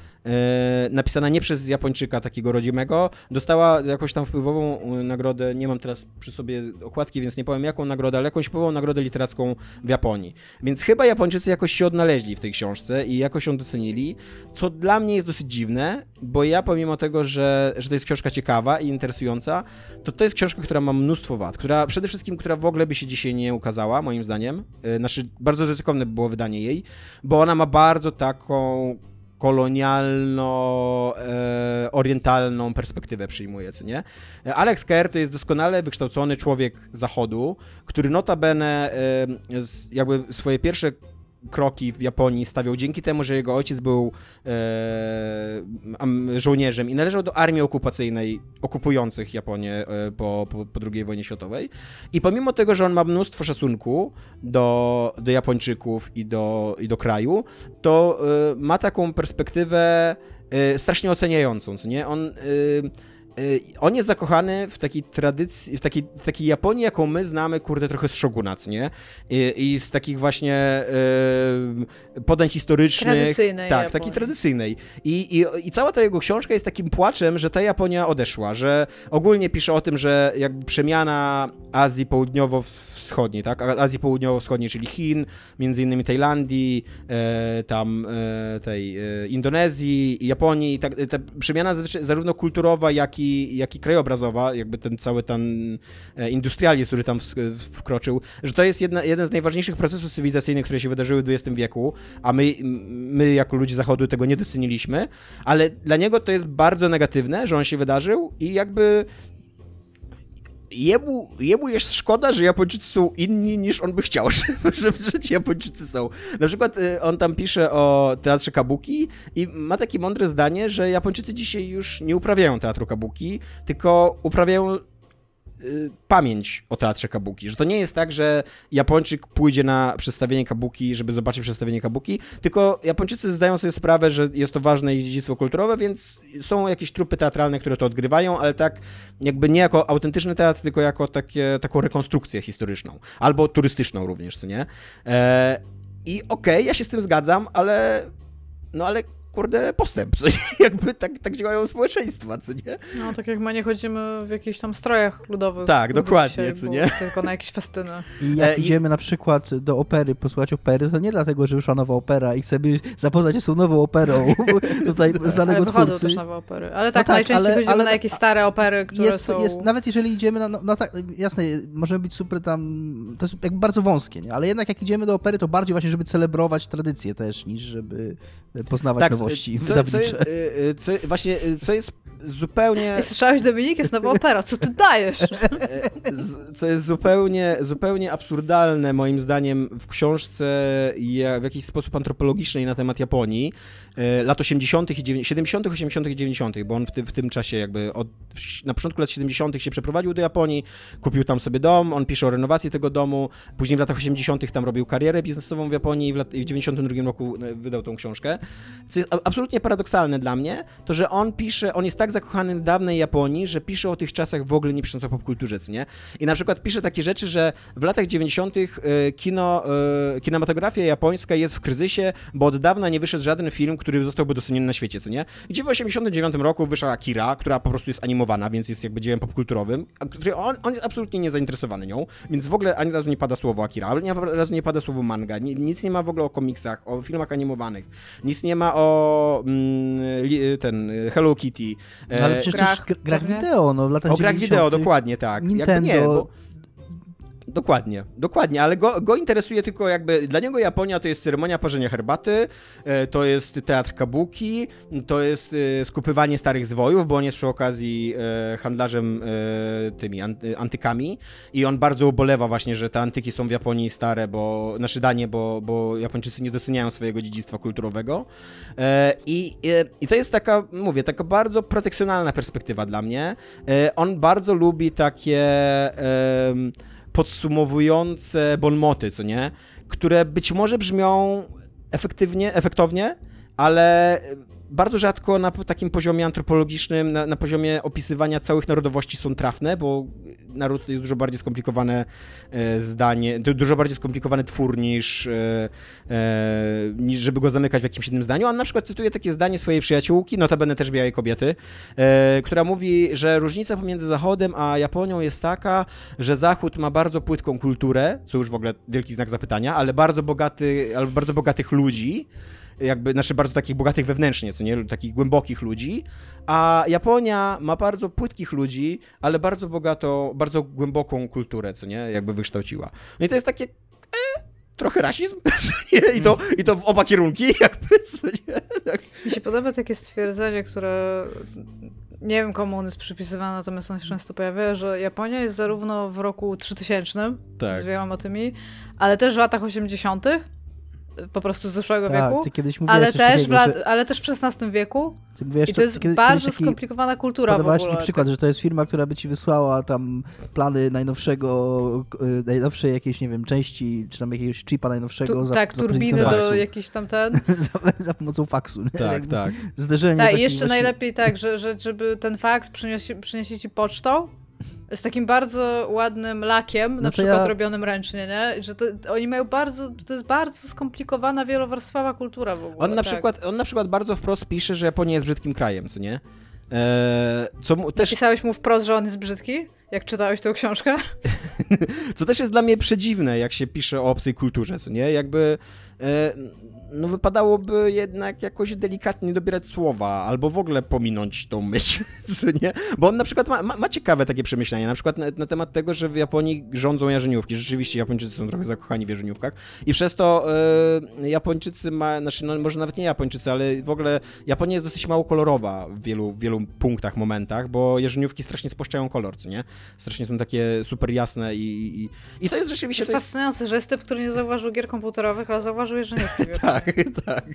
napisana nie przez Japończyka takiego rodzimego, dostała jakąś tam wpływową e, nagrodę, nie mam teraz przy sobie okładki, więc nie powiem jaką nagrodę, ale jakąś wpływową nagrodę literacką w Japonii. Więc chyba Japończycy jakoś się odnaleźli w tej książce i jakoś ją docenili, co dla mnie jest dosyć dziwne, bo ja pomimo tego, że, że to jest książka ciekawa i interesująca, to to jest książka, która ma mnóstwo wad, która przede wszystkim, która w ogóle by się dzisiaj nie ukazała, moim zdaniem. E, Znaczy, bardzo ryzykowne by było wydanie jej, bo ona ma bardzo taką kolonialno-orientalną perspektywę przyjmuje, co nie? E, Alex Kerr to jest doskonale wykształcony człowiek zachodu, który notabene e, jakby swoje pierwsze kroki w Japonii stawiał dzięki temu, że jego ojciec był e, żołnierzem i należał do armii okupacyjnej okupujących Japonię e, po, po, po II wojnie światowej. I pomimo tego, że on ma mnóstwo szacunku do, do Japończyków i do, i do kraju, to e, ma taką perspektywę e, strasznie oceniającą, co nie? On... Y, on jest zakochany w takiej tradycji, w takiej, w takiej Japonii, jaką my znamy, kurde, trochę z shogunat, nie? I, i z takich właśnie y, podań historycznych. Tradycyjnej Tak, Japonii. takiej tradycyjnej. I, i, I cała ta jego książka jest takim płaczem, że ta Japonia odeszła, że ogólnie pisze o tym, że jakby przemiana Azji Południowo-Wschodniej, tak? Azji Południowo-Wschodniej, czyli Chin, między innymi Tajlandii, e, tam e, tej e, Indonezji, Japonii, tak, ta przemiana zarówno kulturowa, jak i, jak i krajobrazowa, jakby ten cały ten e, industrializm, który tam wkroczył, że to jest jedna, jeden z najważniejszych procesów cywilizacyjnych, które się wydarzyły w XX wieku, a my, my jako ludzie Zachodu tego nie doceniliśmy, ale dla niego to jest bardzo negatywne, że on się wydarzył i jakby jemu, jemu jest szkoda, że Japończycy są inni niż on by chciał, [LAUGHS] żeby, że ci Japończycy są. Na przykład y, on tam pisze o teatrze kabuki i ma takie mądre zdanie, że Japończycy dzisiaj już nie uprawiają teatru kabuki, tylko uprawiają Y, pamięć o teatrze kabuki, że to nie jest tak, że Japończyk pójdzie na przedstawienie kabuki, żeby zobaczyć przedstawienie kabuki, tylko Japończycy zdają sobie sprawę, że jest to ważne ich dziedzictwo kulturowe, więc są jakieś trupy teatralne, które to odgrywają, ale tak jakby nie jako autentyczny teatr, tylko jako takie, taką rekonstrukcję historyczną, albo turystyczną również, co nie? E, I okej, okay, ja się z tym zgadzam, ale no ale kurde, postęp, co nie? [LAUGHS] Jakby tak, tak działają społeczeństwa, co nie? No, tak jak my nie chodzimy w jakichś tam strojach ludowych. Tak, dokładnie, co nie? [LAUGHS] Tylko na jakieś festyny. I jak e, idziemy i... na przykład do opery, posłuchać opery, to nie dlatego, że wyszła nowa opera i chcemy zapoznać się z tą nową operą [LAUGHS] tutaj znanego ale twórcy. też nowe opery. Ale tak, no tak najczęściej ale, chodzimy ale, na jakieś stare opery, które jest, są... Jest, nawet jeżeli idziemy na, no, no tak, jasne, możemy być super tam, to jest jakby bardzo wąskie, nie? Ale jednak jak idziemy do opery, to bardziej właśnie, żeby celebrować tradycję też, niż żeby poznawać tak, nowości co, co jest, y, y, co, właśnie, y, co jest zupełnie... Słyszałeś, Dominik, jest nowa opera, co ty dajesz? [LAUGHS] Co jest zupełnie, zupełnie absurdalne moim zdaniem w książce w jakiś sposób antropologicznej na temat Japonii lat 80. i 70., 80. i 90., bo on w, ty, w tym czasie jakby od, na początku lat 70. się przeprowadził do Japonii, kupił tam sobie dom, on pisze o renowacji tego domu, później w latach 80. tam robił karierę biznesową w Japonii i w, lat, w 92 roku wydał tą książkę. Co jest absolutnie paradoksalne dla mnie, to że on pisze, on jest tak zakochany w dawnej Japonii, że pisze o tych czasach w ogóle nie pisząc o popkulturze, nie? I na przykład pisze takie rzeczy, że w latach 90. E, kino, e, kinematografia japońska jest w kryzysie, bo od dawna nie wyszedł żaden film, który zostałby doceniony na świecie, co nie? Gdzie w 89 roku wyszła Akira, która po prostu jest animowana, więc jest jakby dziełem popkulturowym, a który on, on jest absolutnie niezainteresowany nią, więc w ogóle ani razu nie pada słowo Akira, ani razu nie pada słowo manga, nic nie ma w ogóle o komiksach, o filmach animowanych, nic nie ma o mm, ten Hello Kitty. No, ale przecież grach, grach wideo, no w latach O grach wideo, dokładnie, tak. Nintendo. nie, bo, Dokładnie, dokładnie, ale go, go, interesuje tylko jakby, dla niego Japonia to jest ceremonia parzenia herbaty, e, to jest teatr kabuki, to jest e, skupywanie starych zwojów, bo on jest przy okazji e, handlarzem tymi antykami i on bardzo ubolewa właśnie, że te antyki są w Japonii stare, bo, nasze danie, bo, bo Japończycy nie doceniają swojego dziedzictwa kulturowego I, i to jest taka, mówię, taka bardzo protekcjonalna perspektywa dla mnie. On bardzo lubi takie podsumowujące bonmoty, co nie? Które być może brzmią efektywnie, efektownie, ale bardzo rzadko na takim poziomie antropologicznym, na, na, poziomie opisywania całych narodowości są trafne, bo naród jest dużo bardziej skomplikowane e, zdanie, dużo bardziej skomplikowany twór niż, e, e, niż żeby go zamykać w jakimś jednym zdaniu. On na przykład cytuje takie zdanie swojej przyjaciółki, notabene też białej kobiety, która mówi, że różnica pomiędzy Zachodem a Japonią jest taka, że Zachód ma bardzo płytką kulturę, co już w ogóle wielki znak zapytania, ale bardzo bogaty, ale bardzo bogatych ludzi, jakby, znaczy bardzo takich bogatych wewnętrznie, co nie, takich głębokich ludzi, a Japonia ma bardzo płytkich ludzi, ale bardzo bogatą, bardzo głęboką kulturę, co nie, jakby wykształciła. No i to jest takie, e, trochę rasizm [LAUGHS] I, to, i to w oba kierunki, [LAUGHS] jakby, co nie? Tak. Mi się podoba takie stwierdzenie, które nie wiem komu on jest przypisywany, natomiast on się często pojawia, że Japonia jest zarówno w roku 3000 tak. z wieloma tymi, ale też w latach 80 po prostu z zeszłego Tak, wieku, ty kiedyś ale też, w takiego, lat, że- ale też w XVI wieku. ty mówiłeś I to- to jest kiedy- bardzo taki- skomplikowana kultura w ogóle. taki przykład, że to jest firma, która by ci wysłała tam plany najnowszego, y, najnowszej jakiejś, nie wiem, części, czy tam jakiegoś chipa najnowszego Tu, za, tak, za turbiny do jakiś tam ten. [LAUGHS] za, za pomocą faksu. Nie? Tak, tak. Zderzenie Tak, jeszcze właśnie- najlepiej tak, że, że żeby ten faks przyniesie, przyniesie ci pocztą z takim bardzo ładnym lakiem, na No to przykład ja- robionym ręcznie, nie? Że to, oni mają bardzo, to jest bardzo skomplikowana, wielowarstwowa kultura w ogóle. On na, tak. przykład, on na przykład bardzo wprost pisze, że Japonia jest brzydkim krajem, co nie? Eee, co mu, też, Pisałeś mu wprost, że on jest brzydki? Jak czytałeś tę książkę? [LAUGHS] co też jest dla mnie przedziwne, jak się pisze o obcej kulturze, co nie? Jakby no wypadałoby jednak jakoś delikatnie dobierać słowa, albo w ogóle pominąć tą myśl, [LAUGHS] nie? Bo on na przykład ma, ma, ma ciekawe takie przemyślenia, na przykład na, na temat tego, że w Japonii rządzą jarzeniówki. Rzeczywiście Japończycy są trochę zakochani w jarzeniówkach i przez to e, Japończycy ma, znaczy no może nawet nie Japończycy, ale w ogóle Japonia jest dosyć mało kolorowa w wielu, wielu punktach, momentach, bo jarzeniówki strasznie spłaszczają kolor, co nie? Strasznie są takie super jasne i, i, i to jest rzeczywiście... jest to jest, fascynujące, że jest typ, który nie zauważył gier komputerowych, ale zauważył jeżdżeniówki. [LAUGHS] tak, tak.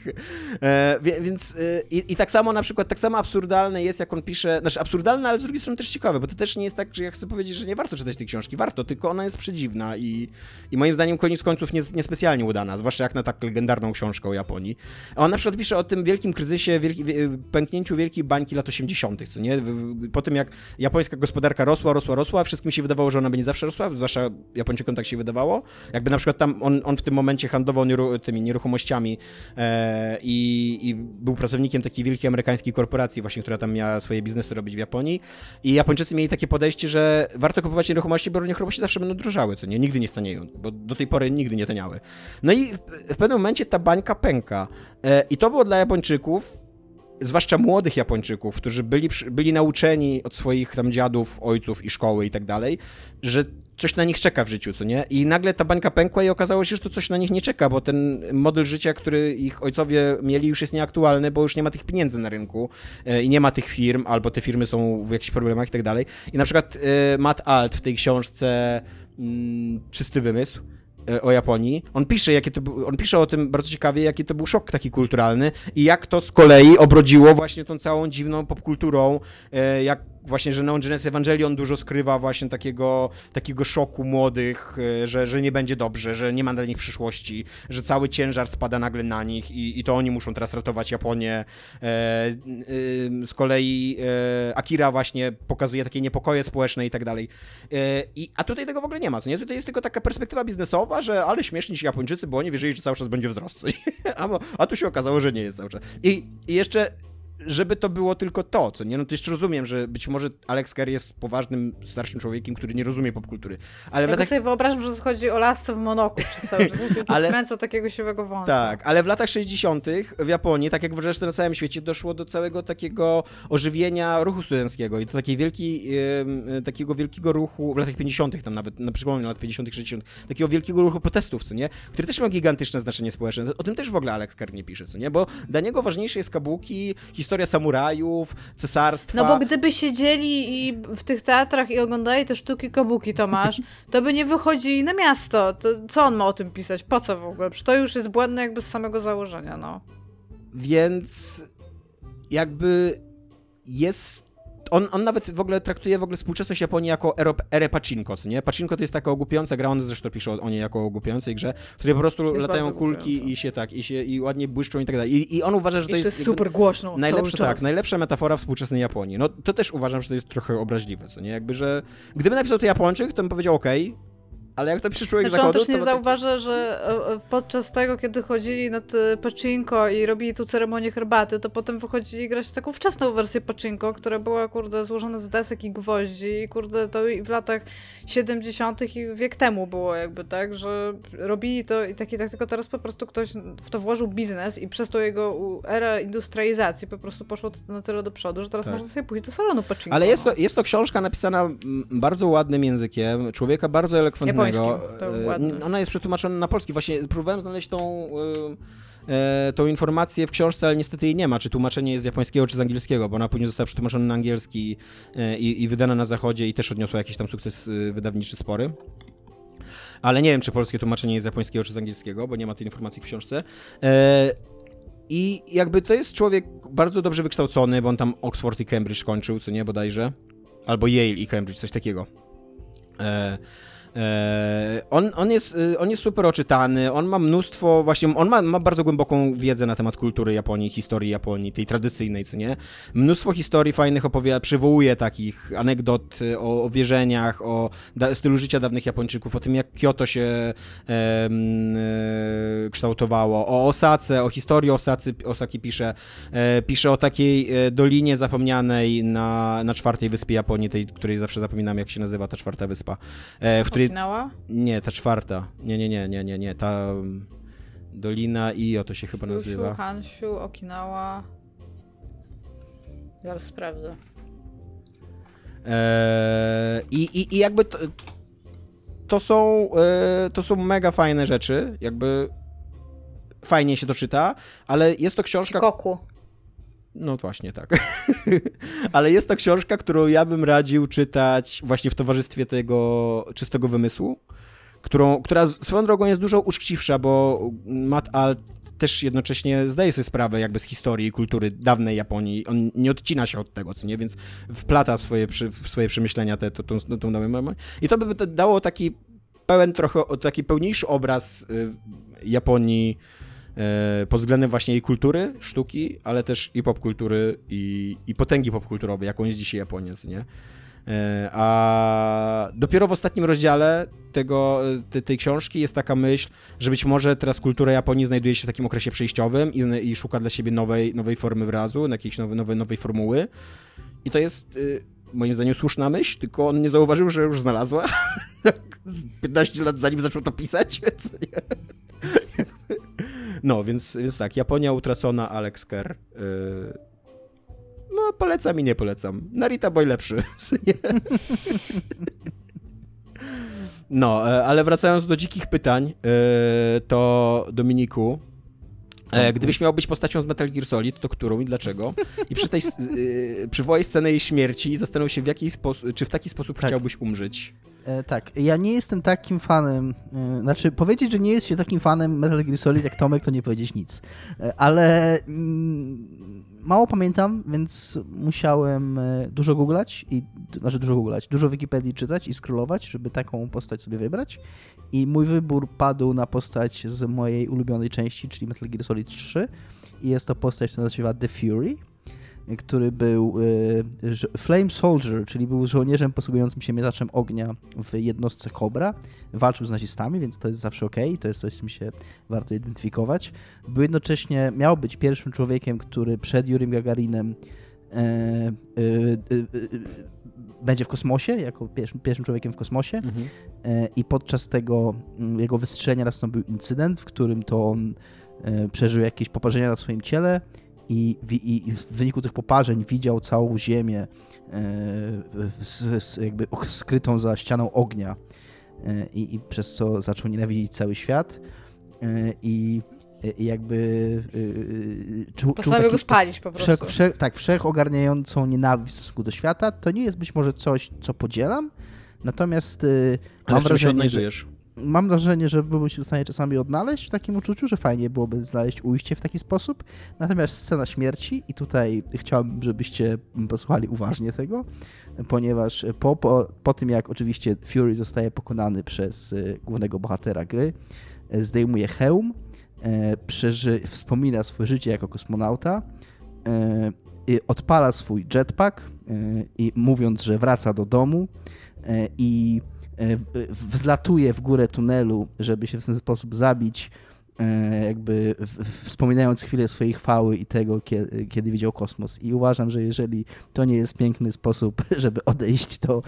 E, więc e, i, i tak samo na przykład, tak samo absurdalne jest, jak on pisze, znaczy absurdalne, ale z drugiej strony też ciekawe, bo to też nie jest tak, że ja chcę powiedzieć, że nie warto czytać tej książki. Warto, tylko ona jest przedziwna i, i moim zdaniem koniec końców nie, niespecjalnie udana, zwłaszcza jak na tak legendarną książkę o Japonii. A on na przykład pisze o tym wielkim kryzysie, wielki, wie- pęknięciu wielkiej bańki lat 80., co nie? Po tym jak japońska gospodarka rosła, rosła, rosła, wszystkim się wydawało, że ona będzie zawsze rosła, zwłaszcza Japończykom tak się wydawało. Jakby na przykład tam on, on w tym momencie handlował tymi nieruchomościami e, i, i był pracownikiem takiej wielkiej amerykańskiej korporacji właśnie, która tam miała swoje biznesy robić w Japonii i Japończycy mieli takie podejście, że warto kupować nieruchomości, bo nieruchomości zawsze będą drożały, co nie? Nigdy nie stanieją, bo do tej pory nigdy nie taniały. No i w, w pewnym momencie ta bańka pęka e, i to było dla Japończyków zwłaszcza młodych Japończyków, którzy byli, byli nauczeni od swoich tam dziadów, ojców i szkoły i tak dalej, że coś na nich czeka w życiu, co nie? I nagle ta bańka pękła i okazało się, że to coś na nich nie czeka, bo ten model życia, który ich ojcowie mieli już jest nieaktualny, bo już nie ma tych pieniędzy na rynku e, i nie ma tych firm, albo te firmy są w jakichś problemach i tak dalej. I na przykład e, Matt Alt w tej książce mm, Czysty Wymysł e, o Japonii. On pisze, jakie to on pisze o tym bardzo ciekawie, jaki to był szok taki kulturalny i jak to z kolei obrodziło właśnie tą całą dziwną popkulturą, jak właśnie, że Neon Genesis Evangelion dużo skrywa właśnie takiego, takiego szoku młodych, e, że, że nie będzie dobrze, że nie ma dla nich przyszłości, że cały ciężar spada nagle na nich i, i to oni muszą teraz ratować Japonię. E, y, z kolei e, Akira właśnie pokazuje takie niepokoje społeczne i tak dalej. E, I, a tutaj tego w ogóle nie ma, co nie? Tutaj jest tylko taka perspektywa biznesowa, że ale śmieszni ci Japończycy, bo oni wierzyli, że cały czas będzie wzrost. [LAUGHS] A, a tu się okazało, że nie jest cały czas. I, i jeszcze żeby to było tylko to, co nie? No to jeszcze rozumiem, że być może Alex Kerr jest poważnym, starszym człowiekiem, który nie rozumie popkultury. Ale w Ja latach, sobie wyobrażam, że chodzi o lasce w Monoku przez cały czas. Ale... Podkręcał takiego siwego wąsa. tak, ale w latach 60. w Japonii, tak jak zresztą na całym świecie, doszło do całego takiego ożywienia ruchu studenckiego i do takiej wielkiej, em, takiego wielkiego ruchu w latach 50. tam nawet, na przykład lat 50., 60., takiego wielkiego ruchu protestów, co nie? Który też ma gigantyczne znaczenie społeczne. O tym też w ogóle Alex Kerr nie pisze, co nie? Bo dla niego ważniejsze jest kabuki, historia samurajów, cesarstwa. No bo gdyby siedzieli i w tych teatrach i oglądali te sztuki kabuki, Tomasz, [LAUGHS] to by nie wychodzili na miasto. To co on ma o tym pisać? Po co w ogóle? Przecież to już jest błędne jakby z samego założenia, no. Więc jakby jest. On, on nawet w ogóle traktuje w ogóle współczesność Japonii jako erę, erę pachinko, co nie? Pachinko to jest taka ogłupiająca gra, on zresztą pisze o, o niej jako o ogłupiającej grze, w której po prostu Jest latają kulki ogłupiająca. i się tak, i się i ładnie błyszczą i tak dalej. I, i on uważa, że to jest, jakby super głośno najlepsza, tak, najlepsza metafora współczesnej Japonii. No to też uważam, że to jest trochę obraźliwe, co nie? Jakby, że gdyby napisał to Japończyk, to bym powiedział okej, ale jak to pisze człowiek Znaczy on zachodu, też nie to... zauważa, że e, e, podczas tego, kiedy chodzili na te pachinko i robili tu ceremonię herbaty, to potem wychodzili grać w taką wczesną wersję pachinko, która była, kurde, złożona z desek i gwoździ i, kurde, to w latach 70. i wiek temu było jakby, tak, że robili to i taki, tak, tylko teraz po prostu ktoś w to włożył biznes i przez tą jego erę industrializacji po prostu poszło to na tyle do przodu, że teraz Tak. można sobie pójść do salonu pachinko. Ale jest no. to, jest to książka napisana bardzo ładnym językiem, człowieka bardzo elokwentnego. E. Ona jest przetłumaczona na polski. Właśnie próbowałem znaleźć tą, e, e, tą informację w książce, ale niestety jej nie ma, czy tłumaczenie jest z japońskiego, czy z angielskiego, bo ona później została przetłumaczona na angielski e, i, i wydana na zachodzie i też odniosła jakiś tam sukces wydawniczy spory. Ale nie wiem, czy polskie tłumaczenie jest z japońskiego, czy z angielskiego, bo nie ma tej informacji w książce. I jakby to jest człowiek bardzo dobrze wykształcony, bo on tam Oxford i Cambridge kończył, co nie, bodajże. Albo Yale i Cambridge, coś takiego. E, on, on, jest, y, on jest super oczytany, on ma mnóstwo, właśnie, on ma, ma bardzo głęboką wiedzę na temat kultury Japonii, historii Japonii, tej tradycyjnej, co nie? Mnóstwo historii fajnych opowiada, przywołuje takich anegdot y, o, o wierzeniach, o da, stylu życia dawnych Japończyków, o tym jak Kyoto się e, e, kształtowało, o Osace, o historii Osacy, Osaki pisze, e, pisze o takiej e, dolinie zapomnianej na, na czwartej wyspie Japonii, tej, której zawsze zapominam jak się nazywa ta czwarta wyspa, e, w której Okinawa? nie, ta czwarta. Nie, nie, nie, nie, nie, nie. Ta um, Dolina Io to się chyba Kyushu, nazywa. Hanshu, Okinawa. Zaraz sprawdzę. Eee, i, i, I jakby to, to są e, to są mega fajne rzeczy. Jakby fajnie się to czyta, ale jest to książka. Shikoku. No właśnie, tak. [LAUGHS] Ale jest to książka, którą ja bym radził czytać właśnie w towarzystwie tego czystego wymysłu, którą, która swoją drogą jest dużo uczciwsza, bo Matt Alt też jednocześnie zdaje sobie sprawę jakby z historii i kultury dawnej Japonii. On nie odcina się od tego, co nie, więc wplata swoje, przy, swoje przemyślenia te, to, tą, tą nową I to by dało taki pełen trochę, taki pełniejszy obraz y, Japonii pod względem właśnie jej kultury, sztuki, ale też i popkultury, i, i potęgi popkulturowej, jaką jest dzisiaj Japonia, nie? E, A dopiero w ostatnim rozdziale tego, te, tej książki jest taka myśl, że być może teraz kultura Japonii znajduje się w takim okresie przejściowym i, i szuka dla siebie nowej, nowej formy wyrazu, jakiejś nowej, nowej, formuły. I to jest moim zdaniem słuszna myśl, tylko on nie zauważył, że już znalazła. [LAUGHS] 15 lat zanim zaczął to pisać, więc nie. No, więc, więc tak, Japonia utracona, Alex Kerr. Yy... No, polecam i nie polecam. Narita Boy lepszy. No, e, ale wracając do dzikich pytań, e, to Dominiku, gdybyś miał być postacią z Metal Gear Solid, to którą i dlaczego? I przy tej, yy, przywołaj scenę jej śmierci i zastanów się, w jaki sposób, czy w taki sposób Tak. chciałbyś umrzeć. E, tak, ja nie jestem takim fanem, e, znaczy powiedzieć, że nie jest się takim fanem Metal Gear Solid jak Tomek, to nie powiedzieć nic, E, ale mm, mało pamiętam, więc musiałem e, dużo googlać, i, znaczy dużo googlać, dużo Wikipedii czytać i scrollować, żeby taką postać sobie wybrać. I mój wybór padł na postać z mojej ulubionej części, czyli Metal Gear Solid 3 i jest to postać, która nazywa The Fury, który był żo- Flame Soldier, czyli był żołnierzem posługującym się miotaczem ognia w jednostce Cobra. Walczył z nazistami, więc to jest zawsze ok, to jest coś, z czym się warto identyfikować. Był jednocześnie, miał być pierwszym człowiekiem, który przed Jurym Gagarinem e, y, będzie w kosmosie, jako pierwszym, pierwszym człowiekiem w kosmosie. Mhm. E, i podczas tego jego wystrzelenia nastąpił incydent, w którym to on e, przeżył jakieś poparzenia na swoim ciele i, i w wyniku tych poparzeń widział całą ziemię e, z, z jakby skrytą za ścianą ognia e, i, i przez co zaczął nienawidzić cały świat e, i, i jakby e, czuł, go spalić po prostu. wszech, wszech, tak, wszechogarniającą nienawiść w stosunku do świata. To nie jest być może coś, co podzielam, natomiast y, Ale mam wrażenie, że, odnajdujesz? Mam wrażenie, że byłbym się w stanie czasami odnaleźć w takim uczuciu, że fajnie byłoby znaleźć ujście w taki sposób. Natomiast scena śmierci, i tutaj chciałbym, żebyście posłuchali uważnie tego, ponieważ po, po, po tym, jak oczywiście Fury zostaje pokonany przez y, głównego bohatera gry, y, zdejmuje hełm, e, przeży, wspomina swoje życie jako kosmonauta, e, odpala swój jetpack e, i mówiąc, że wraca do domu e, i e, wzlatuje w górę tunelu, żeby się w ten sposób zabić, e, jakby w- w- wspominając chwilę swojej chwały i tego, kiedy, kiedy widział kosmos. I uważam, że jeżeli to nie jest piękny sposób, [LAUGHS] żeby odejść, to...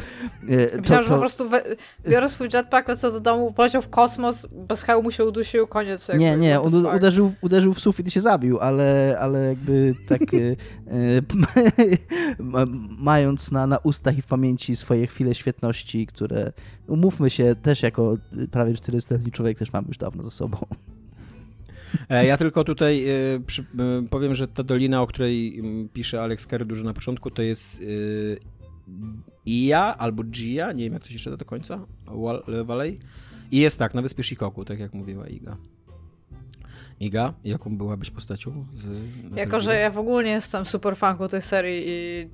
e, to, Myślałam, że po to prostu we, biorę swój jetpack, lecę do domu, poleciał w kosmos, bez hełmu się udusił, koniec. Jakby, nie, nie, uderzył, uderzył w sufit i się zabił, ale, ale jakby tak e, e, [LAUGHS] ma- mając na, na ustach i w pamięci swoje chwile świetności, które umówmy się, też jako prawie 400-letni człowiek też mam już dawno za sobą. E, Ja tylko tutaj e, przy, e, powiem, że ta dolina, o której mm, pisze Alex Kerr dużo na początku, to jest Ia albo Gia, nie wiem jak to się czyta do końca, Valley. I jest tak, na wyspie Shikoku, tak jak mówiła Iga. Iga, jaką byłabyś postacią? Z jako, że ja w ogóle nie jestem super fanką tej serii i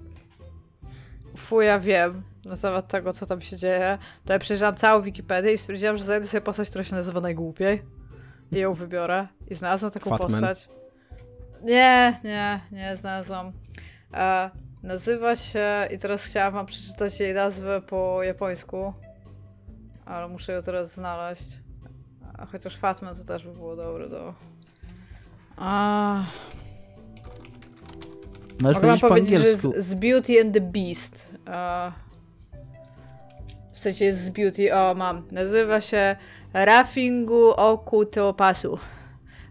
fuja wiem na temat tego, co tam się dzieje, to ja przejrzałam całą Wikipedię i stwierdziłam, że znajdę sobie postać, która się nazywa najgłupiej i ją wybiorę. I znalazłam taką Fatman. postać. Nie, nie, nie znalazłam. E, nazywa się, i teraz chciałam wam przeczytać jej nazwę po japońsku, ale muszę ją teraz znaleźć. A chociaż Fatman to też by było dobre do... A, Możesz mogę wam powiedzieć po powiedzieć, że z, z Beauty and the Beast. E, w sensie jest z Beauty, o mam. Nazywa się Rafingu Okutopasu.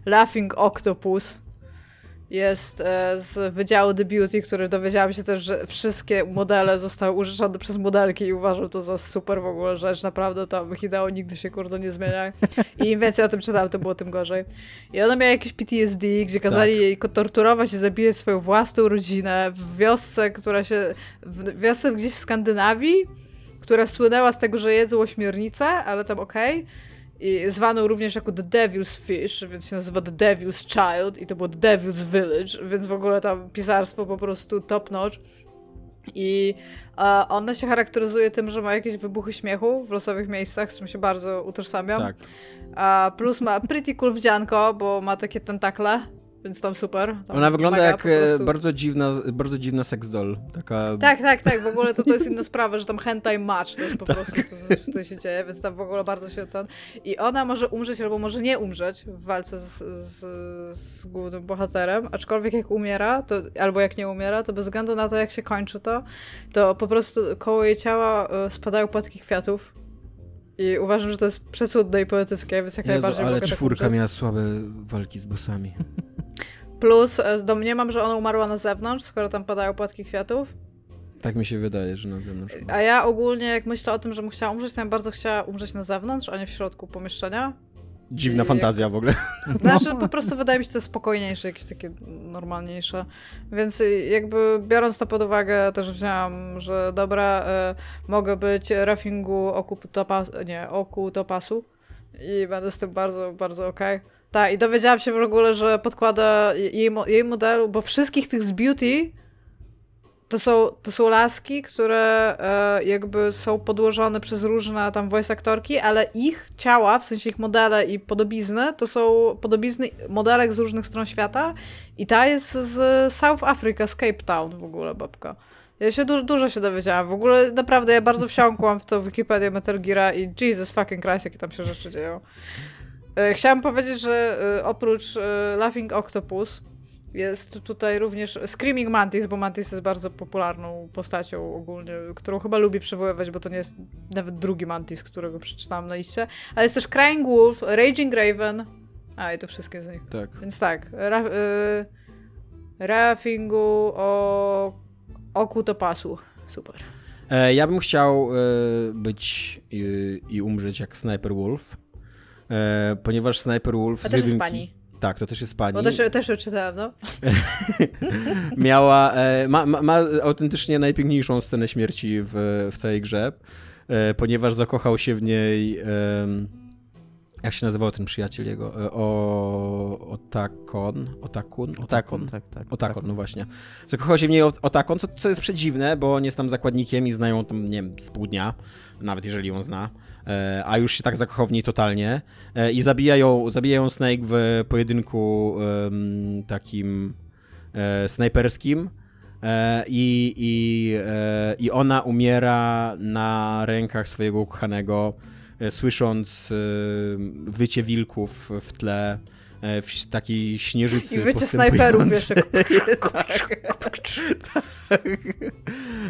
Laughing Octopus. Jest e, z Wydziału The Beauty, który dowiedziałam się też, że wszystkie modele zostały użyczone przez modelki i uważam to za super w ogóle rzecz. Naprawdę tam Hideo nigdy się kurde nie zmienia. I im więcej o tym czytałam, to było tym gorzej. I ona miała jakieś PTSD, gdzie kazali jej ko- torturować i zabijać swoją własną rodzinę w wiosce, która się... w wiosce gdzieś w Skandynawii, która słynęła z tego, że jedzą ośmiornicę, ale tam okej. I zwaną również jako The Devil's Fish, więc się nazywa The Devil's Child i to było The Devil's Village, więc w ogóle tam pisarstwo po prostu top notch. I e, ona się charakteryzuje tym, że ma jakieś wybuchy śmiechu w losowych miejscach, z czym się bardzo utożsamiam. Tak. A plus ma pretty cool wdzianko, bo ma takie tentakle, więc tam super. Tam Ona wygląda jak e, prostu. bardzo dziwna, bardzo dziwna sex doll. Taka... Tak, tak, tak, w ogóle to, to jest inna sprawa, że tam hentai match też po prostu to, to, to się dzieje, więc tam w ogóle bardzo się ten... I ona może umrzeć albo może nie umrzeć w walce z, z, z głównym bohaterem, aczkolwiek jak umiera, to, albo jak nie umiera, to bez względu na to, jak się kończy to, to po prostu koło jej ciała e, spadają płatki kwiatów. I uważam, że to jest przecudne i poetyckie, więc jak Jezu, najbardziej ale mogę tak czwórka miała słabe walki z bossami. Plus e, domniemam, że ona umarła na zewnątrz, skoro tam padają płatki kwiatów. Tak mi się wydaje, że na zewnątrz. A ja ogólnie, jak myślę o tym, że bym chciała umrzeć, to ja bardzo chciała umrzeć na zewnątrz, a nie w środku pomieszczenia. Dziwna fantazja w ogóle. [LAUGHS] Znaczy, po prostu wydaje mi się to spokojniejsze, jakieś takie normalniejsze. Więc y, jakby biorąc to pod uwagę, też wzięłam, że dobra, e, mogę być Rafingu oku topas, nie, oku topasu i będę z tym bardzo, bardzo okej. Tak, i dowiedziałam się w ogóle, że podkłada jej, jej modelu, bo wszystkich tych z Beauty to są, to są laski, które e, jakby są podłożone przez różne tam voice aktorki, ale ich ciała, w sensie ich modele i podobizny, to są podobizny modelek z różnych stron świata i ta jest z South Africa, z Cape Town w ogóle, babka. Ja się dużo, dużo się dowiedziałam. W ogóle naprawdę ja bardzo wsiąkłam w tą Wikipedię Metal Geara i Jesus fucking Christ, jakie tam się rzeczy dzieją. E, Chciałam powiedzieć, że e, oprócz e, Laughing Octopus jest tutaj również Screaming Mantis, bo Mantis jest bardzo popularną postacią ogólnie, którą chyba lubi przywoływać, bo to nie jest nawet drugi Mantis, którego przeczytałam na liście. Ale jest też Crying Wolf, Raging Raven. A, i to wszystkie z nich. Tak. Więc tak, ra, y, Rafingu o oku to pasu. Super. E, ja bym chciał e, być i, i umrzeć jak Sniper Wolf, e, ponieważ Sniper Wolf A też jest pani. Tak, to też jest pani. Bo też, też ją czytałam, no. [LAUGHS] Miała, e, ma, ma, ma autentycznie najpiękniejszą scenę śmierci w, w całej grze, e, ponieważ zakochał się w niej. Jak się nazywał ten przyjaciel jego? E, O, Otakon? Otakun? Otakon, tak, tak. Otakon, no właśnie. Zakochał się w niej o- Otakon, co, co jest przedziwne, bo on jest tam zakładnikiem i znają tam, nie wiem, z pół dnia, nawet jeżeli ją zna, e, a już się tak zakochał w niej totalnie e, i zabijają, zabijają Snake w pojedynku takim snajperskim i, i, i ona umiera na rękach swojego ukochanego, słysząc e, wycie wilków w tle, e, w takiej śnieżycy I wycie snajperów jeszcze. [LAUGHS]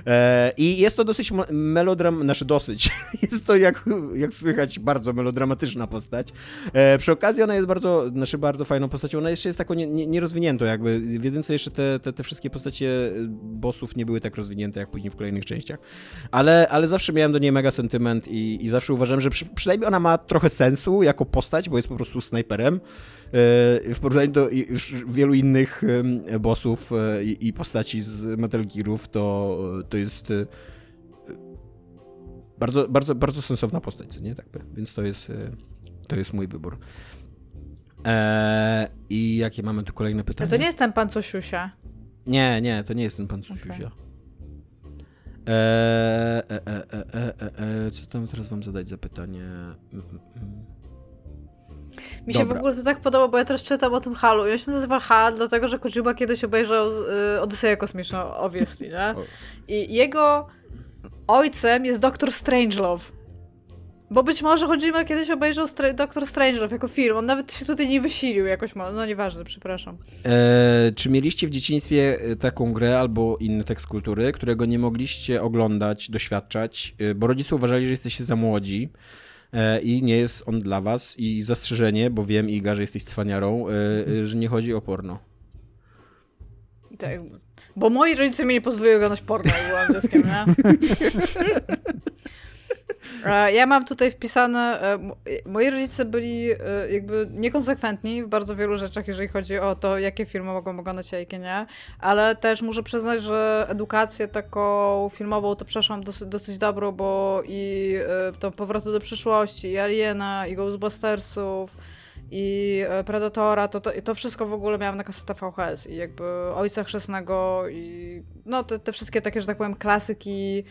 E, I jest to dosyć melodram, znaczy dosyć, [LAUGHS] jest to jak, jak słychać bardzo melodramatyczna postać. E, przy okazji ona jest bardzo, znaczy bardzo fajną postacią, ona jeszcze jest taką nie- nie- nierozwiniętą jakby, w jedynce jeszcze te, te, te wszystkie postacie bossów nie były tak rozwinięte jak później w kolejnych częściach, ale, ale zawsze miałem do niej mega sentyment i, i zawsze uważałem, że przy, przynajmniej ona ma trochę sensu jako postać, bo jest po prostu snajperem, e, w porównaniu do już wielu innych bossów e, i, postaci z Metal Gearów, to, to jest e, bardzo, bardzo, bardzo sensowna postać, co nie? Tak, więc to jest, to jest mój wybór. Eee, I jakie mamy tu kolejne pytania? to nie jest ten pan co siusia. Nie, nie, to nie jest ten pan co siusia. Eee, e, e, e, co tam teraz wam zadać za pytanie? Mm, mm, mm. Mi się Dobra. w ogóle to tak podoba, bo ja teraz czytam o tym Halu on się nazywa Hal, dlatego że Kojima kiedyś obejrzał y, Odyseję Kosmiczną, obviously, nie? [LAUGHS] I jego ojcem jest Doktor Strangelove. Bo być może Kojima kiedyś obejrzał Stra Doktor Strangelove jako film. On nawet się tutaj nie wysilił jakoś. No nieważne, przepraszam. E, czy mieliście w dzieciństwie e, taką grę albo inny tekst kultury, którego nie mogliście oglądać, doświadczać, e, bo rodzice uważali, że jesteście za młodzi i nie jest on dla was i zastrzeżenie, bo wiem Iga, że jesteś cwaniarą, e, że nie chodzi o porno. Tak, bo moi rodzice mi nie pozwoliły oglądać porno, jak byłam dzieckiem, nie? [LAUGHS] E, ja mam tutaj wpisane, e, moi rodzice byli e, jakby niekonsekwentni w bardzo wielu rzeczach, jeżeli chodzi o to, jakie filmy mogą oglądać, a jakie nie, ale też muszę przyznać, że edukację taką filmową to przeszłam dosyć, dosyć dobrą, bo i to Powrotu do przyszłości, i Aliena, i Ghostbustersów, i Predatora, to, to, to wszystko w ogóle miałam na kasetę VHS i jakby Ojca Chrzestnego i no te, te wszystkie takie, że tak powiem, klasyki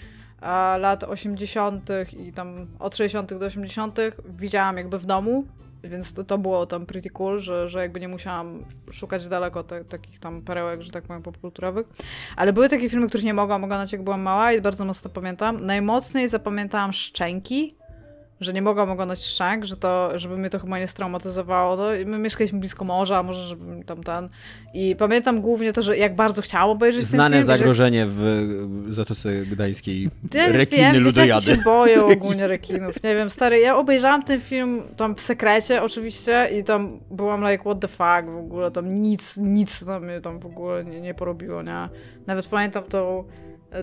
lat 80. i tam od 60. do 80. widziałam jakby w domu, więc to, to było tam pretty cool, że, że jakby nie musiałam szukać daleko te, takich tam perełek, że tak powiem, popkulturowych. Ale były takie filmy, których nie mogłam oglądać, jak byłam mała i bardzo mocno pamiętam. Najmocniej zapamiętałam Szczęki, że nie mogłam oglądać szczęk, że to, żeby mnie to chyba nie straumatyzowało. No, my mieszkaliśmy blisko morza, może żeby tam ten... I pamiętam głównie to, że jak bardzo chciałam obejrzeć Znane ten film. zagrożenie że... w Zatoce Gdańskiej. Ja rekiny wiem, ludojady. się boją [LAUGHS] ogólnie rekinów. Nie wiem, stary, ja obejrzałam ten film tam w sekrecie oczywiście i tam byłam like, what the fuck, w ogóle tam nic, nic na mnie tam w ogóle nie, nie porobiło, nie? Nawet pamiętam tą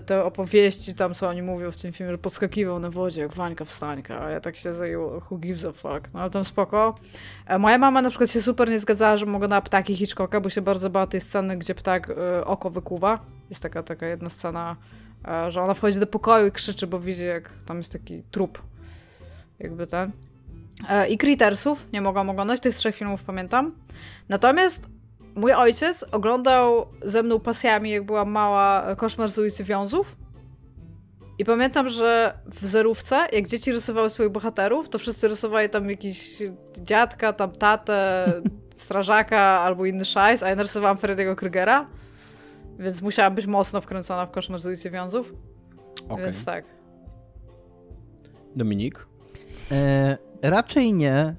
te opowieści tam, co oni mówią w tym filmie, że podskakiwał na wodzie jak Wańka wstańka, a ja tak się zajęło, who gives a fuck, no ale tam spoko. E, moja mama na przykład się super nie zgadzała, że mogę na ptaki Hitchcocka, bo się bardzo bała tej sceny, gdzie ptak y, oko wykuwa. Jest taka, taka jedna scena, y, że ona wchodzi do pokoju i krzyczy, bo widzi jak tam jest taki trup, jakby ten. Y, I Crittersów nie mogłam oglądać, tych trzech filmów pamiętam. Natomiast Mój ojciec oglądał ze mną pasjami, jak była mała, Koszmar z ulicy Wiązów. I pamiętam, że w zerówce, jak dzieci rysowały swoich bohaterów, to wszyscy rysowali tam jakiś dziadka, tam tatę, [LAUGHS] strażaka albo inny szajs, a ja narysowałam Freddy'ego Krygera. Więc musiałam być mocno wkręcona w Koszmar z ulicy Wiązów. Okay. Więc tak. Dominik? E, raczej nie, e,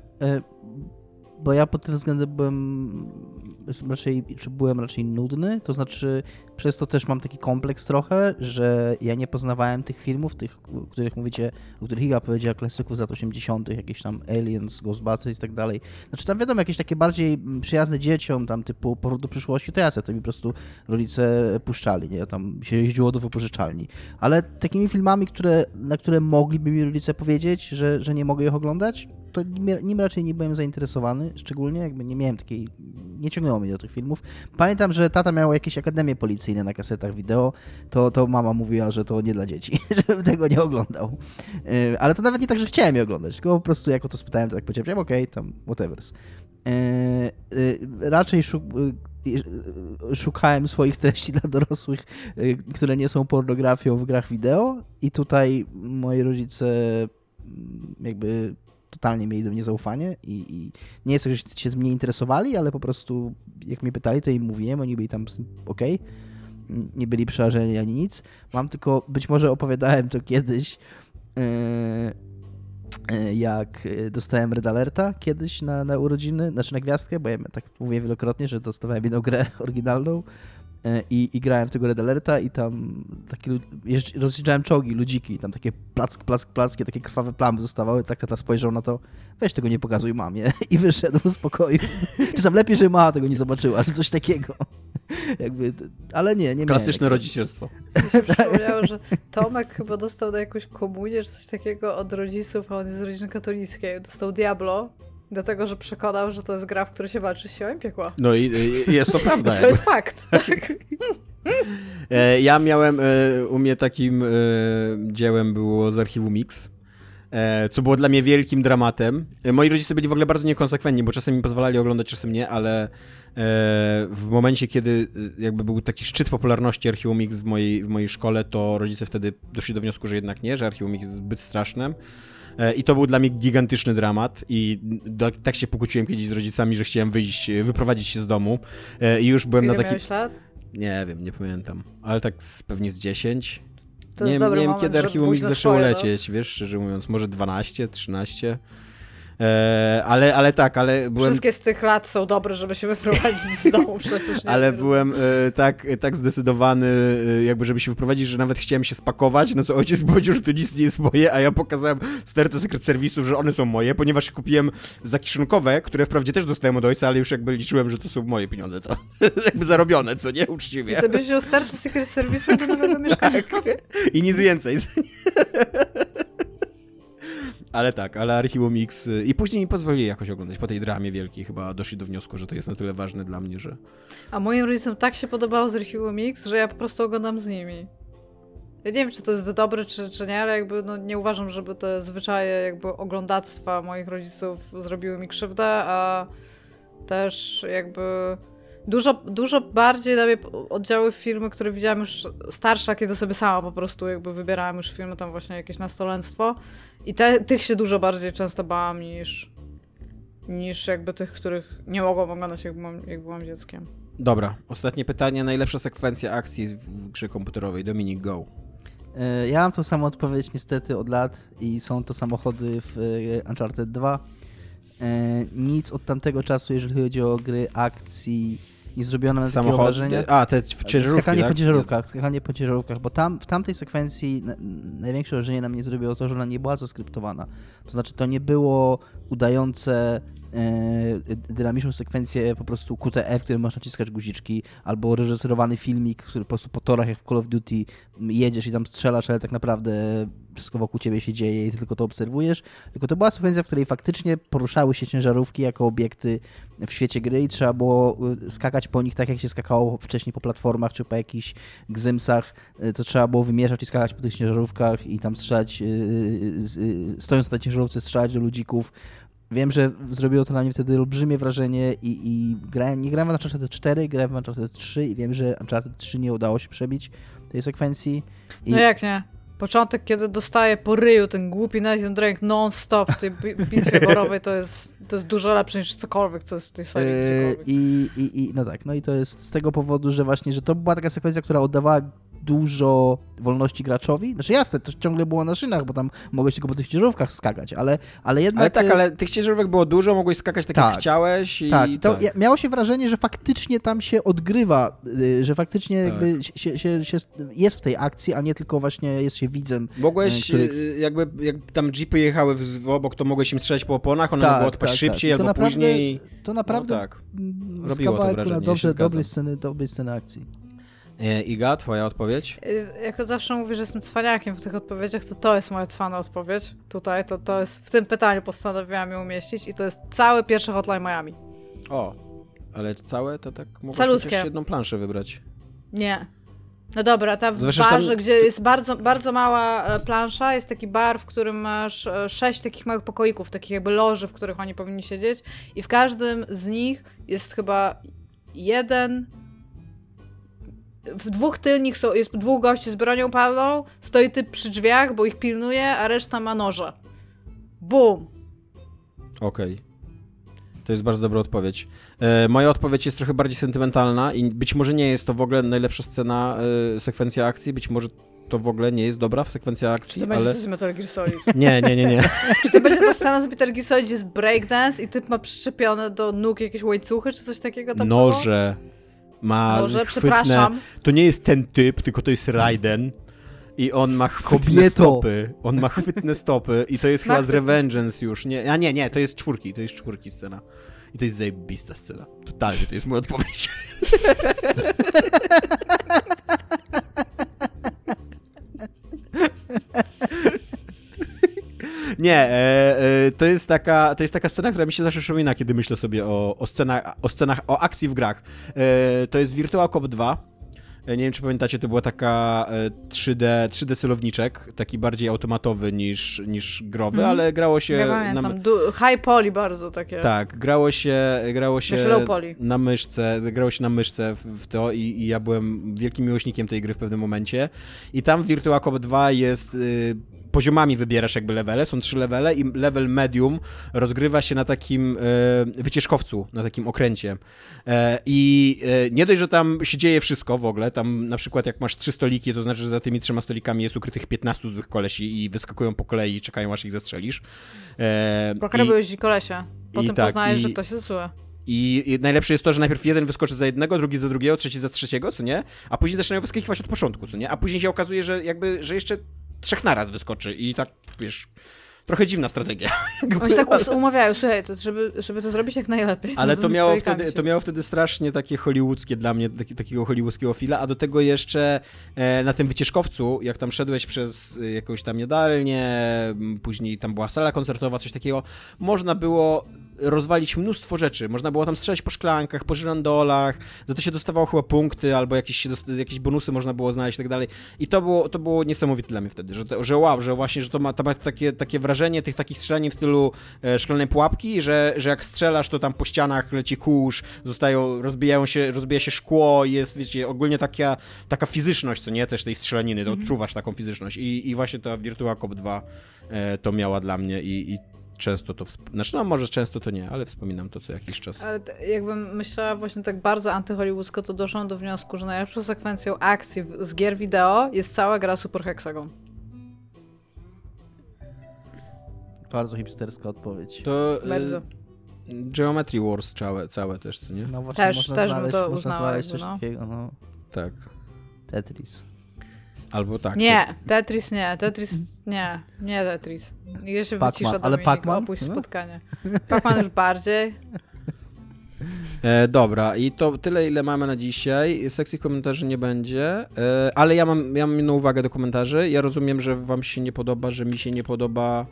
bo ja pod tym względem byłem raczej, czy byłem raczej nudny, to znaczy przez to też mam taki kompleks trochę, że ja nie poznawałem tych filmów, tych, o których mówicie, o których Iga powiedziała, klasyków z lat 80., jakieś tam Aliens, Ghostbusters i tak dalej. Znaczy tam wiadomo, jakieś takie bardziej przyjazne dzieciom, tam typu Powrót do przyszłości, to ja to mi po prostu rodzice puszczali, nie? Tam się jeździło do wypożyczalni. Ale takimi filmami, które, na które mogliby mi rodzice powiedzieć, że, że nie mogę ich oglądać, to nim raczej nie byłem zainteresowany, szczególnie jakby nie miałem takiej, nie ciągnęło mnie do tych filmów. Pamiętam, że tata miał jakieś akademie na kasetach wideo, to, to mama mówiła, że to nie dla dzieci, [LAUGHS] żebym tego nie oglądał. E, ale to nawet nie tak, że chciałem je oglądać, tylko po prostu jako to spytałem, to tak powiedziałem, okej, okay, tam whatevers. E, e, raczej szuk szukałem swoich treści [LAUGHS] dla dorosłych, które nie są pornografią w grach wideo i tutaj moi rodzice mm, jakby totalnie mieli do mnie zaufanie i, i nie jest tak, że się mnie interesowali, ale po prostu jak mnie pytali, to im mówiłem, oni byli tam ok, nie byli przerażeni ani nic. Mam tylko, być może opowiadałem to kiedyś, yy, jak dostałem Red Alerta kiedyś na, na urodziny, znaczy na gwiazdkę, bo ja tak mówię wielokrotnie, że dostawałem jedną grę [LAUGHS] oryginalną E, i, i grałem w tego Red Alerta i tam takie, rozjeżdżałem czołgi, ludziki, tam takie plack, plack, plackie, takie krwawe plamy zostawały, tak tata spojrzał na to, weź tego nie pokazuj mamie [LAUGHS] i wyszedł z pokoju. [LAUGHS] Czy tam lepiej, że mama tego nie zobaczyła, czy coś takiego. [LAUGHS] Jakby, ale nie, nie Klasyczne miałem. rodzicielstwo. Przypomniało, że Tomek chyba dostał na jakąś komunię, czy coś takiego od rodziców, a on jest z rodziny katolickiej, dostał Diablo do tego, że przekonał, że to jest gra, w której się walczy z siłą piekła. No i, i jest to [LAUGHS] prawda. to jest fakt, [LAUGHS] tak. E, ja miałem, e, u mnie takim e, dziełem było z archiwum Mix, co było dla mnie wielkim dramatem. E, moi rodzice byli w ogóle bardzo niekonsekwentni, bo czasem mi pozwalali oglądać, czasem nie, ale e, w momencie, kiedy e, jakby był taki szczyt popularności archiwum Mix w mojej, w mojej szkole, to rodzice wtedy doszli do wniosku, że jednak nie, że archiwum Mix jest zbyt strasznym. E, I to był dla mnie gigantyczny dramat i do, tak się pokłóciłem kiedyś z rodzicami, że chciałem wyjść, e, wyprowadzić się z domu e, i już byłem Ile na taki... lat? Nie wiem, nie pamiętam, ale tak z, pewnie z 10. To nie jest wiem, dobry nie wiem moment, kiedy archiwum na zaczęło lecieć, wiesz, szczerze mówiąc, może 12, 13. E, ale, ale tak, ale byłem, Wszystkie z tych lat są dobre, żeby się wyprowadzić z domu [LAUGHS] przecież. Nie? ale byłem e, tak, tak zdecydowany, e, jakby żeby się wyprowadzić, że nawet chciałem się spakować, no co ojciec powiedział, że to nic nie jest moje, a ja pokazałem stertę sekret serwisów, że one są moje, ponieważ kupiłem zakiszonkowe, które wprawdzie też dostałem od ojca, ale już jakby liczyłem, że to są moje pieniądze, to [LAUGHS] jakby zarobione, co nie, I uczciwie. sobie wziął starty Secret Service do nowego [LAUGHS] mieszkania. I nic więcej. Ale tak, ale Archiwum X. y, I później mi pozwolili jakoś oglądać. Po tej dramie wielkiej chyba doszli do wniosku, że to jest na tyle ważne dla mnie, że. A moim rodzicom tak się podobało z Archiwum Mix, że ja po prostu oglądam z nimi. Ja nie wiem, czy to jest dobre, czy, czy nie, ale jakby no, nie uważam, żeby te zwyczaje jakby oglądactwa moich rodziców zrobiły mi krzywdę, a też jakby dużo, dużo bardziej na mnie oddziały filmy, które widziałam już starsza, kiedy sobie sama po prostu jakby wybierałam już filmy, tam właśnie jakieś nastolenstwo i te, tych się dużo bardziej często bałam niż, niż jakby tych, których nie mogłam oglądać jak byłam, jak byłam dzieckiem. Dobra, ostatnie pytanie. Najlepsza sekwencja akcji w grze komputerowej. Dominik Go. E, Ja mam tą samą odpowiedź niestety od lat i są to samochody w e, Uncharted 2. E, Nic od tamtego czasu, jeżeli chodzi o gry akcji, nie zrobiono nam takiego wrażenia. A, te ciężarówki, Skakanie tak? po ciężarówkach, skakanie po ciężarówkach, bo tam w tamtej sekwencji na, największe wrażenie na mnie zrobiło to, że ona nie była zaskryptowana. To znaczy, to nie było udające dynamiczną sekwencję po prostu QTF, w którym masz naciskać guziczki, albo reżyserowany filmik, który po prostu po torach jak w Call of Duty jedziesz i tam strzelasz, ale tak naprawdę wszystko wokół ciebie się dzieje i ty tylko to obserwujesz. Tylko to była sekwencja, w której faktycznie poruszały się ciężarówki jako obiekty w świecie gry i trzeba było y, skakać po nich tak, jak się skakało wcześniej po platformach czy po jakichś gzymsach. Y, To trzeba było wymierzać i skakać po tych ciężarówkach i tam strzelać, stojąc na ciężarówce, strzelać do ludzików. Wiem, że zrobiło to na mnie wtedy olbrzymie wrażenie i, i grałem, nie grałem w Uncharted 4, grałem w Uncharted 3 i wiem, że Uncharted 3 nie udało się przebić tej sekwencji. I No jak nie? Początek, kiedy dostaje po ryju ten głupi Nathan Drake non-stop w tej bi- bitwie [LAUGHS] borowej, to jest, to jest dużo lepsze niż cokolwiek, co jest w tej serii. Yy. I, i, I no tak, no i to jest z tego powodu, że właśnie, że to była taka sekwencja, która oddawała dużo wolności graczowi. Znaczy jasne, to ciągle było na szynach, bo tam mogłeś tylko po tych ciężarówkach skakać, ale, ale jednak... Ale tak, e, ale tych ciężarówek było dużo, mogłeś skakać tak, jak Tak. chciałeś i Tak, i to tak. miało się wrażenie, że faktycznie tam się odgrywa, y, że faktycznie Tak. jakby się, się, się jest w tej akcji, a nie tylko właśnie jest się widzem. Mogłeś, których- y, jakby, jak tam jeepy jechały w obok, to mogłeś im strzelać po oponach, one Tak, mogły odpaść tak, szybciej tak. To albo naprawdę- później. To naprawdę No tak. Robiło to wrażenie, dobrze, dobrej, sceny, dobrej sceny akcji. E, Iga, twoja odpowiedź? Yy, Jako zawsze mówię, że jestem cwaniakiem w tych odpowiedziach, to to jest moja cwana odpowiedź. Tutaj, to, to jest w tym pytaniu postanowiłam ją umieścić i to jest cały pierwszy Hotline Miami. O, ale całe to tak Calutkie. chociaż jedną planszę wybrać. Nie. No dobra, tam w Zwłaszcza, że tam- barze, gdzie jest bardzo, bardzo mała e, plansza, jest taki bar, w którym masz e, sześć takich małych pokoików, takich jakby loży, w których oni powinni siedzieć i w każdym z nich jest chyba jeden... W dwóch tylnych są, jest dwóch gości z bronią palną, stoi typ przy drzwiach, bo ich pilnuje, a reszta ma noże. Bum! Okej. To jest bardzo dobra odpowiedź. E, moja odpowiedź jest trochę bardziej sentymentalna i być może nie jest to w ogóle najlepsza scena, e, sekwencja akcji, być może to w ogóle nie jest dobra sekwencja Czy akcji, to będzie ale... coś z Metal Gear Solid? [LAUGHS] Nie, nie, nie, nie. Czy to będzie ta scena z Metal Gear Solid, jest breakdance i typ ma przyczepione do nóg jakieś łańcuchy, czy coś takiego tam było? Ma Może, chwytne... przepraszam. To nie jest ten typ, tylko to jest Raiden. I on ma chwytne Kobieto. stopy. On ma chwytne stopy i to jest [LAUGHS] chyba z Revengeance już. Nie, a nie, nie, to jest czwórki, to jest czwórki scena. I to jest zajebista scena. Totalnie, to jest moja odpowiedź. [LAUGHS] Nie, e, e, to, jest taka, to jest taka scena, która mi się zawsze przypomina, kiedy myślę sobie o, o, scenach, o scenach, o akcji w grach. E, to jest Virtua Cop 2, E, Nie wiem, czy pamiętacie, to była taka e, 3D, 3D celowniczek, taki bardziej automatowy niż, niż growy, Mhm. ale grało się Ja na, pamiętam. Du- high poly bardzo takie. tak, grało się, grało się na myszce, grało się na myszce w, w to i, i ja byłem wielkim miłośnikiem tej gry w pewnym momencie. I tam w Virtua Cop 2 jest y, poziomami wybierasz jakby levele, są trzy levele i level medium rozgrywa się na takim y, wycieczkowcu, na takim okręcie. E, I e, nie dość, że tam się dzieje wszystko w ogóle, tam na przykład jak masz trzy stoliki, to znaczy, że za tymi trzema stolikami jest ukrytych 15 złych kolesi i wyskakują po kolei i czekają aż ich zastrzelisz. E, i- byłeś kolesie. Potem tak, poznajesz, i- że ktoś jest zły. i i najlepsze jest to, że najpierw jeden wyskoczy za jednego, drugi za drugiego, trzeci za trzeciego, co nie? A później zaczynają wyskakiwać od początku, co nie? A później się okazuje, że jakby, że jeszcze trzech naraz wyskoczy i tak, wiesz, trochę dziwna strategia. [LAUGHS] Oni się tak umawiają, słuchaj, to, żeby, żeby to zrobić jak najlepiej. ale to tymi miało, wtedy, się- to miało wtedy strasznie takie hollywoodzkie dla mnie, taki, takiego hollywoodzkiego fila, a do tego jeszcze e, na tym wycieczkowcu, jak tam szedłeś przez e, jakąś tam jadalnię, później tam była sala koncertowa, coś takiego, można było rozwalić mnóstwo rzeczy. Można było tam strzelać po szklankach, po żyrandolach, za to się dostawało chyba punkty, albo jakieś, jakieś bonusy można było znaleźć i tak dalej. I to było, to było niesamowite dla mnie wtedy, że, że wow, że właśnie, że to ma, to ma takie, takie wrażenie tych takich strzelanin w stylu e, szklanej pułapki, że, że jak strzelasz, to tam po ścianach leci kurz, zostają, rozbijają się, rozbija się szkło, jest, wiecie, ogólnie taka, taka fizyczność, co nie, też tej strzelaniny, to odczuwasz taką fizyczność i, i właśnie ta Virtua Cop 2 e, to miała dla mnie i, i często to, wsp- znaczy no może często to nie, ale wspominam to co jakiś czas. Ale jakbym myślała właśnie tak bardzo antyhollywoodzko, to doszłam do wniosku, że najlepszą sekwencją akcji z gier wideo jest cała gra Super Hexagon. Bardzo hipsterska odpowiedź. To e, Bardzo. Geometry Wars całe, całe też, co nie? No właśnie, Też- można też bym znaleźć, to można uznała znaleźć coś no. takiego, no. Tak. Tetris. Albo tak. Nie, Tetris nie, Tetris nie, nie Tetris. Ja się wycisza ale Dominik, Pac-Man? opuść No. spotkanie. Pac-Man już bardziej. [LAUGHS] E, dobra, i to tyle, ile mamy na dzisiaj. Sekcji komentarzy nie będzie, e, ale ja mam, ja mam jedną uwagę do komentarzy. Ja rozumiem, że wam się nie podoba, że mi się nie podoba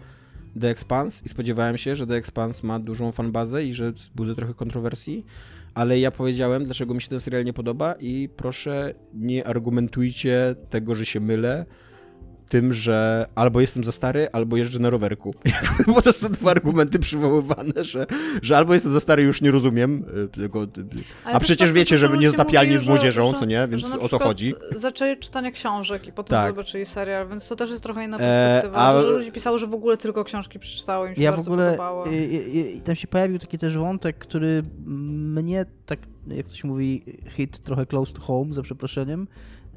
The Expanse i spodziewałem się, że The Expanse ma dużą fanbazę i że wzbudza trochę kontrowersji, ale ja powiedziałem, dlaczego mi się ten serial nie podoba i proszę nie argumentujcie tego, że się mylę tym, że albo jestem za stary, albo jeżdżę na rowerku. [LAUGHS] Bo to są dwa argumenty przywoływane, że, że albo jestem za stary i już nie rozumiem y, tego. y, Ale A przecież bardzo wiecie, że nie zatapialni z młodzieżą, że- co nie? Więc o co chodzi? Zaczęli czytania książek i potem Tak. zobaczyli serial, więc to też jest trochę inna E, perspektywa. a- Dużo ludzi pisało, że w ogóle tylko książki przeczytało im się Ja w bardzo ogóle, podobało. y, y, y, tam się pojawił taki też wątek, który mnie tak, jak to się mówi, hit trochę close to home, za przeproszeniem.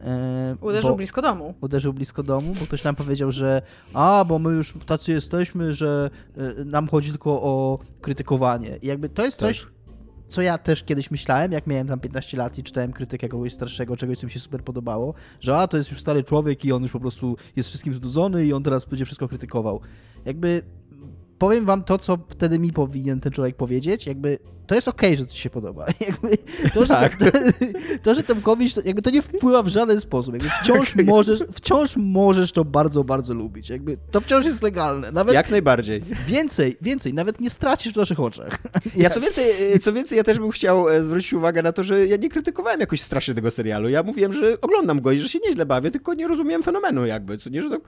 E, Uderzył bo- blisko domu. uderzył blisko domu, bo ktoś nam powiedział, że a, bo my już tacy jesteśmy, że y, nam chodzi tylko o krytykowanie. I jakby to jest Tak. coś, co ja też kiedyś myślałem, jak miałem tam 15 lat i czytałem krytykę kogoś starszego, czegoś, co mi się super podobało, że a, to jest już stary człowiek i on już po prostu jest wszystkim znudzony i on teraz będzie wszystko krytykował. Jakby powiem wam to, co wtedy mi powinien ten człowiek powiedzieć, jakby to jest okej, że to ci się podoba. [LAUGHS] Jakby to, że, Tak. to, [LAUGHS] to, że Tomkowicz, to, jakby to nie wpływa w żaden sposób. Jakby wciąż możesz, wciąż możesz to bardzo, bardzo lubić. Jakby to wciąż jest legalne. Nawet Jak najbardziej. więcej, więcej, nawet nie stracisz w naszych oczach. [LAUGHS] Ja co więcej, e, co więcej, ja też bym chciał e, zwrócić uwagę na to, że ja nie krytykowałem jakoś strasznie tego serialu. Ja mówiłem, że oglądam go i że się nieźle bawię, tylko nie rozumiem fenomenu jakby, co nie, że tak,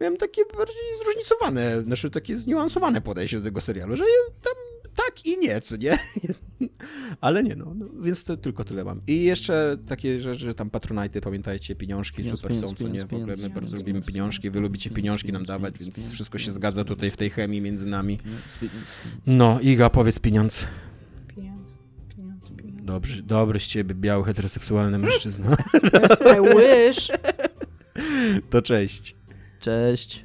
miałem takie bardziej zróżnicowane, znaczy takie zniuansowane podejście do tego serialu, że tam tak i nie, co nie? [LAUGHS] Ale nie, no, no więc to tylko tyle mam. I jeszcze takie rzeczy, że tam patronajty, pamiętajcie, pieniążki Pieniądz, super pieniądz, są, co nie? pieniądz, W ogóle my pieniądz, bardzo pieniądz, lubimy pieniądz, pieniążki, wy pieniądz, lubicie pieniądz, pieniążki nam pieniądz, dawać, pieniądz, więc wszystko się pieniądz, zgadza tutaj w tej chemii między nami. Pieniądz, No, Iga, powiedz pieniądz. Pieniądz, pieniądz, pieniądz. Dobry, dobry z ciebie, biały, heteroseksualny mężczyzna. [LAUGHS] I wish. To cześć. Cześć.